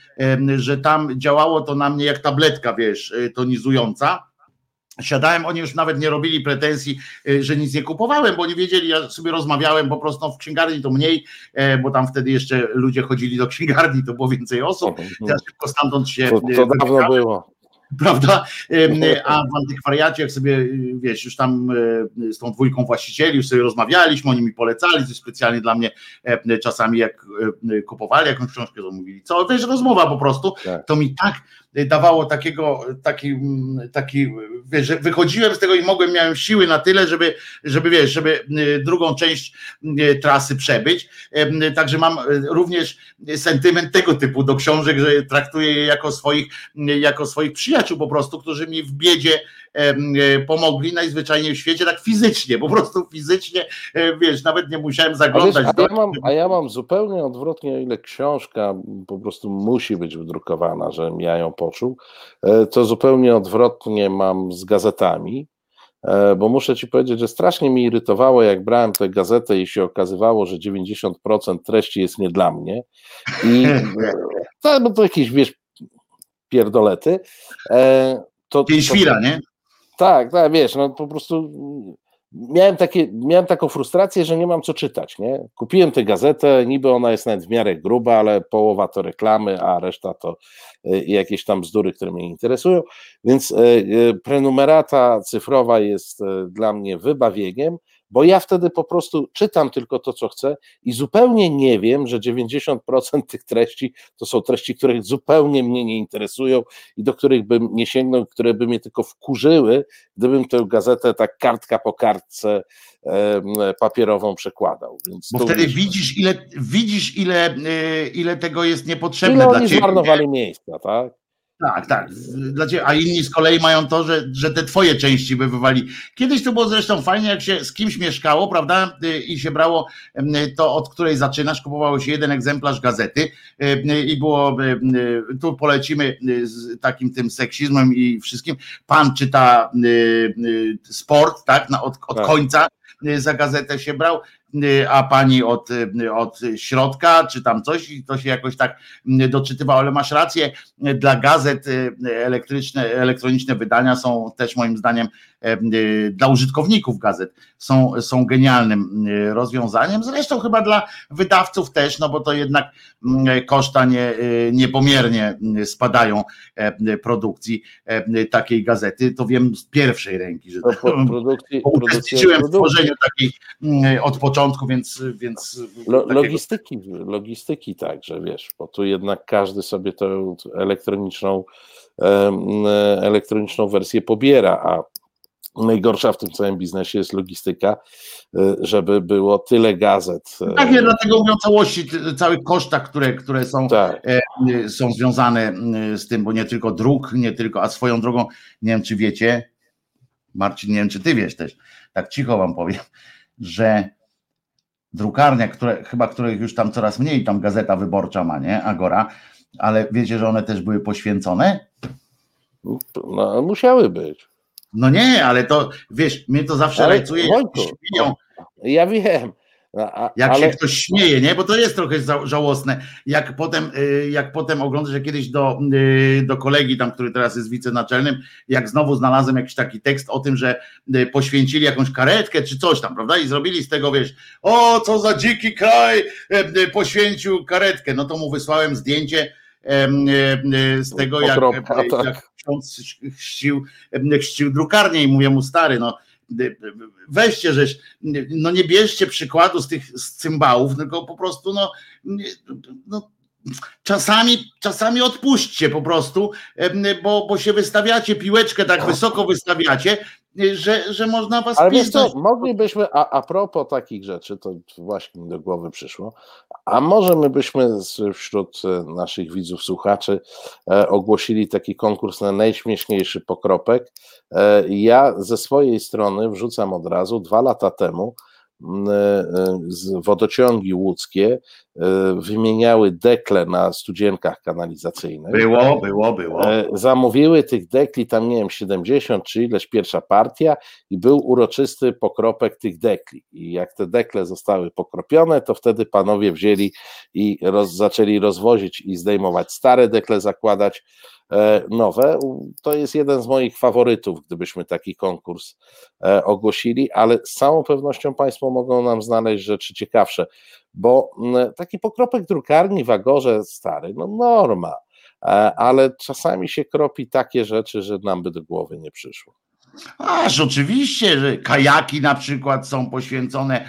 że tam działało to na mnie jak tabletka, wiesz, tonizująca Siadałem, oni już nawet nie robili pretensji, y, że nic nie kupowałem, bo nie wiedzieli, ja sobie rozmawiałem po prostu no, w księgarni to mniej, e, bo tam wtedy jeszcze ludzie chodzili do księgarni, to było więcej osób. Ja szybko stamtąd się. To, to dawno było prawda? A w antykwariacie, jak sobie, wiesz, już tam e, z tą dwójką właścicieli, już sobie rozmawialiśmy, oni mi polecali, coś specjalnie dla mnie czasami jak e, kupowali jakąś książkę, to mówili, co, wiesz, rozmowa po prostu, tak. to mi tak dawało takiego, taki, taki wiesz, że wychodziłem z tego i mogłem, miałem siły na tyle, żeby, żeby wiesz, żeby y, drugą część y, trasy przebyć. Także mam y, również sentyment tego typu do książek, że traktuję je jako swoich, jako swoich przyjaciół po prostu, którzy mi w biedzie pomogli najzwyczajniej w świecie, tak fizycznie, po prostu fizycznie, wiesz, nawet nie musiałem zaglądać. A, wiesz, a, ja, mam, a ja mam zupełnie odwrotnie, o ile książka po prostu musi być wydrukowana, że ja ją poczuł, e, to zupełnie odwrotnie mam z gazetami, e, bo muszę ci powiedzieć, że strasznie mi irytowało, jak brałem tę gazetę i się okazywało, że 90% treści jest nie dla mnie i to, no to jakieś, wiesz, pierdolety. E, to, to, świra, nie? Tak, tak, wiesz, no po prostu miałem, takie, miałem taką frustrację, że nie mam co czytać. Nie? Kupiłem tę gazetę, niby ona jest nawet w miarę gruba, ale połowa to reklamy, a reszta to y, jakieś tam bzdury, które mnie interesują. Więc y, y, prenumerata cyfrowa jest dla mnie wybawieniem bo ja wtedy po prostu czytam tylko to, co chcę i zupełnie nie wiem, że 90% tych treści to są treści, które zupełnie mnie nie interesują i do których bym nie sięgnął, które by mnie tylko wkurzyły, gdybym tę gazetę tak kartka po kartce papierową przekładał. Więc Bo wtedy widzisz, ile, widzisz ile, y, ile tego jest niepotrzebne ile dla oni ciebie. zmarnowali miejsca, tak? Tak, tak. Dla ciebie, a inni z kolei mają to, że, że te twoje części by wywali. Kiedyś to było zresztą fajnie, jak się z kimś mieszkało, prawda? Y, I się brało to, od której zaczynasz, kupowało się jeden egzemplarz gazety y, i było, y, tu polecimy z takim tym seksizmem i wszystkim. Pan czyta sport, tak? Od, od tak. końca za gazetę się brał. A pani od, od środka, czy tam coś, i to się jakoś tak doczytywało, ale masz rację, dla gazet elektryczne, elektroniczne wydania są też moim zdaniem dla użytkowników gazet są, są genialnym rozwiązaniem. Zresztą chyba dla wydawców też, no bo to jednak koszta nie, niepomiernie spadają produkcji takiej gazety. To wiem z pierwszej ręki, że to, produkcji, uczestniczyłem w tworzeniu takiej od początku początku, więc. więc Lo, logistyki, logistyki także, wiesz, bo tu jednak każdy sobie tę elektroniczną, elektroniczną wersję pobiera, a najgorsza w tym całym biznesie jest logistyka, e, żeby było tyle gazet. E, tak, nie, dlatego mówię o całości, całych kosztach, które, które są, tak. E, są związane z tym, bo nie tylko druk, nie tylko, a swoją drogą, nie wiem czy wiecie, Marcin, nie wiem czy ty wiesz też, tak cicho wam powiem, że drukarnia, które, chyba których już tam coraz mniej, tam gazeta wyborcza ma, nie? Agora, ale wiecie, że one też były poświęcone? No, musiały być. No nie, ale to wiesz, mnie to zawsze ale, rajcuje, śmieją. Ja wiem, a, jak ale... się ktoś śmieje, nie? Bo to jest trochę żałosne. Jak potem, y, jak potem oglądasz, że kiedyś do, y, do kolegi tam, który teraz jest wicenaczelnym, jak znowu znalazłem jakiś taki tekst o tym, że y, poświęcili jakąś karetkę czy coś tam, prawda? I zrobili z tego, wiesz, o, co za dziki kraj poświęcił karetkę. No to mu wysłałem zdjęcie z tego, jak, jak, jak ksiądz chrzcił, chrzcił drukarnię i mówię mu, stary, no weźcie żeś, no nie bierzcie przykładu z tych z cymbałów, tylko po prostu no, no czasami, czasami odpuśćcie po prostu, bo, bo się wystawiacie, piłeczkę tak wysoko wystawiacie, że, że można was Ale wiesz co, moglibyśmy, a, a propos takich rzeczy, to właśnie mi do głowy przyszło, a może my byśmy wśród e, naszych widzów, słuchaczy e, ogłosili taki konkurs na najśmieszniejszy pokropek. E, ja ze swojej strony wrzucam od razu, dwa lata temu wodociągi łódzkie wymieniały dekle na studzienkach kanalizacyjnych. Było, było, było. E, zamówiły tych dekli, tam nie wiem, 70 czy ileś pierwsza partia i był uroczysty pokropek tych dekli. I jak te dekle zostały pokropione, to wtedy panowie wzięli i roz, zaczęli rozwozić i zdejmować stare dekle, zakładać E, nowe. To jest jeden z moich faworytów, gdybyśmy taki konkurs e, ogłosili, ale z całą pewnością Państwo mogą nam znaleźć rzeczy ciekawsze, bo taki pokropek drukarni w Agorze stary, no norma, e, ale czasami się kropi takie rzeczy, że nam by do głowy nie przyszło. Aż oczywiście, że kajaki na przykład są poświęcone,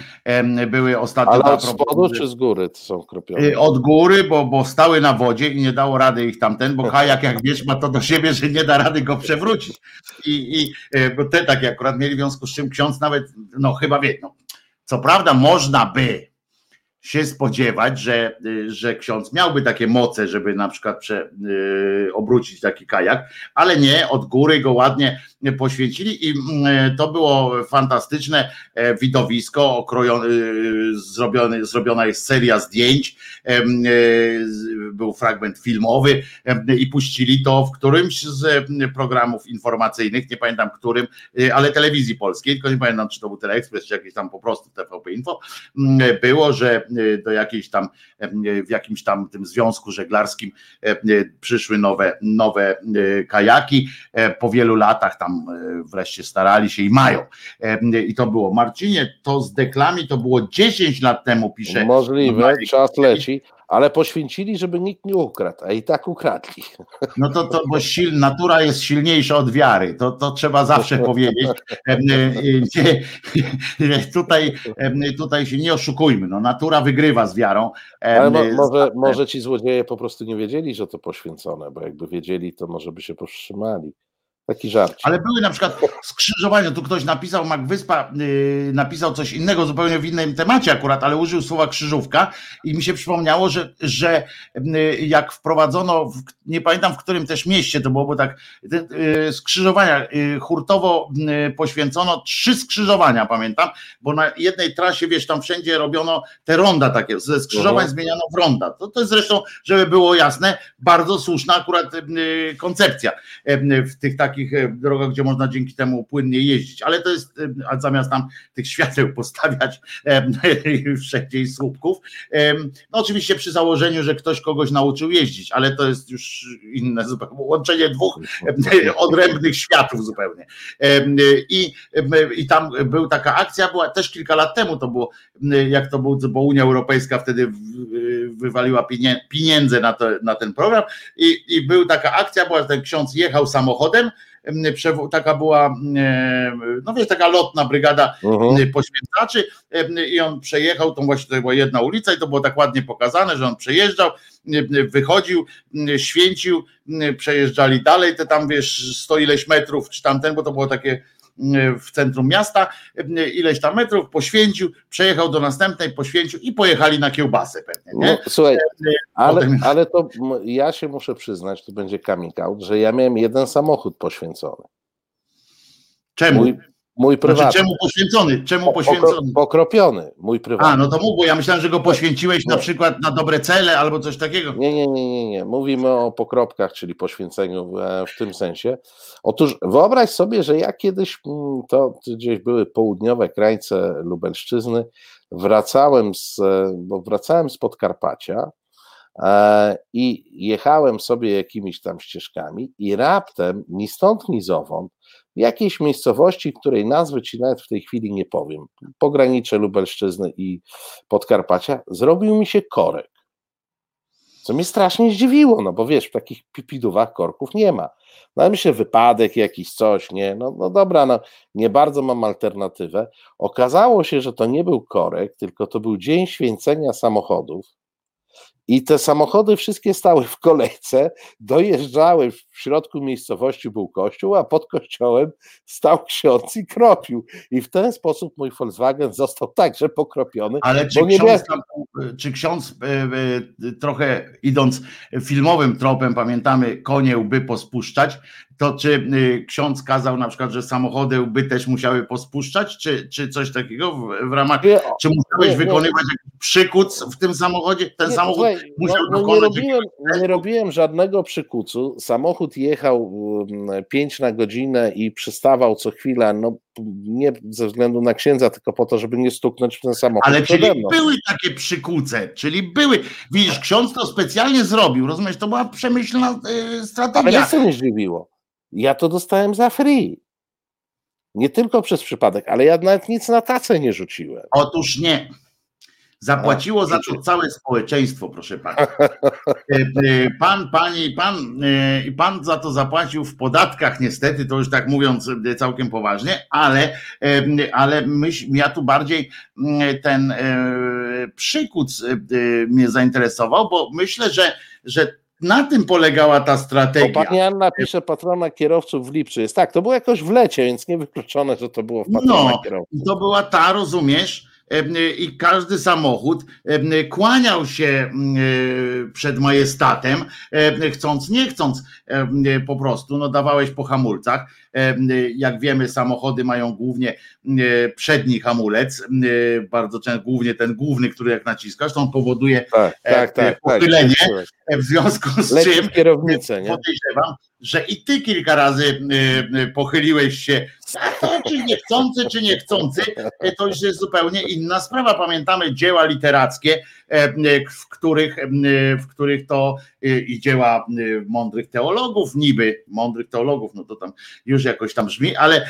były ostatnio. Ale od spodu czy z góry są kropione? Y, od góry, bo, bo stały na wodzie i nie dało rady ich tamten, bo kajak jak wiesz ma to do siebie, że nie da rady go przewrócić. I, i y, bo te takie akurat mieli w związku z czym ksiądz nawet, no chyba wie, no, co prawda można by, się spodziewać, że, y, że ksiądz miałby takie moce, żeby na przykład prze, yy, obrócić taki kajak, ale nie, od góry go ładnie poświęcili i yy, to było fantastyczne yy, widowisko, okrojone, zrobione, zrobiona jest seria zdjęć, był fragment filmowy i puścili to w którymś z programów informacyjnych, nie pamiętam którym, ale telewizji polskiej, tylko nie pamiętam, czy to był Teleexpress, czy jakiś tam po prostu TVP Info, było, że do jakiejś tam, w jakimś tam tym związku żeglarskim przyszły nowe, nowe kajaki. Po wielu latach tam wreszcie starali się i mają. I to było. Marcinie, to z deklami to było 10 lat temu, pisze. Możliwe, czas leci ale poświęcili, żeby nikt nie ukradł, a i tak ukradli. No to, to bo sil, natura jest silniejsza od wiary, to, to trzeba zawsze powiedzieć. Nie, tutaj, tutaj się nie oszukujmy, no, natura wygrywa z wiarą. Ale mo, może, może ci złodzieje po prostu nie wiedzieli, że to poświęcone, bo jakby wiedzieli, to może by się powstrzymali. Taki żart. Ale były na przykład skrzyżowania, tu ktoś napisał, Mac Wyspa yy, napisał coś innego, zupełnie w innym temacie akurat, ale użył słowa krzyżówka i mi się przypomniało, że, że yy, jak wprowadzono, w, nie pamiętam w którym też mieście to było, bo tak yy, skrzyżowania, y, hurtowo y, poświęcono trzy skrzyżowania, pamiętam, bo na jednej trasie, wiesz, tam wszędzie robiono te ronda takie, ze skrzyżowań uh zmieniano w ronda. To, to jest zresztą, żeby było jasne, bardzo słuszna akurat y, koncepcja w tych takich takich e, drogach, gdzie można dzięki temu płynnie jeździć, ale to jest, e, zamiast tam tych świateł postawiać wszędzie i słupków, no oczywiście przy założeniu, że ktoś kogoś nauczył jeździć, ale to jest już inne zupełnie, łączenie dwóch odrębnych światów zupełnie. I, I tam była taka akcja, była też kilka lat temu to było, jak to było, bo Unia Europejska wtedy wywaliła pieniądze na, to, na ten program i, i był taka akcja, była ten ksiądz jechał samochodem taka była, no wiesz, taka lotna brygada uh-huh. poświęcaczy i on przejechał, tą właśnie to była jedna ulica i to było tak ładnie pokazane, że on przejeżdżał, wychodził, święcił, przejeżdżali dalej, te tam wiesz, sto ileś metrów, czy tamten, bo to było takie w centrum miasta, ileś tam metrów, poświęcił, przejechał do następnej, poświęcił i pojechali na kiełbasę pewnie. Nie? No, słuchaj, ale, ale to ja się muszę przyznać, to będzie coming out, że ja miałem jeden samochód poświęcony. Czemu? Mój, Mój znaczy, prywatny. Znaczy, czemu poświęcony? Czemu poświęcony? Pokropiony, mój prywatny. A, no to mógł, ja myślałem, że go poświęciłeś na przykład na dobre cele albo coś takiego. Nie, nie, nie, nie, nie. Mówimy o pokropkach, czyli poświęceniu e, w tym sensie. Otóż wyobraź sobie, że ja kiedyś, mm, to gdzieś były południowe krańce Lubelszczyzny, wracałem z, e, bo wracałem z Podkarpacia e, i jechałem sobie jakimiś tam ścieżkami i raptem, ni stąd, ni zowąd, jakiejś miejscowości, której nazwy ci nawet w tej chwili nie powiem, pogranicze Lubelszczyzny i Podkarpacia, zrobił mi się korek. Co mnie strasznie zdziwiło, no bo wiesz, w takich pipidówach korków nie ma. No ale myślę, wypadek jakiś, coś, nie, no, no dobra, no nie bardzo mam alternatywę. Okazało się, że to nie był korek, tylko to był dzień święcenia samochodów i te samochody wszystkie stały w kolejce, dojeżdżały, w środku miejscowości był kościół, a pod kościołem stał ksiądz i kropił. I w ten sposób mój Volkswagen został także pokropiony. Ale czy ksiądz, tam, czy ksiądz e, e, trochę idąc filmowym tropem, pamiętamy, konie łby pospuszczać, to czy y, ksiądz kazał na przykład, że samochody łby też musiały pospuszczać, czy, czy coś takiego w, w ramach, nie, czy musiałeś nie, wykonywać nie. jakiś przykuc w tym samochodzie? Ten samochód słuchaj, musiał no, no. Nie robiłem, nie robiłem żadnego przykucu, samochód jechał 5 mm, na godzinę i przystawał co chwilę, no nie ze względu na księdza, tylko po to, żeby nie stuknąć w ten samochód. Ale czyli były takie przykuce, czyli były. Widzisz, ksiądz to specjalnie zrobił, rozumiesz, to była przemyślna y, strategia. Ale co mnie zdziwiło? Ja to dostałem za free. Nie tylko przez przypadek, ale ja nawet nic na tacę nie rzuciłem. Otóż nie. Zapłaciło za to całe społeczeństwo, proszę pana. E, e, pan, pani, pan e, i pan za to zapłacił w podatkach, niestety, to już tak mówiąc całkiem poważnie, ale, ale myśl, ja tu bardziej mm, ten przykuc mnie zainteresował, bo myślę, że, że na tym polegała ta strategia. Bo pani Anna pisze patrona kierowców w Lipcu. Jest tak, to było jakoś w lecie, więc niewykluczone, że to było w patrona no, kierowców. To była ta, rozumiesz, i każdy samochód kłaniał się przed majestatem, chcąc, nie chcąc po prostu, no dawałeś po hamulcach. Jak wiemy, samochody mają głównie przedni hamulec, bardzo często, głównie ten główny, który jak naciskasz, to on powoduje tak, tak, tak, pochylenie, tak, w związku z czym kierownicę, podejrzewam, że i ty kilka razy pochyliłeś się to czy niechcący, czy niechcący, to już jest zupełnie inna sprawa. Pamiętamy dzieła literackie, w których, w których to i dzieła mądrych teologów, niby mądrych teologów, no to tam już jakoś tam brzmi, ale,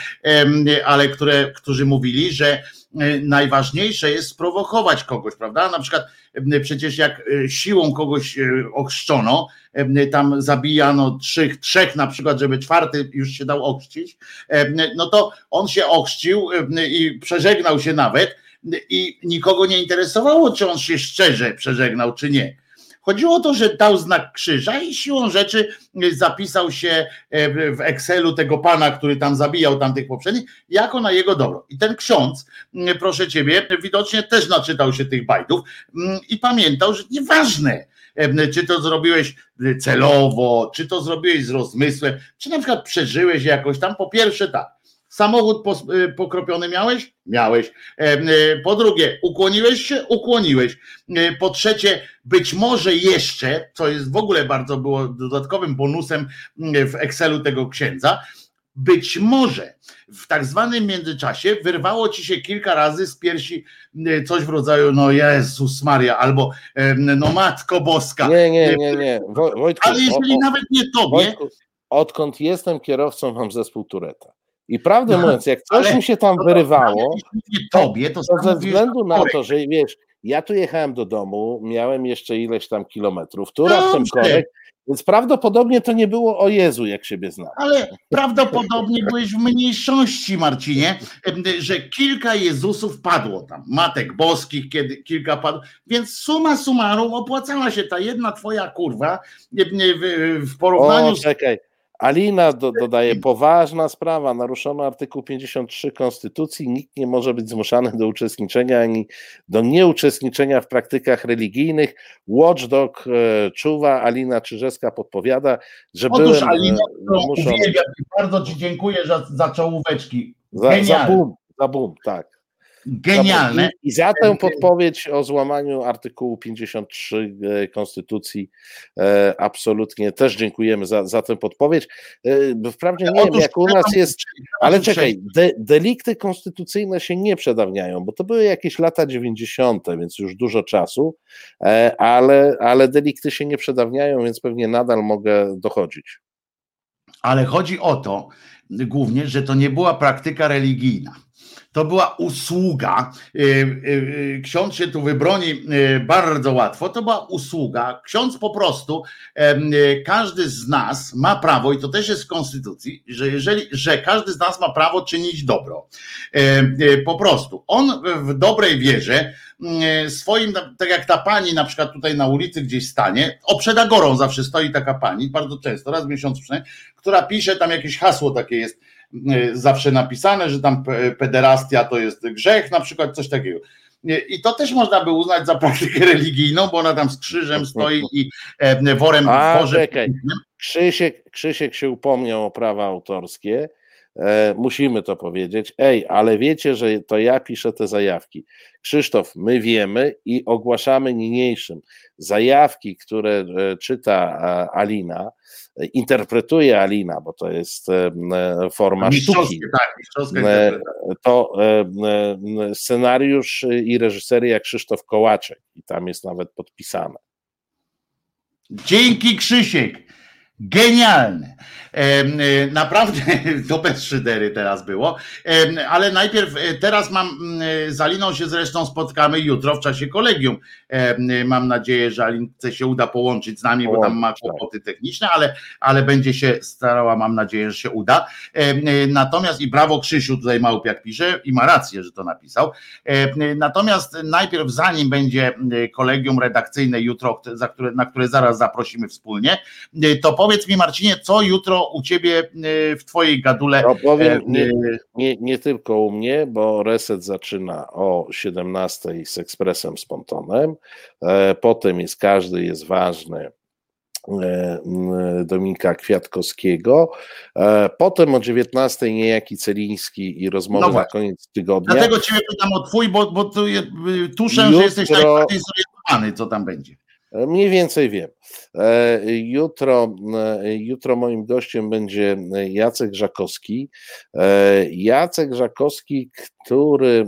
ale które, którzy mówili, że najważniejsze jest sprowokować kogoś, prawda? Na przykład przecież jak siłą kogoś ochrzczono, tam zabijano trzech, trzech na przykład, żeby czwarty już się dał ochrzcić, no to on się ochrzcił i przeżegnał się nawet i nikogo nie interesowało, czy on się szczerze przeżegnał, czy nie. Chodziło o to, że dał znak krzyża i siłą rzeczy zapisał się w Excelu tego pana, który tam zabijał tamtych poprzednich, jako na jego dobro. I ten ksiądz, proszę ciebie, widocznie też naczytał się tych bajdów i pamiętał, że nieważne, czy to zrobiłeś celowo, czy to zrobiłeś z rozmysłem, czy na przykład przeżyłeś jakoś tam. Po pierwsze tak, samochód y, pokropiony miałeś? Miałeś. Y, po drugie, ukłoniłeś się? Ukłoniłeś. Y, po trzecie, być może jeszcze, co jest w ogóle bardzo było dodatkowym bonusem w Excelu tego księdza, być może w tak zwanym międzyczasie wyrwało ci się kilka razy z piersi e, coś w rodzaju no Jezus Maria albo e, no Matko Boska. Nie, nie, nie, nie. Wojtku, Ale jeżeli o, nawet nie tobie. Wojtku, odkąd jestem kierowcą, mam zespół Tureta. I prawdę no, mówiąc, jak coś mi się tam wyrywało, nie tobie, to, to ze względu na to, że wiesz, ja tu jechałem do domu, miałem jeszcze ileś tam kilometrów, tu raptem korek, więc prawdopodobnie to nie było o Jezu, jak siebie znam. Ale prawdopodobnie byłeś w mniejszości, Marcinie, że kilka Jezusów padło tam, matek boskich, kiedy kilka padło, więc suma summarum opłacała się ta jedna twoja kurwa w porównaniu o, czekaj. Alina do, dodaje, poważna sprawa, naruszono artykuł 53 Konstytucji, nikt nie może być zmuszany do uczestniczenia ani do nieuczestniczenia w praktykach religijnych. Watchdog e, czuwa, Alina Czyżewska podpowiada, że Otóż byłem Alina, e, muszą... bardzo Ci dziękuję za, za czołóweczki. Za, za boom, za boom, tak. Genialne. I, I, za tę podpowiedź o złamaniu artykułu 53 e, Konstytucji e, absolutnie też dziękujemy za, za tę podpowiedź. E, wprawdzie nie wiem, jak u nas jest, ale czekaj, de, delikty konstytucyjne się nie przedawniają, bo to były jakieś lata 90., więc już dużo czasu, ale, ale delikty się nie przedawniają, więc pewnie nadal mogę dochodzić. Ale chodzi o to głównie, że to nie była praktyka religijna to była usługa. Y, y, y, ksiądz się tu wybroni bardzo łatwo. To była usługa. Ksiądz po prostu, każdy z nas ma prawo, i to też jest w Konstytucji, że jeżeli, że każdy z nas ma prawo czynić dobro. Po prostu. On w dobrej wierze, swoim, tak jak ta pani na przykład tutaj na ulicy gdzieś stanie, oprzeda gorą zawsze stoi taka pani, bardzo często, raz w miesiącu przynajmniej, która pisze tam jakieś hasło takie jest, zawsze napisane, że tam pederastia to jest grzech, na przykład coś takiego. Y, I to też można by uznać za praktykę religijną, bo ona tam z krzyżem stoi i e, worem A, w worze. Krzysiek, Krzysiek się upomniał o prawa autorskie. E, musimy to powiedzieć. Ej, ale wiecie, że to ja piszę te zajawki. Krzysztof, my wiemy i ogłaszamy niniejszym. Zajawki, które e, czyta Alina, interpretuje Alina, bo to jest e, forma sztuki. Tak, to scenariusz i reżyseria Krzysztof Kołaczek i tam jest nawet podpisane. Dzięki Krzysiek. Genialne. E, naprawdę to bez szydery teraz było. Ale najpierw e, teraz mam, mm, z Aliną się zresztą spotkamy jutro w czasie kolegium. Mam nadzieję, że Alince się uda połączyć z nami, bo tam ma tak. kłopoty techniczne, ale, ale będzie się starała, mam nadzieję, że się uda. Natomiast i brawo Krzysiu, tutaj Małpiak pisze i ma rację, że to napisał. Natomiast najpierw, zanim będzie kolegium redakcyjne jutro, za które, na które zaraz zaprosimy wspólnie, to powiem powiedz mi Marcinie, co jutro u ciebie y, w twojej gadule? No powiem, nie, y, nie, nie tylko u mnie, bo reset zaczyna o 17 z ekspresem z pontonem, e, potem jest każdy jest ważny e, Dominika Kwiatkowskiego. E, potem o 19 niejaki Celiński i rozmowy no na koniec tygodnia. Dlatego Ciebie pytam o Twój, bo, bo tu, tuszę, Jutro... że jesteś najbardziej zorientowany, co tam będzie. Mniej więcej wiem. Jutro, jutro moim gościem będzie Jacek Żakowski. Jacek Żakowski, który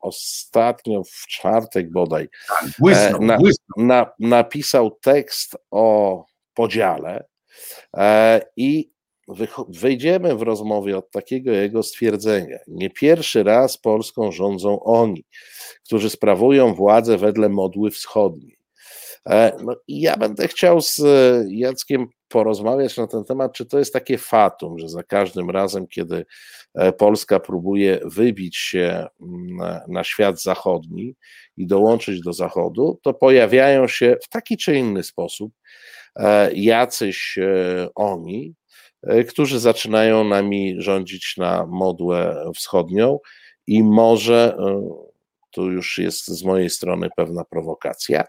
ostatnio w czwartek bodaj tak, błysnął, na, błysnął. Na, napisał tekst o podziale i wejdziemy w rozmowie od takiego jego stwierdzenia. Nie pierwszy raz Polską rządzą oni, którzy sprawują władzę wedle modły wschodniej. E, no i ja będę chciał z Jackiem porozmawiać na ten temat, czy to jest takie fatum, że za każdym razem, kiedy e, Polska próbuje wybić się na świat zachodni i dołączyć do Zachodu, to pojawiają się w taki czy inny sposób e, jacyś oni, E, którzy zaczynają nami rządzić na modłę wschodnią i może e, tu już jest z mojej strony pewna prowokacja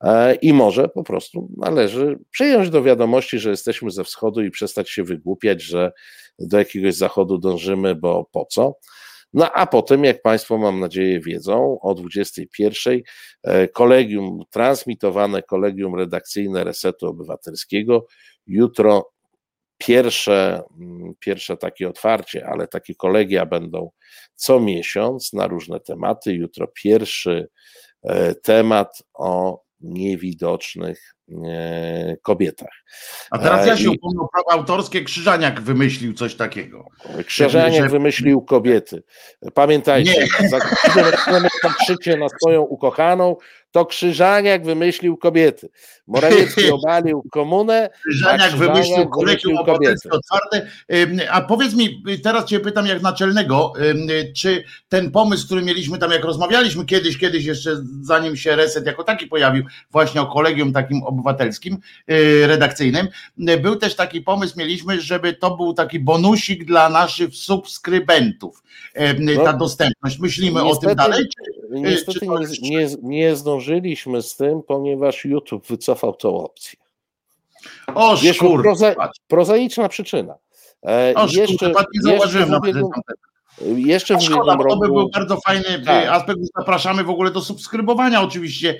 e, i może po prostu należy przyjąć do wiadomości, że jesteśmy ze wschodu i przestać się wygłupiać, że do jakiegoś zachodu dążymy, bo po co? No a potem, jak Państwo mam nadzieję wiedzą, o 21 kolegium, transmitowane kolegium redakcyjne Resetu Obywatelskiego jutro pierwsze, mm, pierwsze takie otwarcie, ale takie kolegia będą co miesiąc na różne tematy. Jutro pierwszy e, temat o niewidocznych kobietach. A teraz ja e, się upomnę prawa autorskie, Krzyżaniak wymyślił coś takiego. Krzyżaniak że... wymyślił kobiety. Pamiętajcie, patrzycie na swoją ukochaną, to Krzyżaniak wymyślił kobiety. Morawiecki obalił komunę, Krzyżaniak wymyślił kolegium obywatelskie otwarte. A powiedz mi, teraz cię pytam jak naczelnego, czy ten pomysł, który mieliśmy tam, jak rozmawialiśmy kiedyś, kiedyś jeszcze zanim się Reset jako taki pojawił, właśnie o kolegium takim obywatelskim, y, redakcyjnym, był też taki pomysł, mieliśmy, żeby to był taki bonusik dla naszych subskrybentów, ta no, dostępność. Myślimy niestety, o tym dalej? Czy, y, niestety czy nie, nie, nie zdążyliśmy z tym, ponieważ YouTube wycofał tą opcję. O Wiesz, proza, prozaiczna przyczyna. E, o jeszcze, nie zauważyłem jeszcze jeszcze w szkoda, roku... To by był bardzo fajny e, tak. aspekt. Zapraszamy w ogóle do subskrybowania oczywiście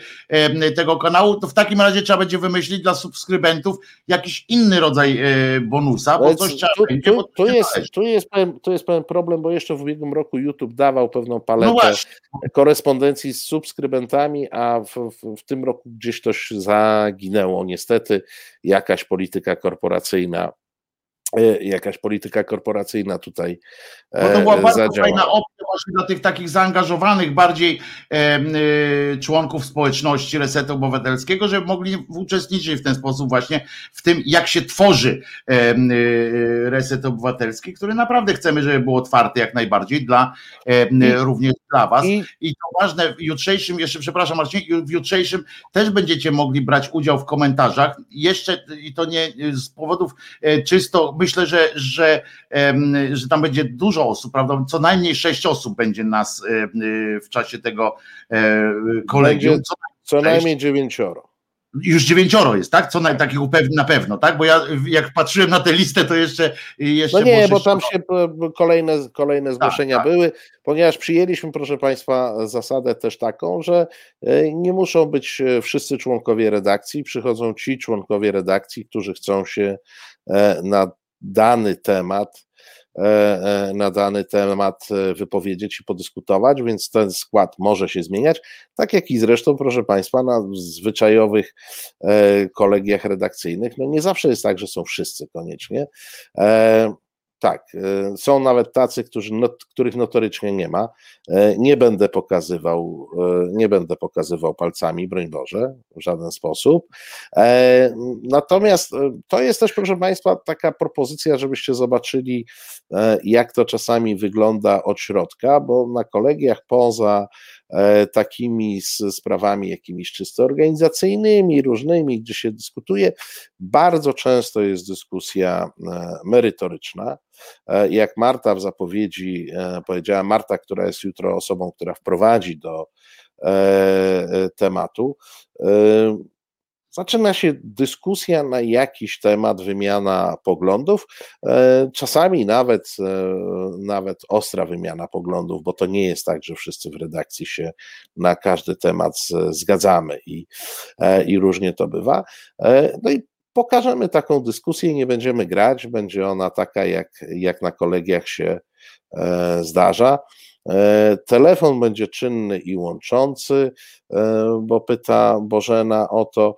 tego kanału. To w takim razie trzeba będzie wymyślić dla subskrybentów jakiś inny rodzaj e, bonusa, bo coś trzeba tu, będzie. Tu, tu, jest, tu, jest pewien, tu jest pewien problem, bo jeszcze w ubiegłym roku YouTube dawał pewną paletę no korespondencji z subskrybentami, a w, w, w tym roku gdzieś to zaginęło. Niestety jakaś polityka korporacyjna E, jakaś polityka korporacyjna tutaj Bo to była e, bardzo zadziała. fajna właśnie dla tych takich zaangażowanych bardziej e, członków społeczności Resetu Obywatelskiego, żeby mogli uczestniczyć w ten sposób właśnie w tym, jak się tworzy Reset Obywatelski, który naprawdę chcemy, żeby był otwarty jak najbardziej dla również dla Was. I, I to ważne, w jutrzejszym, jeszcze przepraszam Marcin, w jutrzejszym też będziecie mogli brać udział w komentarzach. Jeszcze i to nie z powodów czysto myślę, że, że, że tam będzie dużo osób, prawda? Co najmniej sześć osób będzie nas w czasie tego e, kolegium. Co, co najmniej dziewięcioro. Już dziewięcioro jest, tak? Co na, takich na pewno, tak? Bo ja jak patrzyłem na tę listę, to jeszcze. jeszcze no nie, bo tam się kolejne, kolejne tak, zgłoszenia tak, tak. były, ponieważ przyjęliśmy, proszę Państwa, zasadę też taką, że e, nie muszą być e, wszyscy członkowie redakcji, przychodzą ci członkowie redakcji, którzy chcą się na dany temat, e, e, na dany temat e, wypowiedzieć i podyskutować, więc ten skład może się zmieniać, tak jak i zresztą, proszę Państwa, na zwyczajowych kolegiach redakcyjnych, no nie zawsze jest tak, że są wszyscy koniecznie. Tak, e, są nawet tacy, którzy, not, których notorycznie nie ma. E, nie będę pokazywał, e, nie będę pokazywał palcami, broń Boże, w żaden sposób. Natomiast to jest też, proszę Państwa, taka propozycja, żebyście zobaczyli, jak to czasami wygląda od środka, bo na kolegiach poza takimi sprawami jakimiś czysto organizacyjnymi, różnymi, gdzie się dyskutuje. Bardzo często jest dyskusja e, merytoryczna. E, jak Marta w zapowiedzi powiedziała, Marta, która jest jutro osobą, która wprowadzi do tematu, zaczyna się dyskusja na jakiś temat, wymiana poglądów, e, czasami nawet, e, nawet ostra wymiana poglądów, bo to nie jest tak, że wszyscy w redakcji się na każdy temat zgadzamy i, e, i różnie to bywa. No i pokażemy taką dyskusję, nie będziemy grać, będzie ona taka, jak, jak na kolegiach się zdarza. Telefon będzie czynny i łączący, bo pyta Bożena o to,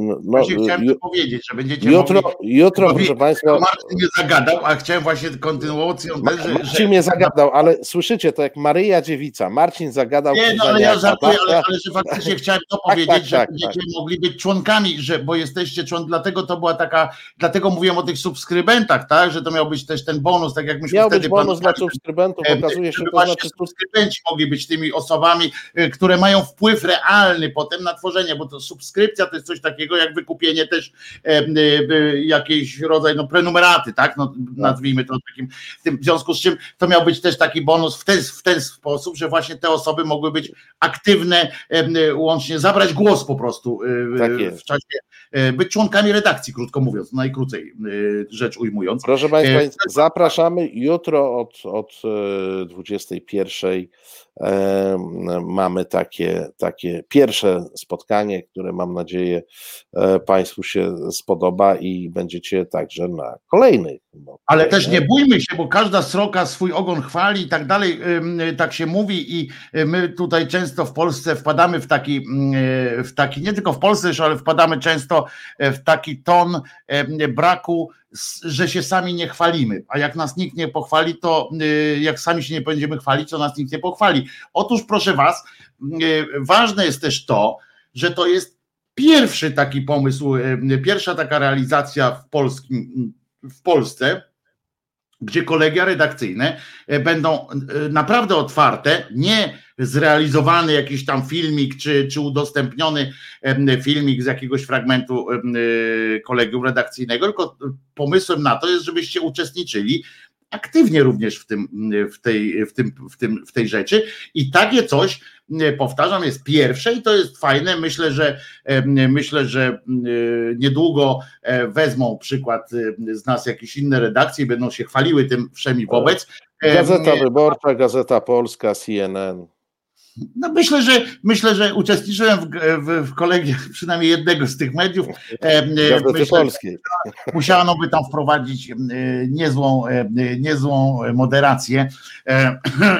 no, właśnie chciałem ju, powiedzieć, że będziecie jutro, mogli, jutro proszę Państwa. Marcin mnie zagadał, a chciałem właśnie kontynuacją Ma, że, Marcin że... mnie zagadał, ale słyszycie to jak Maryja Dziewica. Marcin zagadał. Nie, no ale ja żartuję, ale, ale że faktycznie chciałem to tak, powiedzieć, tak, że tak, będziecie tak. mogli być członkami, że, bo jesteście członkami, dlatego to była taka, dlatego mówiłem o tych subskrybentach, tak, że to miał być też ten bonus, tak jak myśmy miał wtedy być bonus dla subskrybentów, okazuje się, że to znaczy... subskrybenci mogli być tymi osobami, y, które mają wpływ realny potem na tworzenie, bo to subskrypcja to jest coś takiego jak wykupienie kupienie też jakiejś rodzaj no, prenumeraty, tak? No, nazwijmy to takim. W związku z czym to miał być też taki bonus w ten, w ten sposób, że właśnie te osoby mogły być aktywne, łącznie zabrać głos po prostu tak w czasie, e, być członkami redakcji, krótko mówiąc, najkrócej e, rzecz ujmując. Proszę Państwa, e, zapraszamy jutro od, od 21 mamy takie, takie pierwsze spotkanie, które mam nadzieję e, Państwu się spodoba i będziecie także na kolejnych. Ale też nie bójmy się, bo każda sroka swój ogon chwali i tak dalej, tak się mówi i e, my tutaj często w Polsce wpadamy w taki, e, w taki nie tylko w Polsce, ale wpadamy często w taki ton braku że się sami nie chwalimy, a jak nas nikt nie pochwali, to y, jak sami się nie będziemy chwalić, to nas nikt nie pochwali. Otóż proszę Was, y, ważne jest też to, że to jest pierwszy taki pomysł, y, pierwsza taka realizacja w polskim, w Polsce, gdzie kolegia redakcyjne będą naprawdę otwarte, nie zrealizowany jakiś tam filmik, czy, czy udostępniony filmik z jakiegoś fragmentu kolegium redakcyjnego, tylko pomysłem na to jest, żebyście uczestniczyli aktywnie również w, tym, w, tej, w, tym, w, tym, w tej rzeczy. I takie coś, powtarzam, jest pierwsze i to jest fajne. Myślę, że myślę, że niedługo e, wezmą przykład z nas jakieś inne redakcje i będą się chwaliły tym wszemi wobec. Gazeta Wyborcza, Gazeta Polska, CNN. No myślę, że myślę, że uczestniczyłem w, w, w kolegiach przynajmniej jednego z tych mediów. E, myślę, Polskiej. Musiano by tam wprowadzić e, niezłą, e, niezłą moderację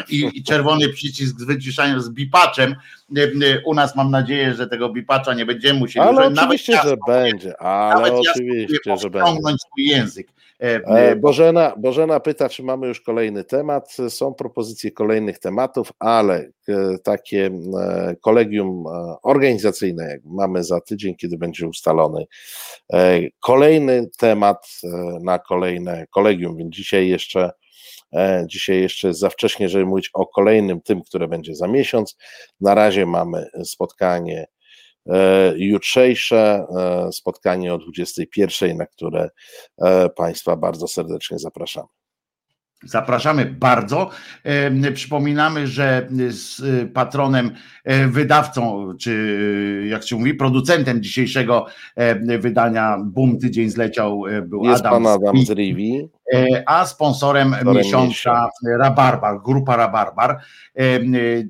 i, i czerwony przycisk z wyciszaniem z bipaczem. U nas mam nadzieję, że tego bipacza nie będziemy musieli. Ale oczywiście, że będzie. Ale oczywiście, że będzie. swój język. E, e, Bożena, Bożena pyta, czy mamy już kolejny temat. Są propozycje kolejnych tematów, ale e, takie kolegium organizacyjne, jak mamy za tydzień, kiedy będzie ustalony kolejny temat na kolejne kolegium, więc dzisiaj jeszcze. Dzisiaj jeszcze za wcześnie, żeby mówić o kolejnym tym, które będzie za miesiąc. Na razie mamy spotkanie E, jutrzejsze e, spotkanie o 21, na które e, Państwa bardzo serdecznie zapraszamy. Zapraszamy bardzo. Przypominamy, że z patronem, wydawcą, czy jak się mówi, producentem dzisiejszego wydania Bum Tydzień zleciał był Jest Adam, pan Adam z Rivi. E, a sponsorem miesiąca Rabarbar, grupa Rabarbar, e,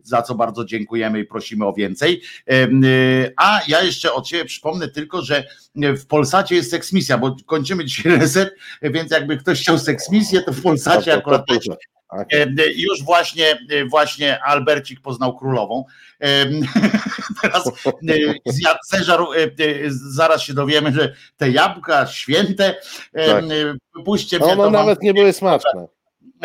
za co bardzo dziękujemy i prosimy o więcej. E, a ja jeszcze od Ciebie przypomnę tylko, że w Polsacie jest seksmisja, bo kończymy dzisiaj reset, więc jakby ktoś chciał seksmisję, to w Polsacie akurat już właśnie, właśnie Albercik poznał królową. Teraz zeżarł, zaraz się dowiemy, że te jabłka święte, tak. wypuśćcie mnie. One nawet nie były smaczne.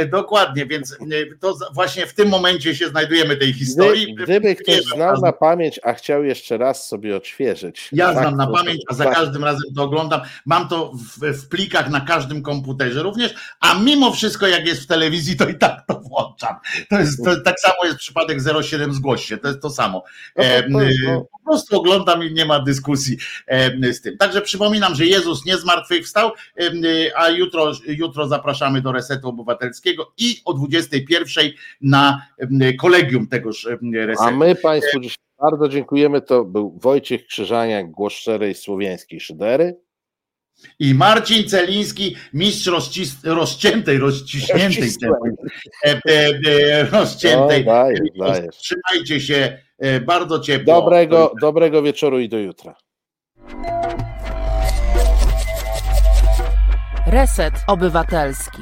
Dokładnie, więc y, to właśnie w tym momencie się znajdujemy tej historii. Gdy, gdyby ktoś znał na pamięć, a chciał jeszcze raz sobie odświeżyć. Ja tak, znam na pamięć, a za tak. każdym razem to oglądam. Mam to w, w, plikach na każdym komputerze również, a mimo wszystko jak jest w telewizji, to i tak to włączam. To jest, to, tak samo jest przypadek 07 zgłoś się, to jest to samo. No no. Po prostu oglądam i nie ma dyskusji z tym. Także przypominam, że Jezus nie zmartwychwstał, a jutro, jutro zapraszamy do Resetu Obywatelskiego i o 21 na kolegium tegoż resetu. A my Państwu dzisiaj Bardzo dziękujemy. To był Wojciech Krzyżaniak, głos szczerej słowiańskiej szydery. I Marcin Celiński, mistrz rozcis- rozciętej, rozciśniętej, e, e, e, rozciętej. No, dajesz, dajesz. Trzymajcie się bardzo ciepło. Dobrego, dobrego wieczoru i do jutra. Reset Obywatelski.